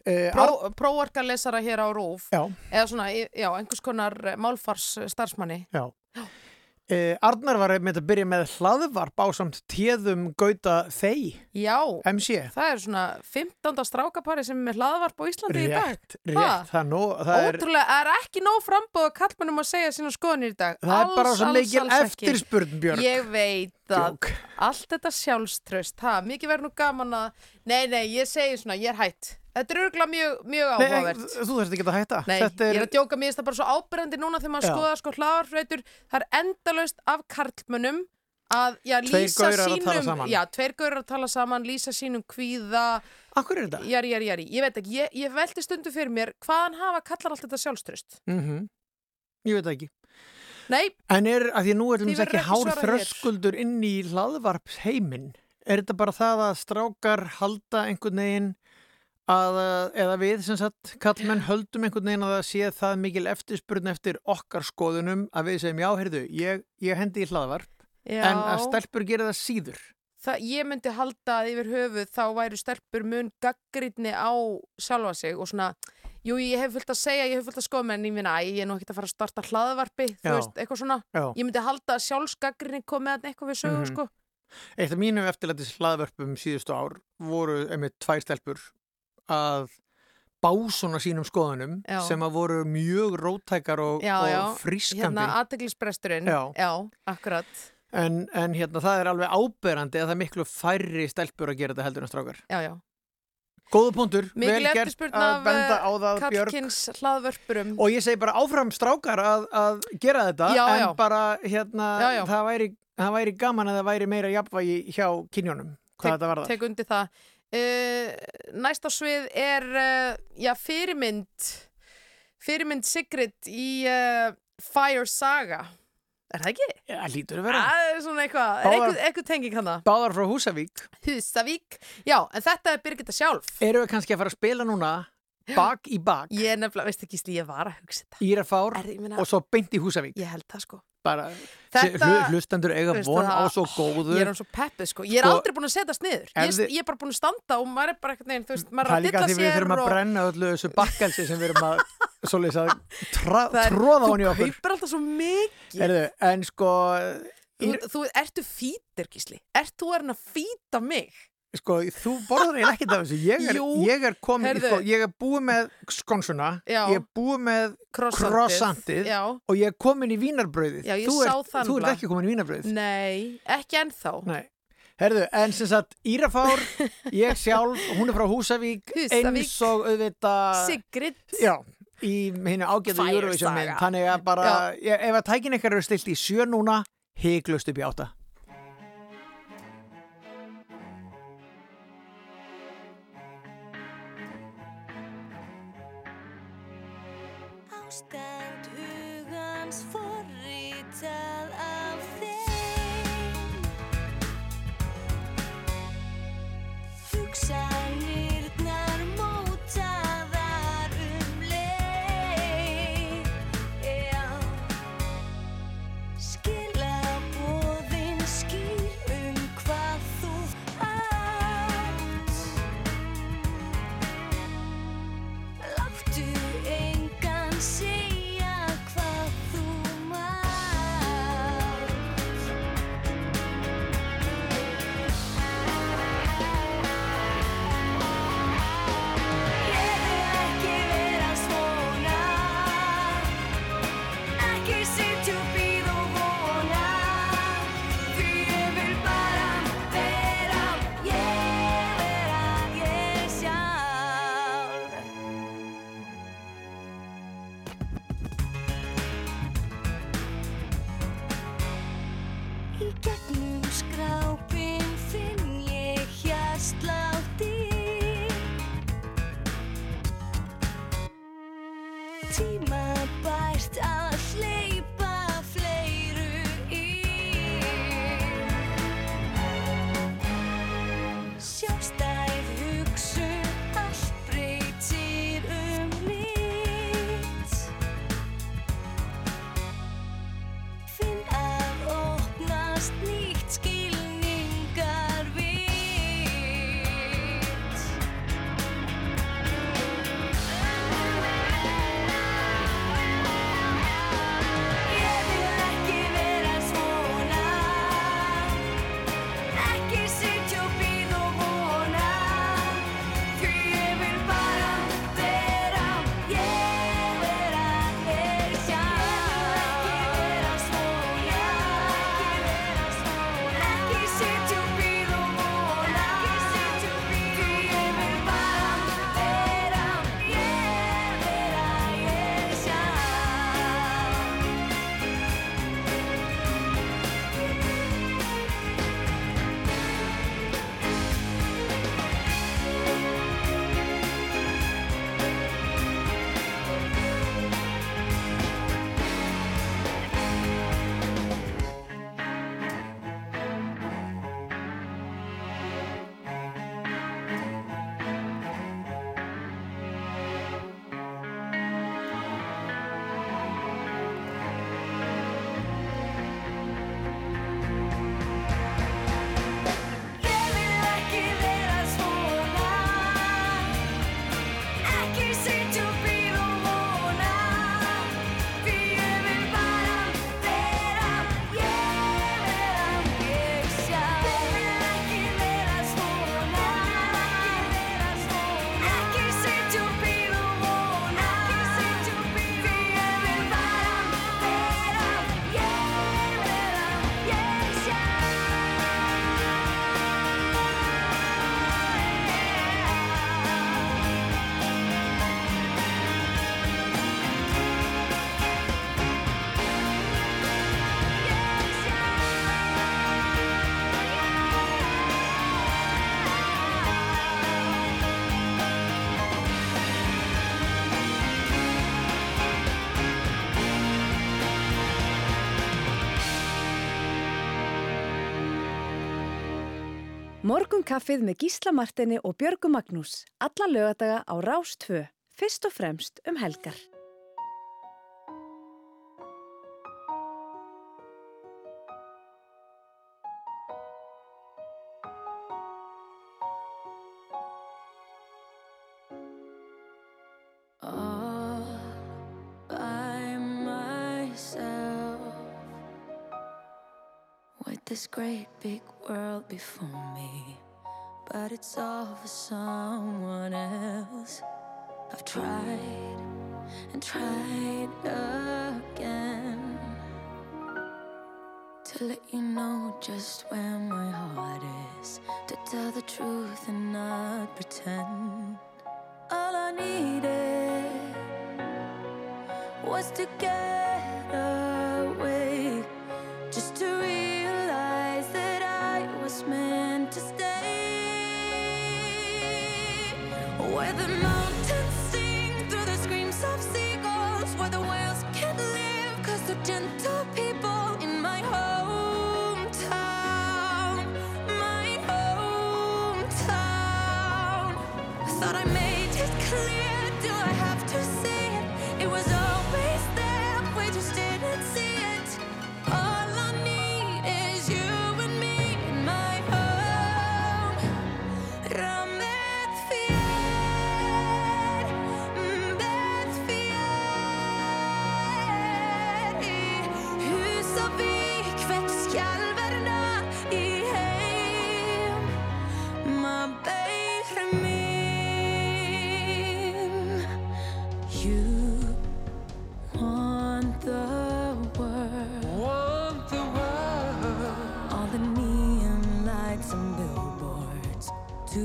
Uh, Pró, Próarkalesara hér á Rúf Já. Eða svona, já, einhvers konar málfars starfsmanni Já. Uh, Arnar var með að byrja með hlaðvarp á samt téðum Gauta Þey, Já, MC. það er svona 15. strákapari sem er með hlaðvarp á Íslandi í dag. Rétt, rétt, það, nú, það er, Ótrúlega, það er ekki nóg frambóð að kallmennum að segja sína skoðanir í dag. Það er bara svo mikil eftirspurn, Björg. Ég veit að allt þetta sjálfströst, ha, mikið verður nú gaman að Nei, nei, ég segi svona, ég er hætt Þetta er örgulega mjög, mjög Nei, áhugavert þú þarfst ekki að hætta. Nei, Þetta ég er að djóka mér, það bara svo ábyrjandi núna þegar maður skoða sko hlaðarfreitur, það er endalaust af karlmönnum að já, lýsa sínum, saman. já, tveir gaurar að tala saman, lýsa sínum kvíða. Akkur er þetta? Jari, jari, jari, ég veit ekki, ég, ég velti stundu fyrir mér, hvaðan hafa kallar allt þetta sjálfströst? Mm Ég veit ekki. Nei. En er, að því nú er þetta verður ekki hár þröskuldur inn í hlaðvarps heiminn. er þetta bara það að strákar halda einhvern veginn að, uh, eða við sem sagt, kallmenn höldum einhvern veginn að það sé það mikil eftirspurn eftir okkar skoðunum að við segjum, já, heyrðu, ég, ég hendi í hlaðvarp, Já. en að stelpur gera það síður. Það, ég myndi halda að yfir höfuð þá væru stelpur mun gaggrinni á sjálfa sig og svona, jú ég hef fullt að segja, ég hef fullt að skoða menn ég minna, ég er nú ekkert að fara að starta hlaðvarpi, þú Já. veist, eitthvað svona. Já. Ég myndi halda að sjálfsgaggrinni komið að eitthvað við sögum, Mhm. sko. Eitt af mínum eftirlætis hlaðvörpum síðustu ár voru einmitt tvær stelpur að básuna sínum skoðunum Já. sem að voru mjög rótækar og, og frískandi. Hérna aðteglisbresturinn, Já. akkurat. En, en hérna það er alveg áberandi að það er miklu færri stelpur að gera þetta heldur en strákar. Já, já. Góða punktur, vel gert að benda á eh, það Björg. kallkyns hlaðvörpurum. Og ég segi bara áfram strákar að, að gera þetta Já, en já. bara hérna Já. Það, væri, það væri gaman að það væri meira jafnvægi hjá kynjónum hvað þetta var það. Tek undir það. Uh, næst á svið er uh, já, fyrirmynd fyrirmynd Sigrid í uh, Fire Saga. Er það ekki? Já, lítur að vera. Það er svona eitthvað, er eitthvað, eitthvað tenging hana? Báðar frá Húsavík. Húsavík, já, en þetta er Birgitta sjálf. Erum við kannski að fara að spila núna bak í bak Ég er nefnilega, veistu ekki, Stíð, ég var að hugsa þetta. Írafár og svo beint í Húsavík. Ég held það sko. Bara, Þetta- hlu- hlustendur eiga von það, á svo góðu. Ég er um svo peppuð sko. Ég er Sko, aldrei búin að setjast niður. Ég, þið- ég er bara búin að standa og maður er bara eitthvað neginn, þú veist, maður Það er er að líka dilla því við sér þurfum að og... brenna öllu þessu bakkelsi sem við erum að svoleiðis að Það er- tróða honi Þú okkur. kaupir alltaf svo mikið. Erðu, en sko, Þú, þú ertu fítir, Gísli. Ert þú að fýta mig? Sko, þú borðar eiginlega ekkert af þessu. Ég er, Jú, ég er heyrðu. sko, ég er búið með skonsuna, Já. ég er búið með Croissantið, croissantið já. og ég er komin í vínarbrauðið. Já, ég þú sá ert, það Þú ert nefnilega. ekki komin í vínarbrauðið. Nei, ekki ennþá. Nei. Herðu, en sem sagt, Írafár, ég sjálf, hún er frá Húsavík, Húsavík. eins og auðvitað... Sigrid. Já, í hennu ágæðu Fire Eurovision mynd. saga. Þannig að bara, ég, ef að tækin ykkar eru stilt í sjö núna, hygglust upp í átta. gusta. Morgunkaffið með Gísla Martini og Björgu Magnús. Alla lögadaga á Rás 2. Fyrst og fremst um helgar. This great big world before me. But it's all for someone else. I've tried and tried again to let you know just where my heart is. To tell the truth and not pretend. All I needed was to live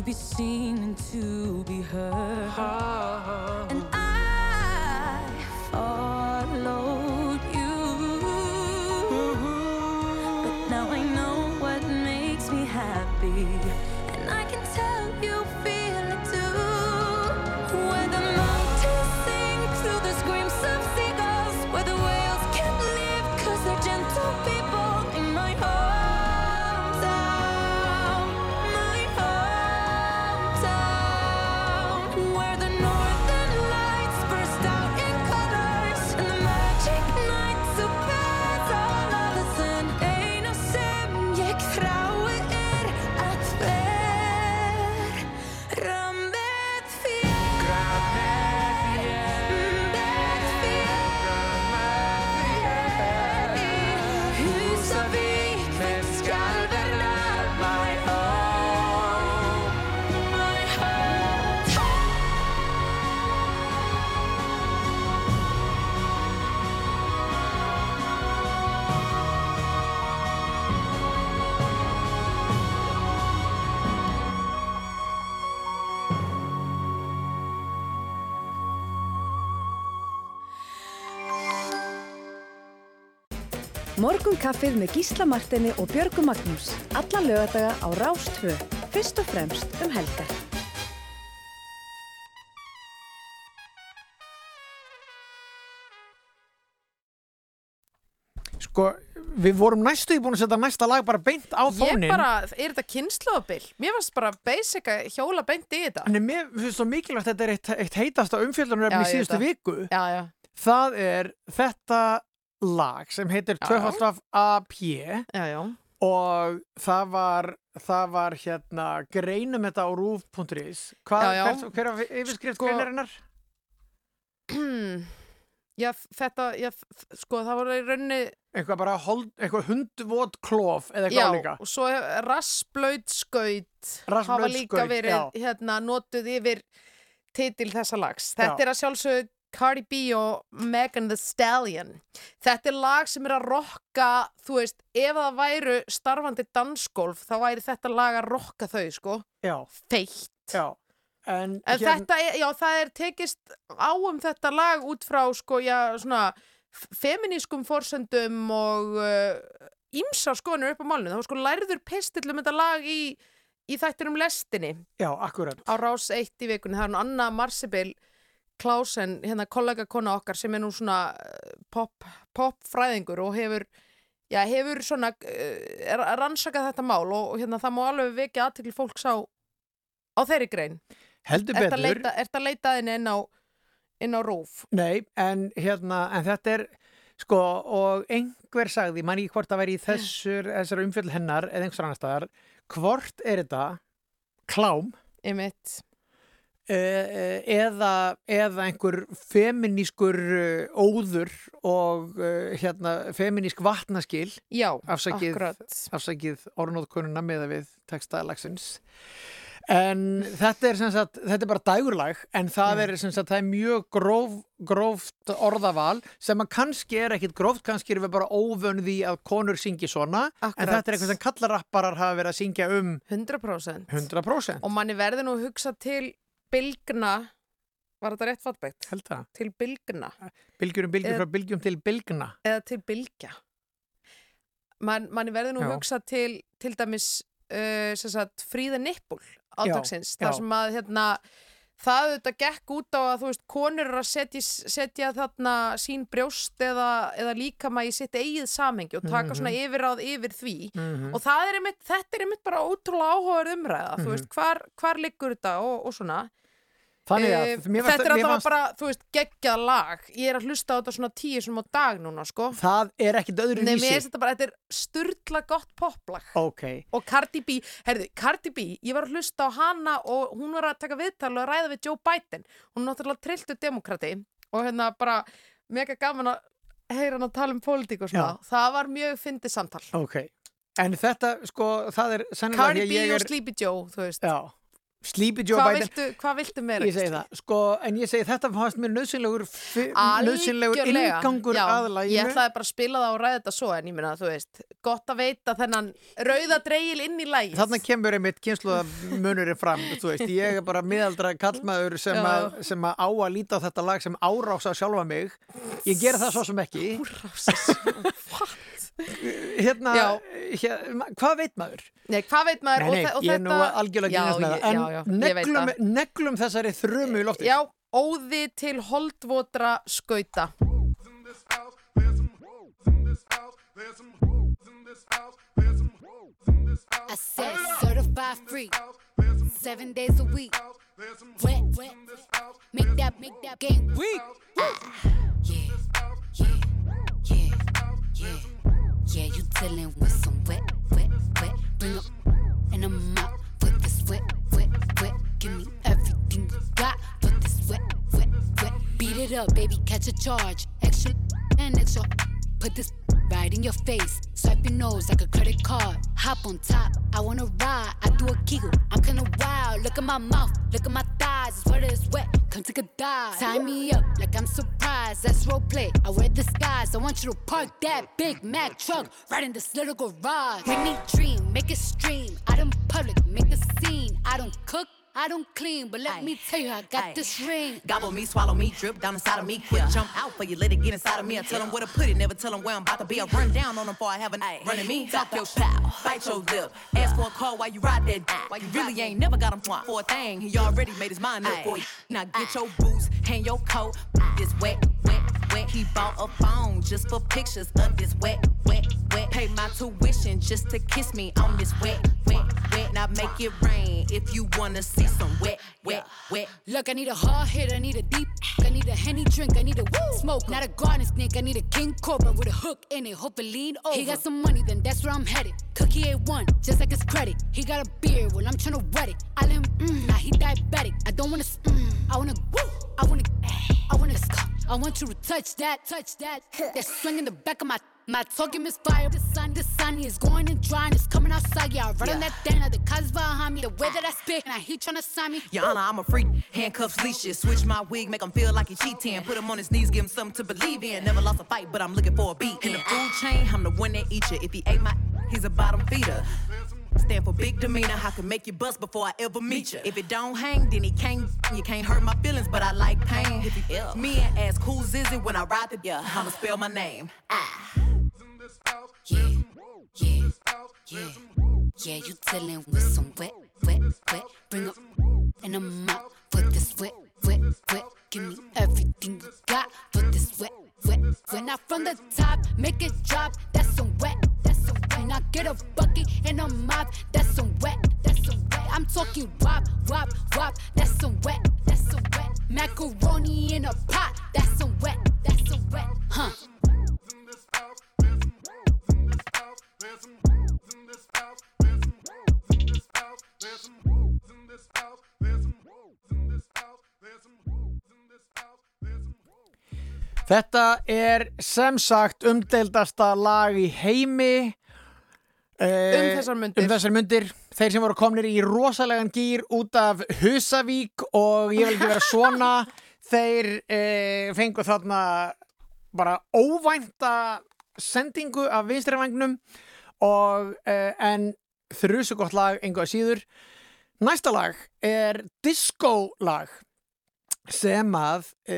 be seen and to be heard Morgunkaffið með Gísla Martini og Björgu Magnús. Alla lögadaga á Rás 2. Fyrst og fremst um helgar. Sko, við vorum næstu í búin að setja næsta lag bara beint á Ég fónin. bara, er þetta kynnslóðabil? Mér varst bara basic að hjóla beint í þetta. En mér finnst svo mikilvægt þetta er eitt, eitt heitasta umfjöldunarefni Já, í ég síðustu viku. Já, já. Það er þetta lag sem heitir Já. Tvöfaldaf AP já, já. og það var, það var hérna greinum þetta á rúf.is. Hver, var yfirskrift Sko- greinarinnar? Já, þetta, já, sko, það voru í raunni... Eitthvað bara hold, eitthvað hundvot klof eða eitthvað Já, líka. og svo rassblöyt skaut hafa líka verið hérna, notuð yfir titil þessa lags. Þetta Já. er að sjálfsögðu Cardi B og Megan Thee Stallion. Þetta er lag sem er að rokka, þú veist, ef það væru starfandi dansgolf, þá væri þetta lag að rokka þau, sko. Já. Feitt. Já. En, En þetta, er, já, það er tekist á um þetta lag út frá, sko, já, svona feminískum forsöndum og uh, ímsar skoðanir upp á málunum. Var sko lærður pistill um þetta lag í, í þættinum lestinni Já, akkurat. á rás 1 í vikunni. Það er nú Anna Marsibil Klausen, hérna kollega kona okkar sem er nú svona eh, pop, popfræðingur og hefur já, hefur svona uh, er að rannsaka þetta mál og, og hérna það má alveg vekja aðtekli fólks á á þeirri grein Heldur að betur. leita, ert að leita þinni inn á inn á rúf Nei, en hérna, en þetta er sko, og einhver sagði, mann í hvort það væri í þessur, þessar umfjöld hennar eða einhvers annar staðar, hvort er þetta klám Einmitt. Eða, eða einhver feminískur eh, óður og hérna, feminísk vatnaskil Já, afsakið, afsakið orðnóðkununa með við textalagsins En þetta er, sagt, þetta er bara dægurlag en það er, sagt, það er mjög gróf, gróft orðaval sem að kannski er ekkit gróft, kannski erum við bara óvönð í að konur syngi svona en Akkurat. þetta er eitthvað sem kallarapparar hafa verið að syngja um 100%. 100%. Og manni verður nú að hugsa til bylgna, var þetta rétt fattbætt? Held það. Til bylgna. Bylgjur um bylgjur frá bylgjum til bylgna. Eða til bylgja. Man, manni verður nú Já. hugsa til, til dæmis, uh, sagt, fríða nippul átaksins. Já, Það sem að, hérna, það auðvitað gekk út á að, þú veist, konur eru að setja, setja þarna sín brjóst eða, eða líkama í sitt eigið samhengi og taka Mhm. svona yfirráð yfir því. Mhm. Og það er einmitt, þetta er einmitt bara ótrúlega áhugaður umræða, þú Mhm. veist, hvar, hvar liggur þetta og, og svona. Þannig að Eh, mér fannst- þetta er alltaf fannst- bara, þú veist, geggjað lag. Ég er að hlusta á þetta svona tíu sem á dag núna, sko. Það er ekkit öðru Nei, mér vísi. finnst þetta bara, þetta er sturdla gott poplag. Ok. Og Cardi B, herðu, Cardi B, ég var að hlusta á hana og hún var að taka viðtal og ræða við Joe Biden. Hún er náttúrulega trilltu demokrati og hérna bara mega gaman að heyra hann að tala um pólitík og svona. Það var mjög fyndið samtal. Ok. En þetta, sko, það er Cardi B og. Sleepy Joe, þú veist. Já. Sleepy Joe Hvað Biden. viltu, hvað viltu meira? Ég segi það, sko, en ég segi þetta fannst mér nöðsynlegur, nöðsynlegur Algjörlega. inngangur Já, að læginu. Ég ætlaði bara að spila það og ræða þetta svo en ég minna, þú veist, gott að veita þennan rauða dreigil inn í lægið. Þarna kemur einmitt kynsluða munurinn fram, þú veist, ég er bara miðaldra kallmaður sem, að, sem að á að líta á þetta lag sem árás á sjálfa mig. Ég gera það svo sem ekki. Árás Hérna, hérna, hvað veit maður? Nei, hvað veit maður? Nei, og nei, þe- og ég er nú algjörlega Já, grínast með það, en já, já, ég veit neglum, neglum þessari þrumu í loftið. Já, óði til holdvotra skauta. I said certified free, seven days a week. Wet, wet, make that, make that game weak. Ah, yeah, yeah, yeah, yeah, yeah. You dealing with some wet, wet, wet. Bring up and I'm out for this wet, wet, wet. Give me everything you got for this wet, wet, wet. Beat it up, baby, catch a charge. Extra and extra. Put this right in your face. Swipe your nose like a credit card. Hop on top, I wanna ride. I do a giggle. I'm kinda wild. Look at my mouth, look at my It's wet. Come take a dive. Tie me up like I'm surprised. That's role play. I wear disguise. I want you to park that Big Mac truck right in this little garage. Make me dream, make it stream. Out in public, make a scene. I don't cook. I don't clean, but let me tell you, I got this ring. Gobble me, swallow me, drip down inside of me. Quick jump out for you, let it get inside of me. I tell them where to put it, never tell them where I'm about to be. I run down on them before I have an a running me. Talk your pow, bite your lip. Ask for a call while you ride that dick. Why you really ain't never got him for a thing. He already made his mind up for you. Now get your boots, hang your coat. This wet, wet, wet. He bought a phone just for pictures of this wet, wet, wet. Pay my tuition just to kiss me on this wet, wet, wet. Now make it rain if you wanna see some wet, wet, wet. Look, I need a hard hit, I need a deep. I need a henny drink, I need a woo smoke. Not a garden snake, I need a king cobra with a hook in it. Hope it lean over. He got some money, then that's where I'm headed. Cookie ain't one, just like his credit. He got a beard, well I'm tryna wet it. I let him, mm, now he diabetic. I don't wanna, mm, I wanna, woo, I wanna, I wanna, I want you to touch that, touch that. That swing in the back of my. My talking misfire, the sun, the sun is going and drying, it's coming outside. Yeah, I run on that thing, the cuz behind me, the way that I spit, and I he tryna sign me. Your Honor, I'm a freak. Handcuffs, leashes. Switch my wig, make him feel like he cheating. Put him on his knees, give him something to believe in. Never lost a fight, but I'm looking for a beat. In the food chain, I'm the one that eat you. If he ate my, he's a bottom feeder. Stand for big demeanor. I can make you bust before I ever meet you. If it don't hang, then he can't. You can't hurt my feelings, but I like pain. If he ill, me and ask who's is it when I ride the yeah, I'ma spell my name. Ah. Yeah, yeah, yeah, yeah. You dealing with some wet, wet, wet. Bring up and I'm out for this wet, wet, wet. Give me everything you got for this wet, wet, wet. Now from the top, make it drop. That's some wet, And I get a bucket and a mop. That's some wet. That's some wet. I'm talking wop, wop, wop. That's some wet. That's some wet. Macaroni in a pot. That's some wet. That's some wet. Huh. Þetta er sem sagt umdeldasta lag í heimi Um þessar mundir. Um þessar mundir. Þeir sem voru komnir í rosalegan gýr út af Husavík og ég vil ekki vera svona. Þeir e, fengu þarna bara óvænta sendingu af vinstrivægnum og e, en þrjusu gott lag engu að síður. Næsta lag er disco lag sem að e,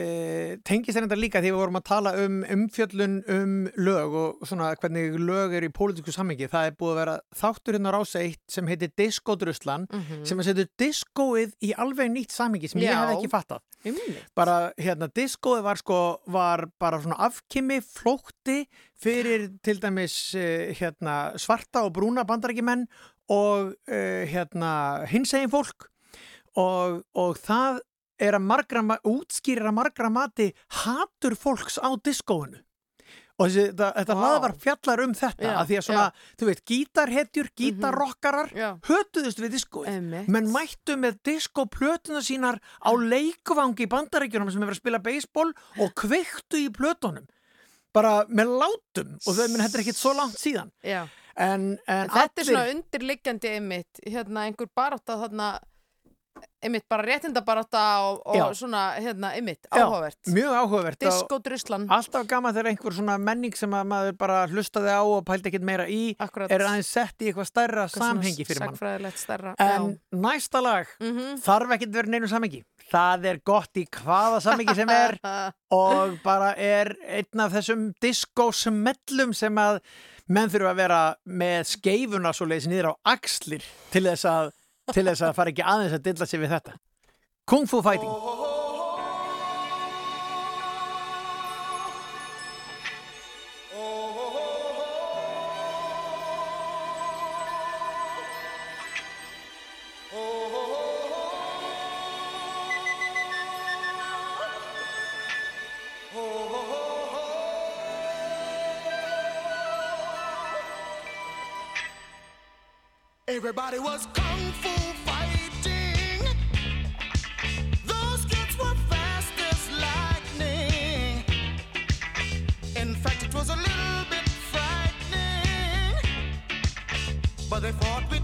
tengist þetta líka því við vorum að tala um umfjöllun um lög og svona hvernig lög eru í pólitísku sammingi. Það er búið að vera þáttur hérna á rása eitt sem heitir Disco-druslan Mhm. sem að setja discoið í alveg nýtt sammingi sem ég Já. hef ekki fattað. Bara hérna discoið var sko var bara svona afkimi flótti fyrir til dæmis eh, hérna svarta og brúna bandarækjumenn og uh, hérna hinsegin fólk og, og það er að margra, ma- útskýrir að margra mati hatur fólks á diskóinu og þessi, þetta, þetta Vá. lag var fjallar um þetta Já, að því að svona. Mhm. þú veit, gítarhetjur, gítarrokkarar hötuðust við diskóið Einmitt. menn mættu með diskóplötuna sínar á leikvangi í bandaríkjunum sem hefur að spila beisból og kveiktu í plötunum bara með látum og þau minn er ekkit svo langt síðan en, en Þetta er allir svona undirliggjandi einmitt, hérna einhver barátta þarna, einmitt bara réttinda barátta og, og Já. svona, hérna, einmitt, Já, áhugavert. mjög áhugavert og- Disco-druslan. Alltaf gaman þegar einhver svona menning sem að maður bara hlustaði á og pældi ekkert meira í Akkurat. er aðeins sett í eitthvað stærra svona samhengi fyrir mann. En næsta lag Mhm. þarf ekkert verið neinu samhengi. Það er gott í hvaða samhengi sem er og bara er einn af þessum disco-smellum sem að menn þurfa að vera með skeifuna svo leiðis niður á axlir til þess að, til þess að fara ekki aðeins að dilla sig við þetta. Kung Fu Fighting. Everybody was they fought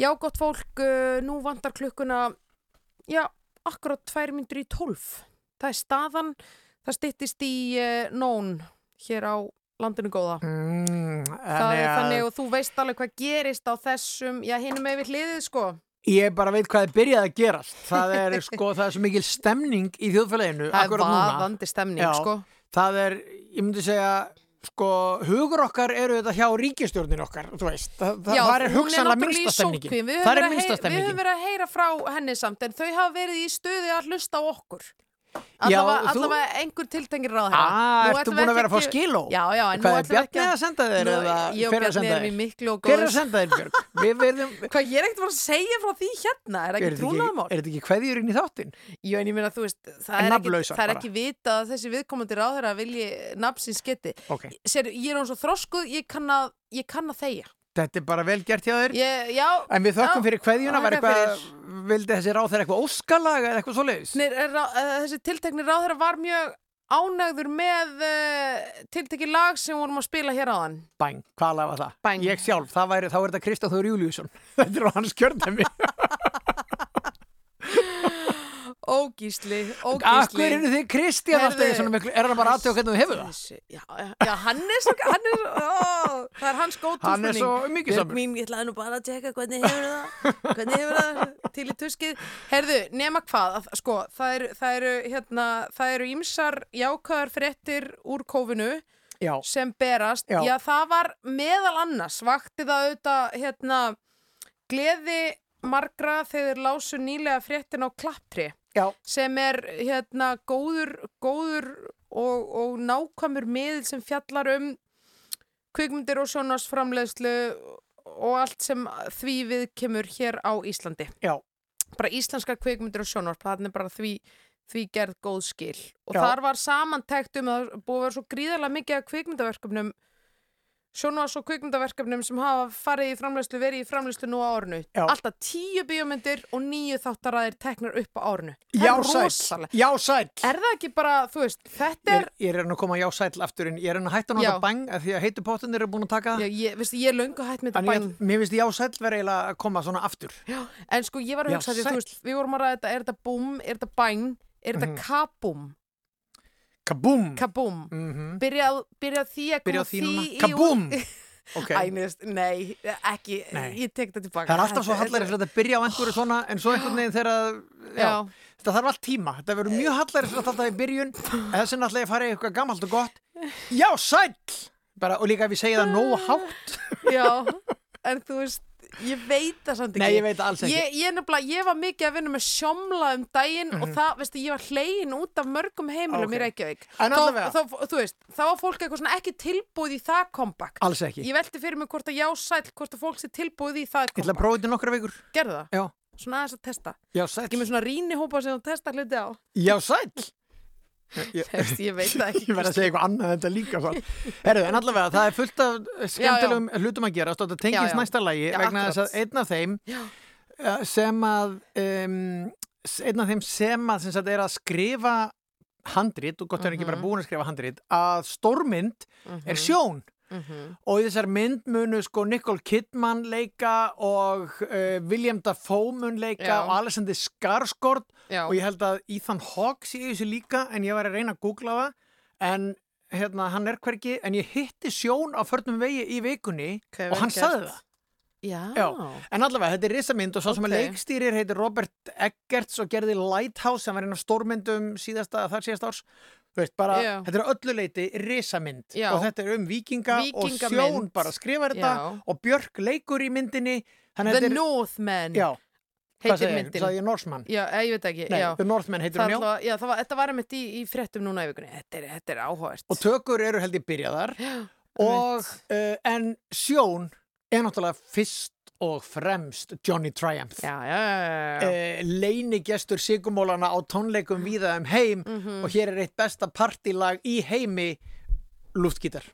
Já, gott fólk, uh, nú vantar klukkuna, já, akkurat tvær myndur í tólf. Það er staðan, það styttist í uh, nón hér á landinu góða. Mm, Það er þannig og þú veist alveg hvað gerist á þessum, já, með við hliðið, sko. Ég bara veit hvað er byrjað að gerast. Það er sko, það er svo mikil stemning í þjóðfélaginu. Það er vaðandi stemning, Já, sko. Það er, ég myndi segja, sko, hugur okkar eru þetta hjá ríkistjórnin okkar, þú veist. Það, það, Já, það er hugsanlega náttúrulega í minnsta stemningin. sótkví. Við höfum Það er verið að minnsta heyra- Við höfum verið að heyra frá henni samt en þau hafa verið í stuði að hlusta á okkur. Allavega, þú- einhver tiltengir ráð Ah, ertu búin að vera að fá skiló? Já, já, en Hvað er Bjarni að senda þér ég og er að Bjarni erum í miklu og Hver er að senda þér, Björg? Verðum, Hvað, ég er ekkert bara að segja frá því hérna, er er ekki trúnaðamál? er þetta ekki kveðjur inn í þáttin? Jú, en ég meina, þú veist, það er, ekki, það er ekki vita að þessi viðkomandi ráðherra vilji nafnsins geti. Ok. Sér, ég er hún svo þroskuð, ég kann að, ég kann að þegja. Þetta er bara vel gert hjá þér. Ég, já. En við þökkum já, fyrir eitthvað, vildi þessi ráð þeirra eitthvað óskalag eða eitthvað svoleiðis? Nei, er, rá- eh, þessi tiltekni ráðherra var mjög ánægður með uh, tiltekni lag sem vorum að spila hér áðan. Bæn, hvað lag var það? Bæn. Ég sjálf, það væri, þá er þetta Kristofur Júliusson. Þetta er á hans kjördæmi. Ógísli, ógísli. Akkur eru þið Kristján alltaf í svona miklu, er hann bara aðtöða hvernig þú hefur það? Já, já, hann er svo, hann er svo, ó, það er hans góð Hann er svo mikið samur. mín, ég ætlaði nú bara að tjekka hvernig hefur það, hvernig hefur það til í tuskið. Herðu, nema hvað, að, sko, það eru, það eru, hérna, það eru ímsar jákvæðar fréttir úr kófinu Já. sem berast. Já. Já, það var meðal annars, vakti það auðvitað, hérna, gleði margra þegar lásu nýlega fréttin á klapptri Já. sem er hérna góður, góður og, og nákvæmur miðl sem fjallar um kvikmyndir og sjónvarsframleiðslu og allt sem því við kemur hér á Íslandi. Já. Bara íslenskar kvikmyndir og sjónvarp, það er bara því, því gerð góð skil. Og Já. þar var samantækt um að búið að vera svo gríðarlega mikið af kvikmyndaverkefnum sjónvars og kvikmyndaverkefnum sem hafa farið í framleiðslu, verið í framleiðslu nú á árinu. Já. Alltaf tíu bíómyndir og níu þáttaræðir teknar upp á árinu. Það Já er rosalega. já sæll. Er það ekki bara, þú veist, þetta Ég er... er, ég er að koma já sæll aftur inn, ég er að hætta að Já. bang af því að heitu pottunir eru búin að taka. Já, ég, veistu, ég er löngu hætt með þetta að mér finnst já sæll vera eiginlega að koma svona aftur. Já, en sko ég var að hugsa því, þú veist, við vorum að ræða þetta, er þetta búm, er þetta bæn, er þetta Mhm. kabúm? Kabúm. Kabúm. Mhm. Byrjað byrja því að Byrja koma því núna. í- Kabúm. Ok. Æ, neðist, nei, ekki, Nei. ég tek þetta tilbaka. Það er alltaf svo hallæri fyrir að byrja á einhverju svona en svo einhvern veginn þegar að, já, Já. þetta þarf allt tíma. Þetta verður mjög hallæri fyrir alltaf í byrjun eða sem alltaf ég fara í eitthvað gamalt og gott. Já, sæll! Bara, og líka ef ég segi það nógu hátt. Já, en þú veist, ég veit það samt ekki. Nei, ég veit það alls ekki. Ég, ég, nefnilega, ég var mikið að vinna með sjómla um daginn og Mhm. það, veistu, ég var hlegin út af mörgum heimilum í Reykjavík. En Þá- allavega. þá, þú veist, þá var fólk eitthvað svona ekki tilbúið í það comeback. Alls ekki. Ég velti fyrir mig hvort að já sæll, hvort að fólk sé tilbúið í það Ég ætla að comeback. prófa þetta í nokkra vikur. Gerðu það? Já. Svona aðeins að testa. Já, sæll. Ekki með svona rínihópa sem þú testa hluti á. Já, sæll! Veist, ég veit það ekki. ég verð að segja eitthvað annað en þetta líka svo. Herru, en allavega, það er fullt af skemmtilegum hlutum að gera, stótt að tengist Já, já. næsta lagi Já, vegna þess að einn af þeim uh, sem að um, einn af þeim sem að, sem sagt, er að skrifa handrit, og gott er ekki bara Mhm. búin að skrifa handrit, að stórmynd er sjón Mhm. og í þessar mynd munu sko Nicole Kidman leika og uh, William Dafoe mun leika Já. og Alexander Skarsgård Já. og ég held að Ethan Hawke sé þessu líka en ég var að reyna að googla það en hérna, hann er hvergi en ég hitti sjón á förnum vegi í vikunni Ok, og hann gert. það Já. Já, en allavega, þetta er risamynd og svo sem að leikstýrir heitir Robert Eggerts og gerði Lighthouse sem var einn af stórmyndum síðasta, þar síðasta árs veist, bara, þetta er á öllu leiti risamynd Já. og þetta er um vikinga og sjón bara skrifar þetta Já. og Björk leikur í myndinni The er- Northman. Já, Heitir myndin. ekki. Nei, já. The Northman heitir Það hún, já. það þetta var einmitt í, í fréttum núna í vikunni. Þetta er, þetta er áhugavert. og tökur eru held ég byrjaðar og, uh, en sjón er náttúrulega fyrst og fremst Johnny Triumph. Já, já, já, uh, leinigestur sigumólana á tónleikum víða um heim Mhm. og hér er eitt besta partilag í heimi luftgítar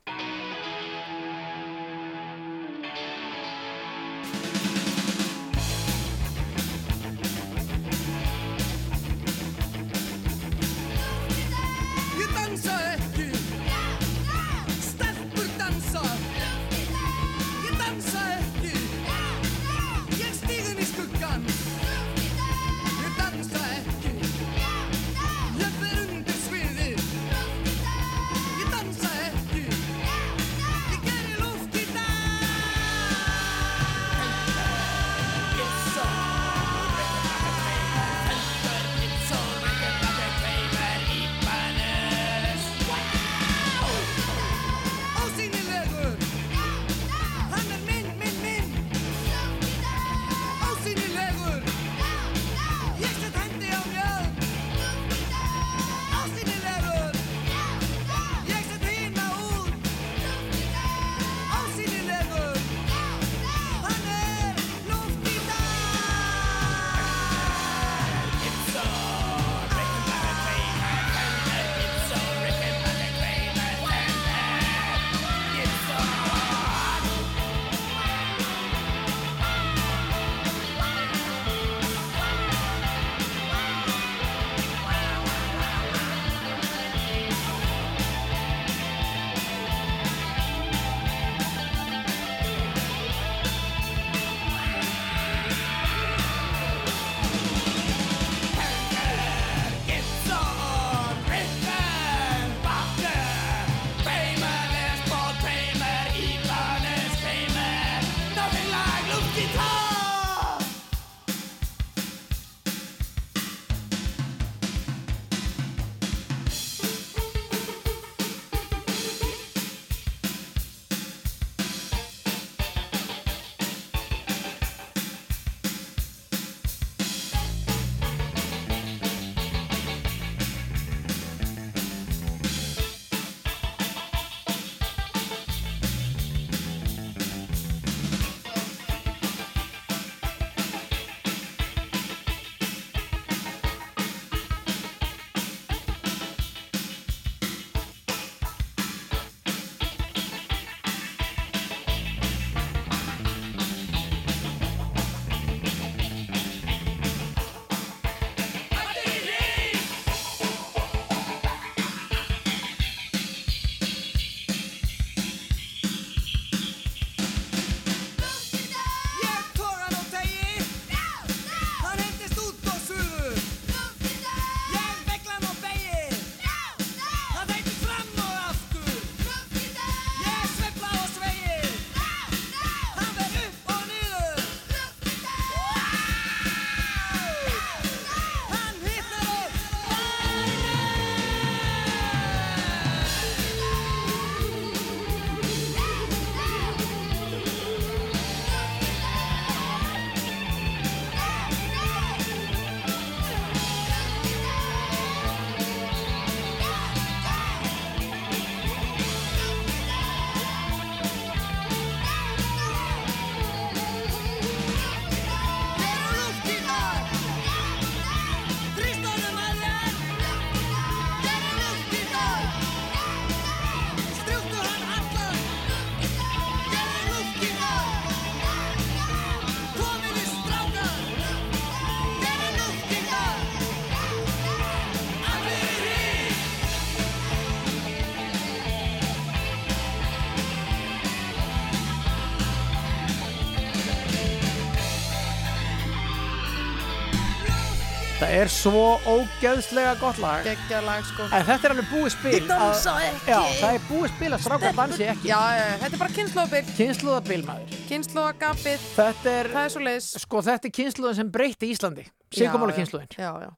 er svo ógeðslega gott lag. Geggja lag sko. En þetta er alveg búið spil Þið dansa að- ekki. Já, það er búið spil að strákar dansi ekki. Já, já, já, þetta er bara kynnslóðabil Kynnslóðabil maður Kynnslóðagapið Þetta er, Það er svo leiðis sko, þetta er kynnslóðin sem breytti Íslandi. Sigurmála kynnslóðin Já, já.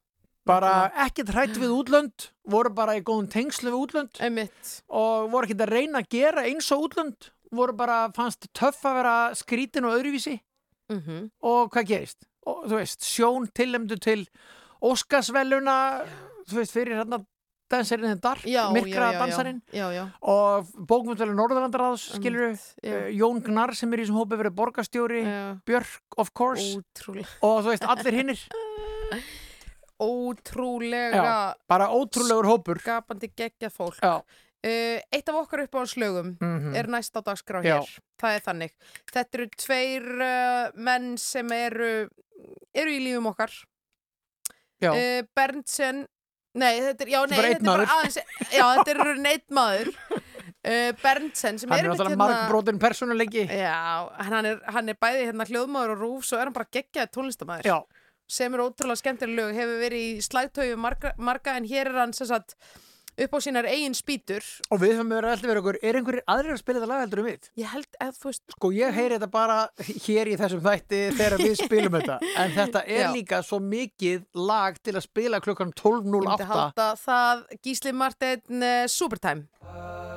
Bara ekkert hrætt við útlönd Voru bara í góðum tengslu við útlönd. Einmitt. Og voru ekkert að reyna að gera eins og útlönd Voru bara, fannst töff að vera skrítin og öðruvísi. Mhm. Og hvað gerist? Og þú veist, sjón tillemdu til Óskarsveluna Þú veist, fyrir hérna dansarinn þinn Dark, Já, myrkra dansarinn og bókmyndveli Norðurlandaráðs skilur já. Jón Gnarr sem er í þessum hópi verið borgarstjóri Björk of course. Ótrúlega. Og þú veist allir hinnir Ótrúlega Já, bara ótrúlegur hópur. Skapandi geggja fólk. Já. Uh, eitt af okkar uppáhaldslögum Mhm. er næst á dagskrá hér. Það er þannig. Þetta eru tveir uh, menn sem eru eru í lífum okkar. Uh, Berntsen nei, þetta er, já, nei, er þetta er bara aðeins já, þetta er neitt maður. Uh, Berntsen sem hann er er einmitt náttúrulega margbrotin persónuleiki. Já, hann er, hann er bæði hérna hljóðmaður og rúf svo er hann bara geggjaði tónlistamæður Já. sem er ótrúlega skemmtileg lög hefur verið í slægtöyu marga, marga en hér er hann sem sagt upp á sínar eigin spýtur og við höfum verið alltaf verið okkur er einhverjir aðrir að spila þetta lag heldur um við? Ég held að þú veist Sko ég heyri þetta bara hér í þessum þætti þegar við spilum þetta en þetta er Já. líka svo mikið lag til að spila klukkan Ég myndi 12.08 halda það Gísli Martin uh, Supertime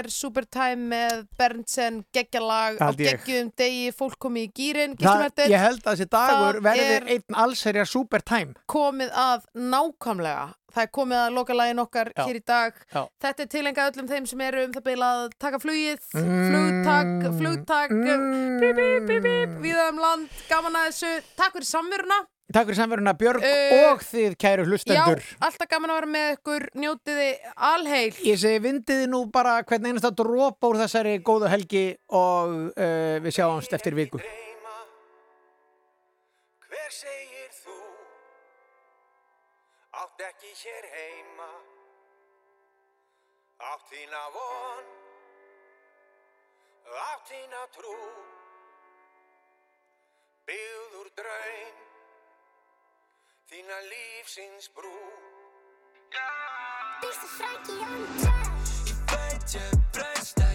Þetta er Supertime með Berntsen geggjalag á geggjum degi fólk komið í gýrin ég held að þessi dagur er- einn allserja super time komið að nákvæmlega. Það er komið að lokalægin okkar Já. hér í dag. Já. þetta er tilengað öllum þeim sem eru um það beila að taka flugið, Mm. flugtak flugtak, bíp, bíp, bíp, bíp, viða um land gaman að þessu, takk fyrir samveruna Takk fyrir samverðuna Björg uh, og þið kæru hlustendur. Já, alltaf gaman að vera með ykkur, njótiði alheil. Ég segi vindiði nú bara hvernig einast að drópa úr þessari góðu helgi og uh, við sjáumst eftir viku. Dreyma, hver segir þú? Átt ekki hér heima Átt þína von Átt þína trú Byggður draun Þína lífsins brú. Býrstu frækið án það Ég veit ég breyst það